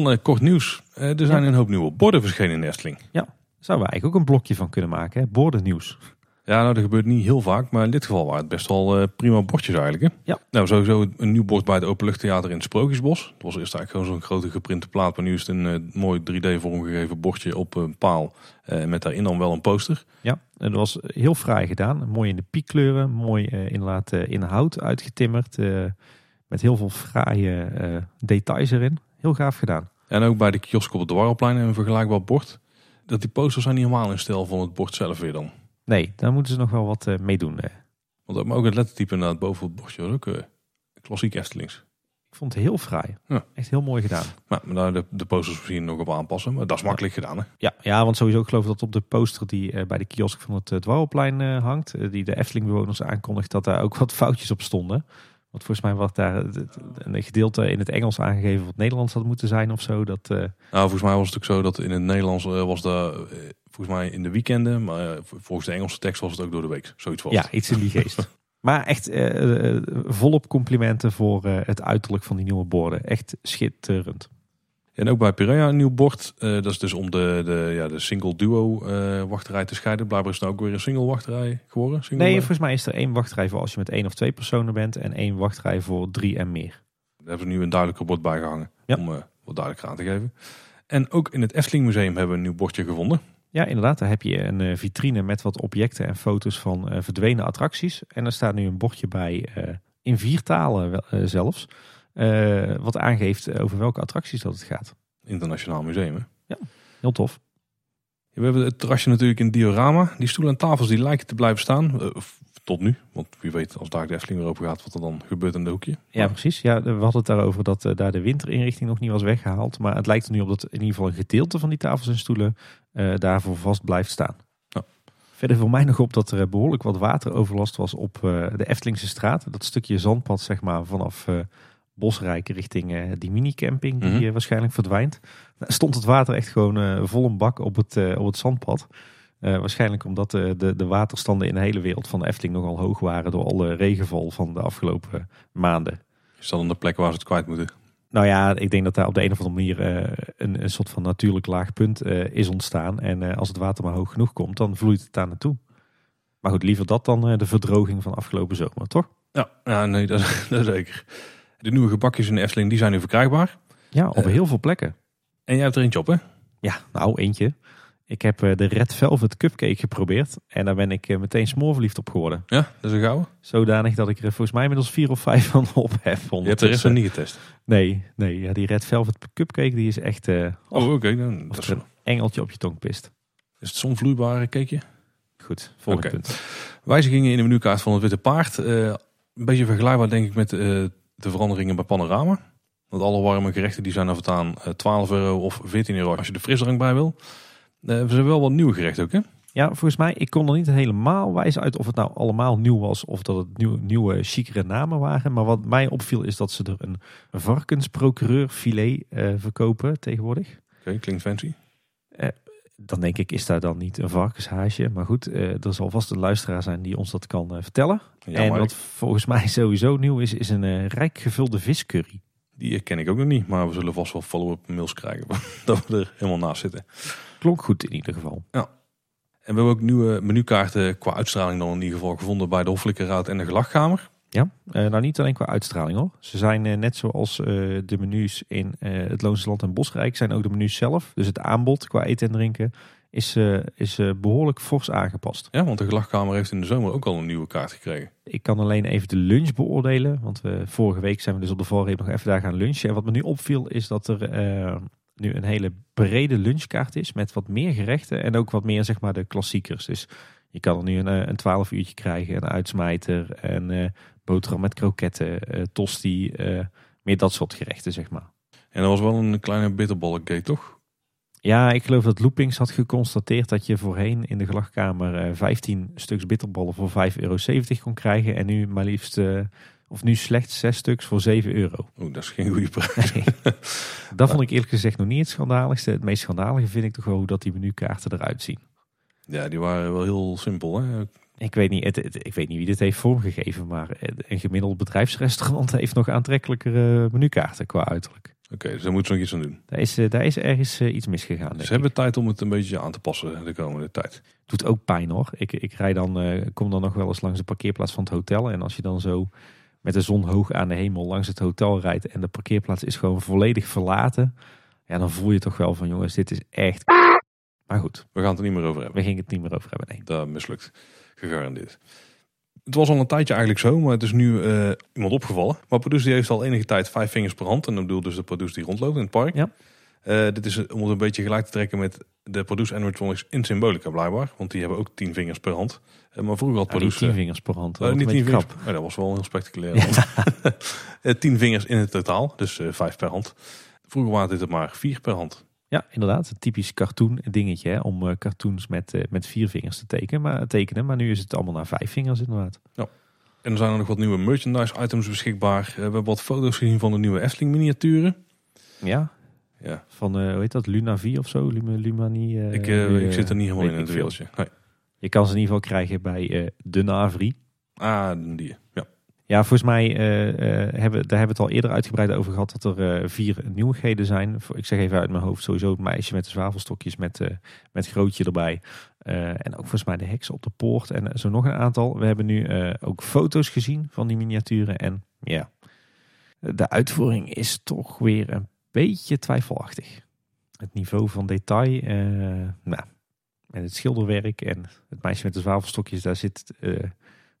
Dan kort nieuws. er zijn ja. een hoop nieuwe borden verschenen in Estling. Ja, zouden we eigenlijk ook een blokje van kunnen maken. Hè? Bordennieuws. Ja, nou dat gebeurt niet heel vaak, maar in dit geval waren het best wel uh, prima bordjes eigenlijk. Hè? Ja. Nou, sowieso een nieuw bord bij het Openluchttheater in het Sprookjesbos. Dat was eerst eigenlijk gewoon zo'n grote geprinte plaat, maar nu is het een uh, mooi 3D vormgegeven bordje op een paal. Uh, met daarin dan wel een poster. Ja, en dat was heel fraai gedaan. Mooi in de piekkleuren, mooi inderdaad in hout uitgetimmerd. met heel veel fraaie details erin. Heel gaaf gedaan. En ook bij de kiosk op het Dwarrelplein een vergelijkbaar bord. Dat die posters zijn niet helemaal in stijl van het bord zelf weer dan. Nee, daar moeten ze nog wel wat uh, mee doen. Want maar ook het lettertype inderdaad boven het bordje was ook uh, klassiek Estelings. Ik vond het heel fraai. Ja. Echt heel mooi gedaan. Maar, maar daar de, de posters misschien nog op aanpassen. Maar dat is makkelijk gedaan hè? Ja, ja, want sowieso ik geloof dat op de poster die bij de kiosk van het uh, Dwarrelplein hangt. die de Efteling bewoners aankondigt dat daar ook wat foutjes op stonden. Want volgens mij was daar een gedeelte in het Engels aangegeven wat Nederlands had moeten zijn of zo. Dat, Nou, volgens mij was het ook zo dat in het Nederlands was daar volgens mij in de weekenden. Maar volgens de Engelse tekst was het ook door de week. Zoiets was Ja, iets in die geest. <laughs> maar echt volop complimenten voor het uiterlijk van die nieuwe borden. Echt schitterend. En ook bij Pirea een nieuw bord. Uh, dat is dus om de, de, ja, de single duo wachterij te scheiden. Blijkbaar is het nou ook weer een single wachterij geworden. Single nee, volgens mij is er één wachtrij voor als je met één of twee personen bent. En één wachtrij voor drie en meer. Daar hebben we nu een duidelijker bord bijgehangen. Ja. Om wat duidelijker aan te geven. En ook in het Efteling Museum hebben we een nieuw bordje gevonden. Ja, inderdaad. Daar heb je een vitrine met wat objecten en foto's van uh, verdwenen attracties. En er staat nu een bordje bij, uh, in vier talen uh, zelfs, wat aangeeft over welke attracties dat het gaat. Internationaal museum, hè? Ja, heel tof. we hebben het terrasje natuurlijk in diorama. Die stoelen en tafels die lijken te blijven staan. tot nu, want wie weet als daar de Efteling weer open gaat, wat er dan gebeurt in de hoekje. Ja, precies. Ja, we hadden het daarover dat daar de winterinrichting nog niet was weggehaald. Maar het lijkt er nu op dat in ieder geval een gedeelte van die tafels en stoelen daarvoor vast blijft staan. Ja. Verder viel mij nog op dat er behoorlijk wat wateroverlast was op de Eftelingse straat. Dat stukje zandpad zeg maar vanaf Bosrijk richting die minicamping die mm -hmm. waarschijnlijk verdwijnt. Stond het water echt gewoon vol een bak op het, op het zandpad. waarschijnlijk omdat de, de, de waterstanden in de hele wereld van de Efteling nogal hoog waren door alle regenval van de afgelopen maanden. Is dat dan de plek waar ze het kwijt moeten? Nou ja, ik denk dat daar op de een of andere manier uh, een, een soort van natuurlijk laag punt uh, is ontstaan. En uh, als het water maar hoog genoeg komt, dan vloeit het daar naartoe. Maar goed, liever dat dan de verdroging van afgelopen zomer, toch? Ja, ja nee, dat, <laughs> dat zeker. De nieuwe gebakjes in de Efteling, die zijn nu verkrijgbaar. Ja, op heel veel plekken. En jij hebt er eentje op, hè? Ja, nou eentje. Ik heb de Red Velvet Cupcake geprobeerd. En daar ben ik meteen smoorverliefd op geworden. Ja, dat is een gouden. Zodanig dat ik er volgens mij inmiddels vier of vijf van op heb. Je hebt de rest nog niet getest? Nee, nee ja, die Red Velvet Cupcake die is echt... Uh, oh, oké. Okay, dan dat is een engeltje op je tong pist. Is het zo'n vloeibare cakeje? Goed, volgende okay. punt. Wijzigingen in de menukaart van het Witte Paard. Uh, een beetje vergelijkbaar denk ik met uh, de veranderingen bij Panorama. Want alle warme gerechten die zijn er voortaan 12 euro of 14 euro als je de frisdrank bij wil. we zijn wel wat nieuwe gerechten ook hè? Ja, volgens mij, ik kon er niet helemaal wijzen uit of het nou allemaal nieuw was of dat het nieuw, nieuwe, chicere namen waren. Maar wat mij opviel is dat ze er een varkensprocureur filet uh, verkopen tegenwoordig. Oké, okay, klinkt fancy. Uh, dan denk ik, is daar dan niet een varkenshaasje? Maar goed, uh, er zal vast een luisteraar zijn die ons dat kan vertellen. Ja, en wat ik... volgens mij <laughs> sowieso nieuw is, is een rijk gevulde viscurry. Die ken ik ook nog niet, maar we zullen vast wel follow-up mails krijgen <laughs> dat we er helemaal naast zitten. Klonk goed in ieder geval. Ja. En we hebben ook nieuwe menukaarten qua uitstraling dan in ieder geval gevonden bij de Hoffelijke Raad en de Gelachkamer. Ja, uh, nou niet alleen qua uitstraling hoor. Ze zijn uh, net zoals uh, de menus in het Loonse Land en Bosrijk zijn ook de menus zelf. Dus het aanbod qua eten en drinken is, is behoorlijk fors aangepast. Ja, want de Gelachkamer heeft in de zomer ook al een nieuwe kaart gekregen. Ik kan alleen even de lunch beoordelen. Want we, vorige week zijn we dus op de valreep nog even daar gaan lunchen. En wat me nu opviel is dat er nu een hele brede lunchkaart is met wat meer gerechten en ook wat meer zeg maar de klassiekers. Dus je kan er nu een, een 12 uurtje krijgen, een uitsmijter, uh, boterham met kroketten, uh, tosti, uh, meer dat soort gerechten zeg maar. En er was wel een kleine bitterballencake toch? Ja, ik geloof dat Loopings had geconstateerd dat je voorheen in de gelachkamer 15 stuks bitterballen voor 5,70 euro kon krijgen en nu maar liefst Of nu slechts zes stuks voor 7 euro. Oeh, dat is geen goede <laughs> prijs. Nee. dat vond ik eerlijk gezegd nog niet het schandaligste. Het meest schandalige vind ik toch wel hoe dat die menukaarten eruit zien. Ja, die waren wel heel simpel. Hè? Ik weet, niet, het, het- ik weet niet wie dit heeft vormgegeven, maar een gemiddeld bedrijfsrestaurant <laughs> heeft nog aantrekkelijkere menukaarten qua uiterlijk. Oké, dus daar moeten ze nog iets aan doen. Daar is, eh, daar is ergens eh, iets misgegaan. Ze ik. hebben tijd om het een beetje aan te passen de komende tijd. doet ook pijn hoor. Ik, ik rij dan, eh, kom dan nog wel eens langs de parkeerplaats van het hotel. En als je dan zo met de zon hoog aan de hemel langs het hotel rijdt en de parkeerplaats is gewoon volledig verlaten. Ja, dan voel je toch wel van jongens, dit is echt... Maar goed, We gaan het er niet meer over hebben. we gingen het niet meer over hebben. Nee. Dat mislukt. Gegarandeerd. Het was al een tijdje eigenlijk zo, maar het is nu eh, iemand opgevallen. Maar Produce die heeft al enige tijd vijf vingers per hand. En dat bedoel dus de Produce die rondloopt in het park. Ja. Eh, dit is om het een beetje gelijk te trekken met de Produce Animatronics in Symbolica blijkbaar. Want die hebben ook tien vingers per hand. Eh, maar vroeger had Ja, Produce... tien vingers per hand. dat niet tien vingers. Oh, dat was wel heel spectaculair. <laughs> Tien vingers in het totaal, dus vijf per hand. Vroeger waren dit er maar vier per hand. Ja, inderdaad. Een typisch cartoon dingetje hè, om eh, cartoons met, eh, met vier vingers te tekenen maar, tekenen. Maar nu is het allemaal naar vijf vingers inderdaad. En er zijn er nog wat nieuwe merchandise items beschikbaar. Eh, we hebben wat foto's gezien van de nieuwe Efteling miniaturen. Ja, Ja, van eh, hoe heet dat? Lunavi of zo? Luma, Lumani? eh, ik, eh, ik zit er niet helemaal in het wereldje. Nee. Je kan ze in ieder geval krijgen bij eh, de Navri. Ah, die. Ja. Volgens mij eh, eh, hebben, daar hebben we het al eerder uitgebreid over gehad dat er eh, vier nieuwigheden zijn. Ik zeg even uit mijn hoofd sowieso het meisje met de zwavelstokjes met, met grootje erbij. En ook volgens mij de heks op de poort en zo nog een aantal. We hebben nu ook foto's gezien van die miniaturen. En ja, de uitvoering is toch weer een beetje twijfelachtig. Het niveau van detail, eh, nou, en het schilderwerk en het meisje met de zwavelstokjes, daar zit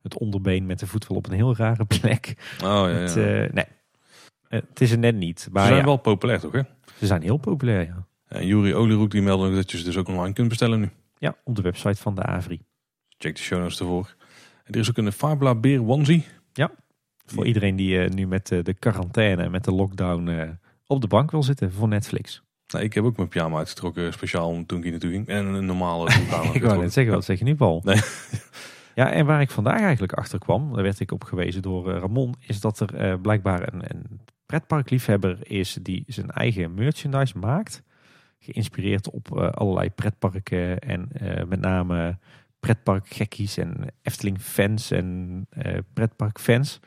het onderbeen met de voet wel op een heel rare plek. Oh ja, Het, ja. eh, nee, het is er net niet. Ze Maar zijn ja, wel populair toch, hè? ze zijn heel populair. Ja. En Juri Olieroek die meldde ook dat je ze dus ook online kunt bestellen nu. ja, op de website van de Avri. Check de show notes ervoor. En er is ook een Fabula Beer onesie. Voor iedereen die eh, nu met eh, de quarantaine, met de lockdown op de bank wil zitten voor Netflix. Nou, ik heb ook mijn pyjama uitgetrokken, speciaal om toen ik hier naartoe ging. En een normale <laughs> aan Ik wou net zeggen, wat zeg je nu Paul? Nee. <laughs> Ja, en waar ik vandaag eigenlijk achter kwam, daar werd ik op gewezen door eh, Ramon, is dat er eh, blijkbaar een, pretparkliefhebber is die zijn eigen merchandise maakt. Geïnspireerd op eh, allerlei pretparken en met name pretparkgekkies en Efteling fans en pretparkfans.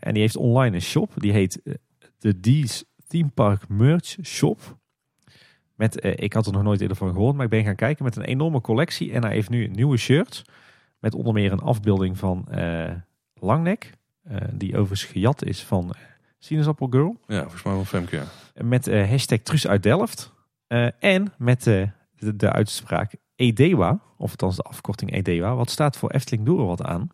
En die heeft online een shop, die heet eh, de Theme Park Merch Shop. Met, ik had er nog nooit eerder van gehoord, maar ik ben gaan kijken met een enorme collectie. En hij heeft nu nieuwe shirts. Met onder meer een afbeelding van eh, Langnek. eh, die overigens gejat is van eh, Sinaasappel Girl. Ja, volgens mij wel Femke, ja. Met hashtag Truus uit Delft. En met de, de uitspraak EDEWA. Of althans de afkorting EDEWA. Wat staat voor Efteling Doe er wat aan.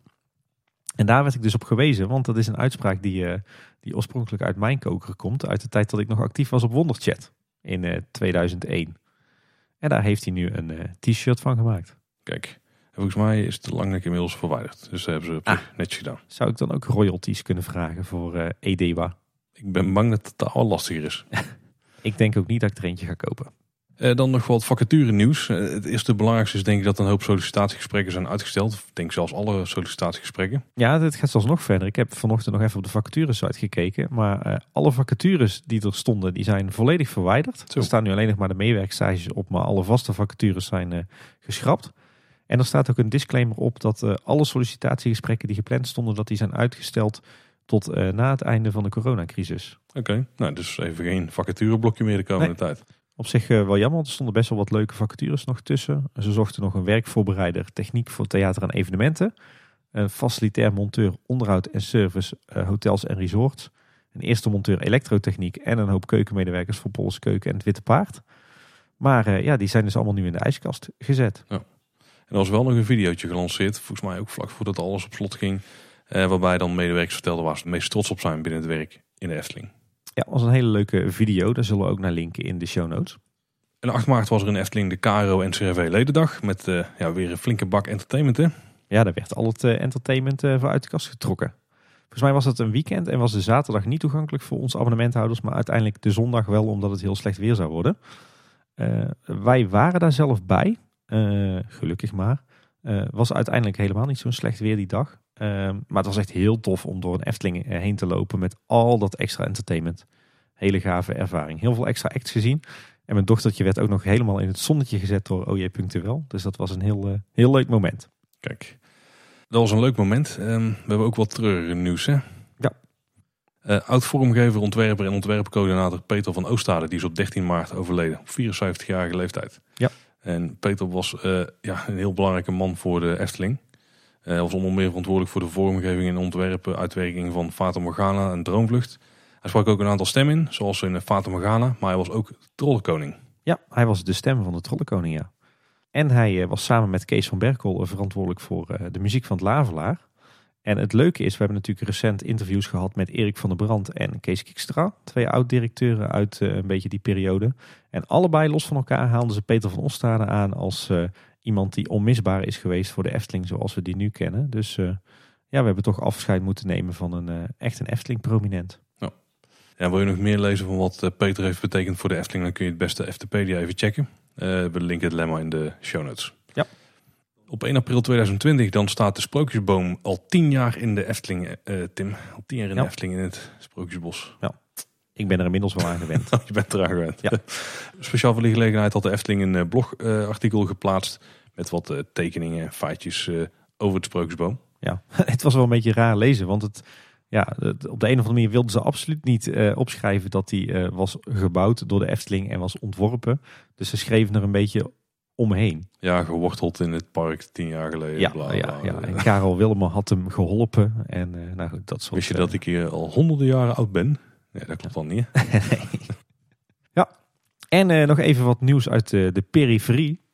En daar werd ik dus op gewezen. Want dat is een uitspraak die, die oorspronkelijk uit mijn koker komt. Uit de tijd dat ik nog actief was op Wonderchat. In eh, 2001. En daar heeft hij nu een t-shirt van gemaakt. Kijk. En volgens mij is de langnek inmiddels verwijderd. Dus dat hebben ze zich netjes gedaan. Zou ik dan ook royalties kunnen vragen voor eh EDEWA? Ik ben bang dat het al lastiger is. <laughs> Ik denk ook niet dat ik er eentje ga kopen. Eh, dan nog wat vacature nieuws. Eh, het eerste belangrijkste is denk ik dat een hoop sollicitatiegesprekken zijn uitgesteld. Ik denk zelfs alle sollicitatiegesprekken. Ja, dit gaat zelfs nog verder. Ik heb vanochtend nog even op de vacaturesite gekeken. Maar alle vacatures die er stonden, die zijn volledig verwijderd. Zo. Er staan nu alleen nog maar de meewerkstages op. Maar alle vaste vacatures zijn geschrapt. En er staat ook een disclaimer op dat eh, alle sollicitatiegesprekken die gepland stonden, dat die zijn uitgesteld tot eh, na het einde van de coronacrisis. Oké, nou dus even geen vacatureblokje meer de komende tijd. Op zich eh, wel jammer, want er stonden best wel wat leuke vacatures nog tussen. Ze zochten nog een werkvoorbereider techniek voor theater en evenementen. Een facilitair monteur onderhoud en service hotels en resorts. Een eerste monteur elektrotechniek en een hoop keukenmedewerkers voor Pols Keuken en het Witte Paard. Maar ja, die zijn dus allemaal nu in de ijskast gezet. En er was wel nog een videootje gelanceerd, volgens mij ook vlak voordat alles op slot ging. eh, waarbij dan medewerkers vertelden waar ze het meest trots op zijn binnen het werk in de Efteling. Ja, was een hele leuke video. Daar zullen we ook naar linken in de show notes. En 8 maart was er in Efteling de KRO en CRV Ledendag. Met eh, ja, weer een flinke bak entertainment. Hè? Ja, daar werd al het eh, entertainment eh, voor uit de kast getrokken. Volgens mij was het een weekend en was de zaterdag niet toegankelijk voor onze abonnementhouders. Maar uiteindelijk de zondag wel, omdat het heel slecht weer zou worden. Wij waren daar zelf bij. Eh, gelukkig maar. Eh, was uiteindelijk helemaal niet zo'n slecht weer die dag. Ehm, maar het was echt heel tof om door een Efteling heen te lopen met al dat extra entertainment. Hele gave ervaring. Heel veel extra acts gezien. En mijn dochtertje werd ook nog helemaal in het zonnetje gezet door OJ Punctueel. Dus dat was een heel, heel leuk moment. Kijk, dat was een leuk moment. Ehm, we hebben ook wat treurige nieuws hè? Ja. Oud-vormgever, ontwerper en ontwerpcoördinator Peter van Oostade, die is op 13 maart overleden. Op 74-jarige leeftijd. Ja. En Peter was uh, ja, een heel belangrijke man voor de Efteling. Hij uh, was onder meer verantwoordelijk voor de vormgeving en ontwerpen, uitwerking van Fata Morgana en Droomvlucht. Hij sprak ook een aantal stemmen in, zoals in Fata Morgana, maar hij was ook trollenkoning. Ja, hij was de stem van de trollenkoning, ja. En hij eh, was samen met Kees van Berkel verantwoordelijk voor eh, de muziek van het Lavelaar. En het leuke is, we hebben natuurlijk recent interviews gehad met Erik van der Brand en Kees Kikstra. Twee oud-directeuren uit uh, een beetje die periode. En allebei los van elkaar haalden ze Peter van Ostade aan als uh, iemand die onmisbaar is geweest voor de Efteling zoals we die nu kennen. Dus uh, ja, we hebben toch afscheid moeten nemen van een echt een Efteling-prominent. Ja. ja. wil je nog meer lezen van wat Peter heeft betekend voor de Efteling, dan kun je het beste Eftepedia even checken. we linken het lemma in de show notes. Ja. Op 1 april 2020 dan staat de Sprookjesboom al tien jaar in de Efteling, uh, Tim. Al tien jaar in Ja. de Efteling in het Sprookjesbos. Ik ben er inmiddels wel aan gewend. <laughs> Je bent eraan gewend. Ja. <laughs> Speciaal voor die gelegenheid had de Efteling een eh, blogartikel geplaatst met wat eh, tekeningen en feitjes eh, over de Sprookjesboom. Ja, <laughs> het was wel een beetje raar lezen, want het, ja, het- op de een of andere manier wilden ze absoluut niet eh, opschrijven dat die eh, was gebouwd door de Efteling en was ontworpen. Dus ze schreven er een beetje omheen. Ja, geworteld in het park tien jaar geleden. Ja, bla, bla, ja, ja. En Karel Willemer had hem geholpen. En eh, nou goed, dat soort... Wist je eh, dat ik hier al honderden jaren oud ben? Nee, dat klopt dan niet. <laughs> Ja. En eh, nog even wat nieuws uit de, de periferie.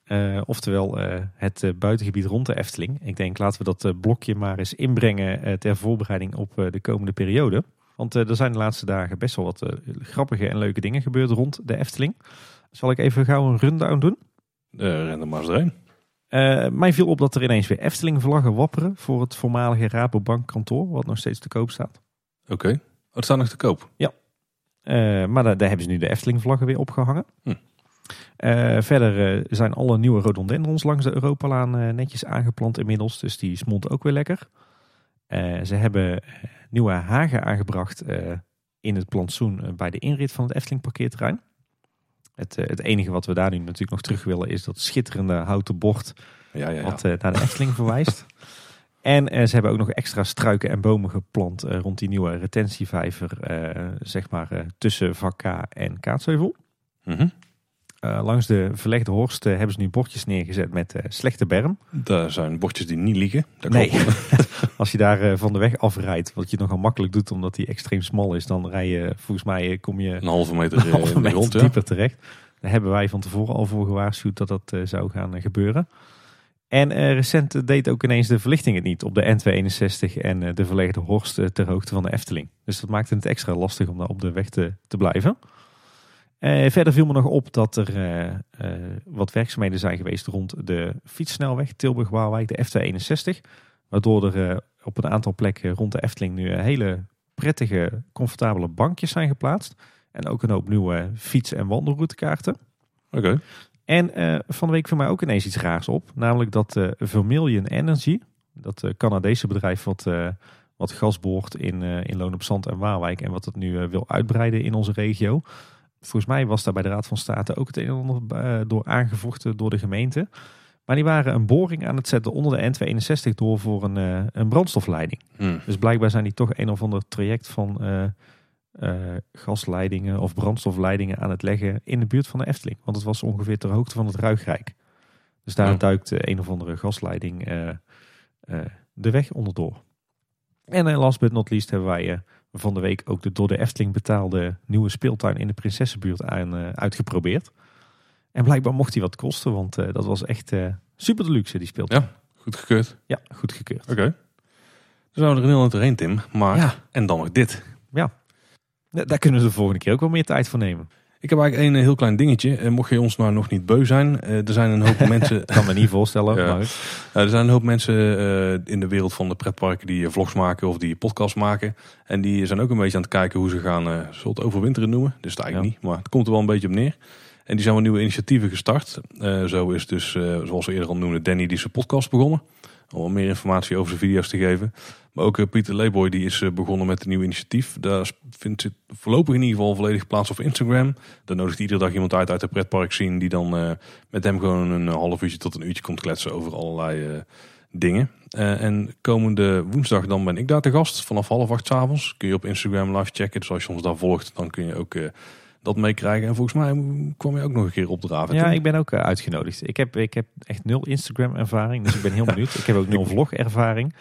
Oftewel het buitengebied rond de Efteling. Ik denk laten we dat blokje maar eens inbrengen ter voorbereiding op de komende periode. Want er zijn de laatste dagen best wel wat grappige en leuke dingen gebeurd rond de Efteling. Zal ik even gauw een rundown doen? Eh ren er maar eens doorheen. Eh, mij viel op dat er ineens weer Efteling-vlaggen wapperen voor het voormalige Rabobank kantoor, wat nog steeds te koop staat. Oké. Oh, het staat nog te koop. Eh, maar daar, daar hebben ze nu de Efteling-vlaggen weer opgehangen. Hm. Verder zijn alle nieuwe rhododendrons langs de Europalaan netjes aangeplant inmiddels. Dus die smonten ook weer lekker. Ze hebben nieuwe hagen aangebracht in het plantsoen bij de inrit van het Efteling parkeerterrein. Het, eh, het enige wat we daar nu natuurlijk nog terug willen is dat schitterende houten bord Ja, ja, ja. wat eh, naar de Efteling verwijst. <laughs> En eh, ze hebben ook nog extra struiken en bomen geplant rond die nieuwe retentievijver, zeg maar tussen vak K en Kaatsheuvel. Mhm. Eh, langs de verlegde horst eh, hebben ze nu bordjes neergezet met eh, slechte berm. Daar zijn bordjes die niet liegen. Nee, <laughs> als je daar van de weg afrijdt, wat je nogal makkelijk doet omdat die extreem smal is, dan rij je, volgens mij kom je Een halve meter, <laughs> een halve meter grond. Ja. dieper terecht. Daar hebben wij van tevoren al voor gewaarschuwd dat dat zou gaan gebeuren. En recent deed ook ineens de verlichting het niet op de N261 en de verlegde horst ter hoogte van de Efteling. Dus dat maakte het extra lastig om daar op de weg te, te blijven. Eh, verder viel me nog op dat er eh, eh, wat werkzaamheden zijn geweest rond de fietssnelweg Tilburg-Waalwijk, de F261. Waardoor er op een aantal plekken rond de Efteling nu hele prettige, comfortabele bankjes zijn geplaatst. En ook een hoop nieuwe fiets- en wandelroutekaarten. Oké. En van de week viel mij ook ineens iets raars op. Namelijk dat eh Vermilion Energy, dat eh, Canadese bedrijf wat, wat gas boort in, in Loon op Zand en Waalwijk. En wat het nu wil uitbreiden in onze regio. Volgens mij was daar bij de Raad van State ook het een en ander eh, door aangevochten door de gemeente. Maar die waren een boring aan het zetten onder de N261 door voor een, eh, een brandstofleiding. Hm. Dus blijkbaar zijn die toch een of ander traject van eh, gasleidingen of brandstofleidingen aan het leggen in de buurt van de Efteling. Want het was ongeveer ter hoogte van het Ruigrijk. Dus daar Oh. duikt een of andere gasleiding de weg onderdoor. En last but not least hebben wij van de week ook de door de Efteling betaalde nieuwe speeltuin in de Prinsessenbuurt aan, eh, uitgeprobeerd. En blijkbaar mocht die wat kosten, want eh, dat was echt eh, super deluxe die speeltuin. Goed gekeurd. Ja, goed gekeurd. Oké. Dan zouden we er een heel doorheen, Tim. Maar, Ja. en dan nog dit. Da- Daar kunnen we de volgende keer ook wel meer tijd voor nemen. Ik heb eigenlijk een eh, heel klein dingetje. Eh, mocht je ons nou nog niet beu zijn. eh, er zijn een hoop <laughs> mensen... kan me niet voorstellen. Ja. Maar er zijn een hoop mensen in de wereld van de pretparken die vlogs maken of die podcasts maken. En die zijn ook een beetje aan het kijken hoe ze gaan, zullen het overwinteren noemen. Dus het eigenlijk Ja. niet, maar het komt er wel een beetje op neer. En die zijn wel nieuwe initiatieven gestart. Zo is dus, zoals we eerder al noemden, Danny die zijn podcast begonnen. Om meer informatie over zijn video's te geven. Maar ook Pieter Leeboy die is begonnen met een nieuw initiatief. Daar vindt het voorlopig in ieder geval volledig plaats op Instagram. Daar nodigt iedere dag iemand uit uit de pretpark zien. Die dan met hem gewoon een half uurtje tot een uurtje komt kletsen over allerlei dingen. en komende woensdag dan ben ik daar te gast. Vanaf half acht s avonds kun je op Instagram live checken. Dus als je ons daar volgt dan kun je ook dat meekrijgen. En volgens mij kwam je ook nog een keer opdraven. Ja, ik ben ook uitgenodigd. Ik heb, ik heb echt nul Instagram ervaring, dus ik ben heel <laughs> benieuwd. ik heb ook nul vlog ervaring.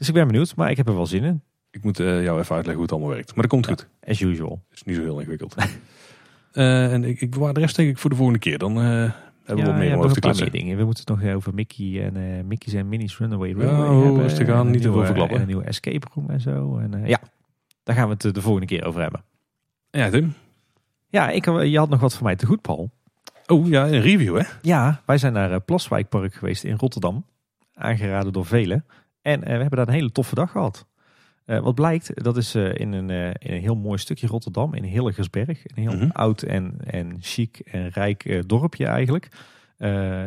Dus ik ben benieuwd, maar ik heb er wel zin in. Ik moet uh, jou even uitleggen hoe het allemaal werkt. Maar dat komt goed. As usual. Het is niet zo heel ingewikkeld. uh, <laughs> en ik, ik bewaar de rest denk ik voor de volgende keer. Dan hebben we wat meer over te kletsen. dingen. We moeten het nog over Mickey en Mickey's en Minnie's Runaway Railway ja, hebben. Rustig aan, niet te veel verklappen. En een nieuwe escape room en zo. En, ja, daar gaan we het de volgende keer over hebben. Ja, Tim. Ja, ik, je had nog wat voor mij te goed, Paul. Oh ja, een review hè? Ja, wij zijn naar eh, Plaswijkpark geweest in Rotterdam. Aangeraden door velen. En uh, we hebben daar een hele toffe dag gehad. Uh, wat blijkt, dat is uh, in, een, in een heel mooi stukje Rotterdam, in Hilligersberg. Een heel mm oud en, en chic en rijk dorpje eigenlijk.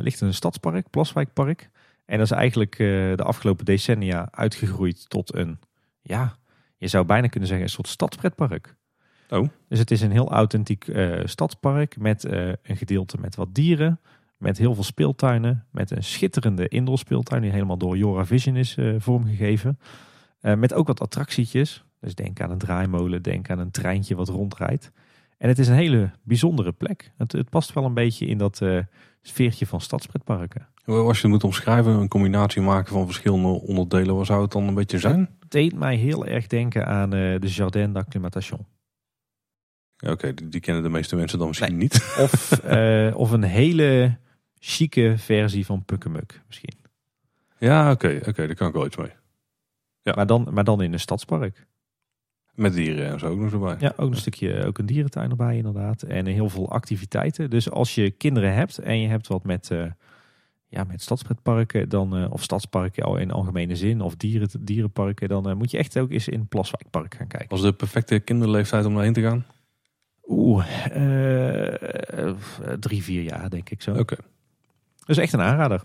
ligt een stadspark, Plaswijkpark. En dat is eigenlijk de afgelopen decennia uitgegroeid tot een, ja, je zou bijna kunnen zeggen, een soort stadspretpark. Oh. Dus het is een heel authentiek stadspark met een gedeelte met wat dieren. Met heel veel speeltuinen. Met een schitterende indoor speeltuin die helemaal door Jora Vision is uh, vormgegeven. met ook wat attractietjes. Dus denk aan een draaimolen, denk aan een treintje wat rondrijdt. En het is een hele bijzondere plek. Het, het past wel een beetje in dat sfeertje van stadspretparken. Als je het moet omschrijven, een combinatie maken van verschillende onderdelen, wat zou het dan een beetje zijn? Het deed mij heel erg denken aan de Jardin d'Acclimatation. Oké, die, kennen de meeste mensen dan misschien niet. Of, uh, <laughs> of een hele chique versie van Pukkemuk misschien. Ja, oké, oké, daar kan ik wel iets mee. Ja. Maar, dan, maar dan in een stadspark. Met dieren en zo ook nog erbij. Ja, ook een stukje, ook een dierentuin erbij inderdaad. En heel veel activiteiten. Dus als je kinderen hebt en je hebt wat met, uh, ja, met stadspretparken, dan, uh, of stadsparken al in algemene zin, of dieren, dierenparken, dan moet je echt ook eens in Plaswijkpark gaan kijken. Was de perfecte kinderleeftijd om daarheen te gaan? Oeh, drie, vier jaar denk ik zo. Oké. Okay. Dus echt een aanrader.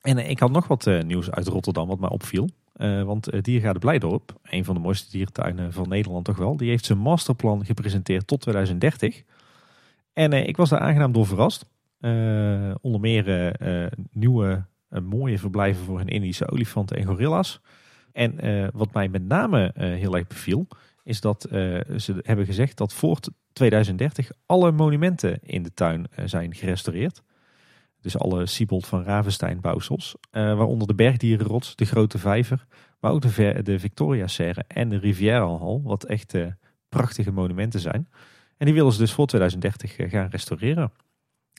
En ik had nog wat nieuws uit Rotterdam wat mij opviel. Uh, want Diergaarde Blijdorp, een van de mooiste dierentuinen van Nederland toch wel, die heeft zijn masterplan gepresenteerd tot 2030. En ik was daar aangenaam door verrast. onder meer nieuwe mooie verblijven voor hun Indische olifanten en gorilla's. En wat mij met name heel erg beviel, is dat ze hebben gezegd dat voor 2030 alle monumenten in de tuin eh, zijn gerestaureerd. Dus alle Siebold van Ravenstein bouwsels. Uh, waaronder de Bergdierenrots, de Grote Vijver. Maar ook de, de Victoria Serre en de Riviera Wat echt uh, prachtige monumenten zijn. En die willen ze dus voor 2030 uh, gaan restaureren.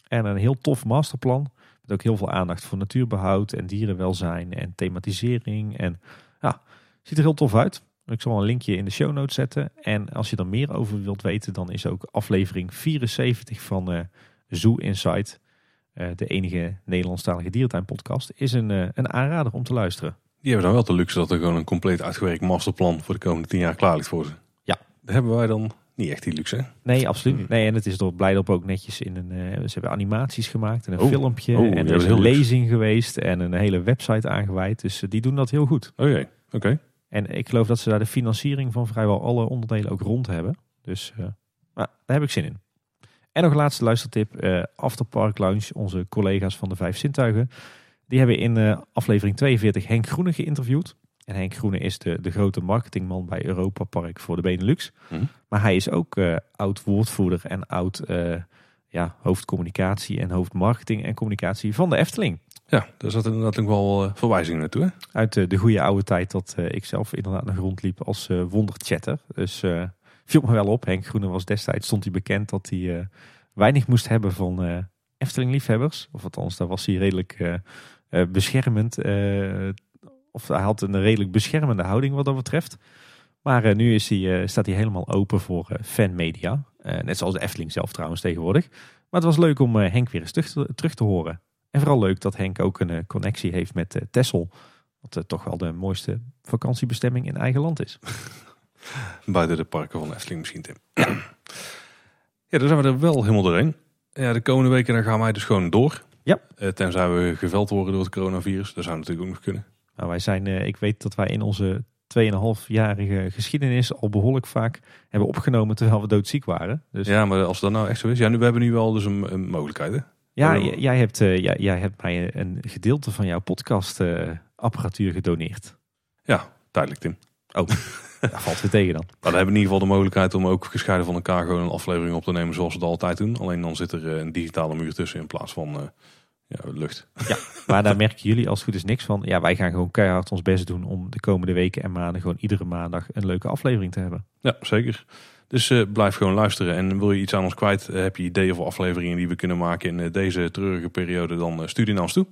En een heel tof masterplan. Met ook heel veel aandacht voor natuurbehoud en dierenwelzijn en thematisering. En ja, ziet er heel tof uit. Ik zal een linkje in de show notes zetten. En als je er meer over wilt weten, dan is ook aflevering 74 van uh, Zoo Insight, de enige Nederlandstalige dierentuin-podcast, is een, uh, een aanrader om te luisteren. Die hebben dan wel de luxe dat er gewoon een compleet uitgewerkt masterplan voor de komende tien jaar klaar ligt voor ze. Ja. Daar hebben wij dan niet echt die luxe. Nee, absoluut niet. Nee, en het is door Blijdorp ook netjes in een. ze hebben animaties gemaakt en een oh. filmpje. Oh, en er is een lezing geweest en een hele website aangeweid. Dus die doen dat heel goed. Oké, oké. En ik geloof dat ze daar de financiering van vrijwel alle onderdelen ook rond hebben. Dus uh, daar heb ik zin in. En nog een laatste luistertip. Uh, Afterpark Lounge, onze collega's van de Vijf Zintuigen. Die hebben in uh, aflevering 42 Henk Groene geïnterviewd. En Henk Groene is de, de grote marketingman bij Europa Park voor de Benelux. Mhm. Maar hij is ook oud woordvoerder en oud ja, hoofdcommunicatie en hoofdmarketing en communicatie van de Efteling. Ja, daar zat inderdaad ook wel verwijzingen naartoe. Hè? Uit de goede oude tijd dat ik zelf inderdaad nog rondliep als wonderchatter. Dus viel me wel op. Henk Groene was destijds, stond hij bekend dat hij weinig moest hebben van Efteling-liefhebbers. Of althans, daar was hij redelijk beschermend. of hij had een redelijk beschermende houding wat dat betreft. Maar nu is hij, staat hij helemaal open voor fanmedia. net zoals de Efteling zelf trouwens tegenwoordig. Maar het was leuk om Henk weer eens terug te, terug te horen. En vooral leuk dat Henk ook een eh, connectie heeft met uh, Texel. Wat uh, toch wel de mooiste vakantiebestemming in eigen land is. <laughs> Buiten de parken van Efteling misschien, Tim. <clears throat> ja, dan zijn we er wel helemaal doorheen. Ja, de komende weken dan gaan wij dus gewoon door. Ja. Eh, tenzij we geveld worden door het coronavirus. Dat zou natuurlijk ook nog kunnen. Nou, wij zijn, eh, ik weet dat wij in onze 2,5-jarige geschiedenis al behoorlijk vaak hebben opgenomen terwijl we doodziek waren. Dus Ja, maar als dat nou echt zo is. Ja, nu, we hebben nu wel dus een, een mogelijkheid. Hè? ja, Oh. j- jij hebt, eh, jij, jij hebt mij een gedeelte van jouw podcast apparatuur gedoneerd. Ja, tijdelijk Tim. <laughs> Daar valt weer tegen dan. Maar dan hebben we in ieder geval de mogelijkheid om ook gescheiden van elkaar gewoon een aflevering op te nemen zoals we het altijd doen. Alleen dan zit er eh, een digitale muur tussen in plaats van eh, ja, lucht. Maar daar merken jullie als het goed is niks van. Ja, wij gaan gewoon keihard ons best doen om de komende weken en maanden gewoon iedere maandag een leuke aflevering te hebben. Ja, zeker. Dus eh, blijf gewoon luisteren. En wil je iets aan ons kwijt, heb je ideeën voor afleveringen die we kunnen maken in deze treurige periode, dan stuur die naar ons toe.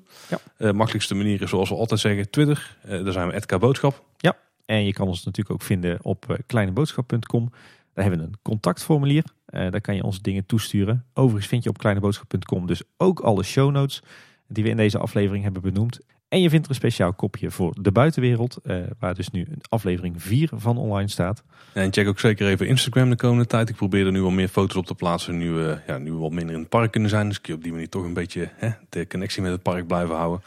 Ja. Makkelijkste manier is zoals we altijd zeggen, Twitter. Daar zijn we @kboodschap. Boodschap. En je kan ons natuurlijk ook vinden op eh, kleineboodschap.com. Daar hebben we een contactformulier. Eh, daar kan je ons dingen toesturen. Overigens vind je op kleineboodschap.com dus ook alle show notes die we in deze aflevering hebben benoemd. En je vindt er een speciaal kopje voor de buitenwereld, eh, waar dus nu een aflevering 4 van online staat. En check ook zeker even Instagram de komende tijd. Ik probeer er nu al meer foto's op te plaatsen. Nu, we ja, nu we wat minder in het park kunnen zijn. Dus kun je op die manier toch een beetje hè, de connectie met het park blijven houden.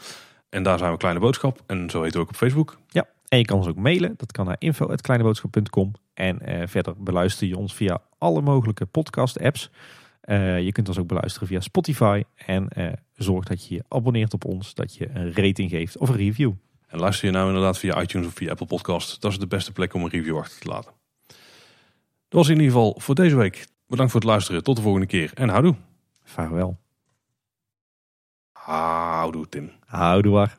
En daar zijn we Kleine Boodschap. En zo heet we ook op Facebook. Ja, en je kan ons ook mailen. Dat kan naar info.kleineboodschap.com. En eh, verder beluister je ons via alle mogelijke podcast-apps. Eh, je kunt ons ook beluisteren via Spotify. En eh, zorg dat je je abonneert op ons, dat je een rating geeft of een review. En luister je nou inderdaad via iTunes of via Apple Podcast. Dat is de beste plek om een review achter te laten. Dat was in ieder geval voor deze week. Bedankt voor het luisteren. Tot de volgende keer. En houdoe. Vaarwel. Houdoe Tim. Houdoe.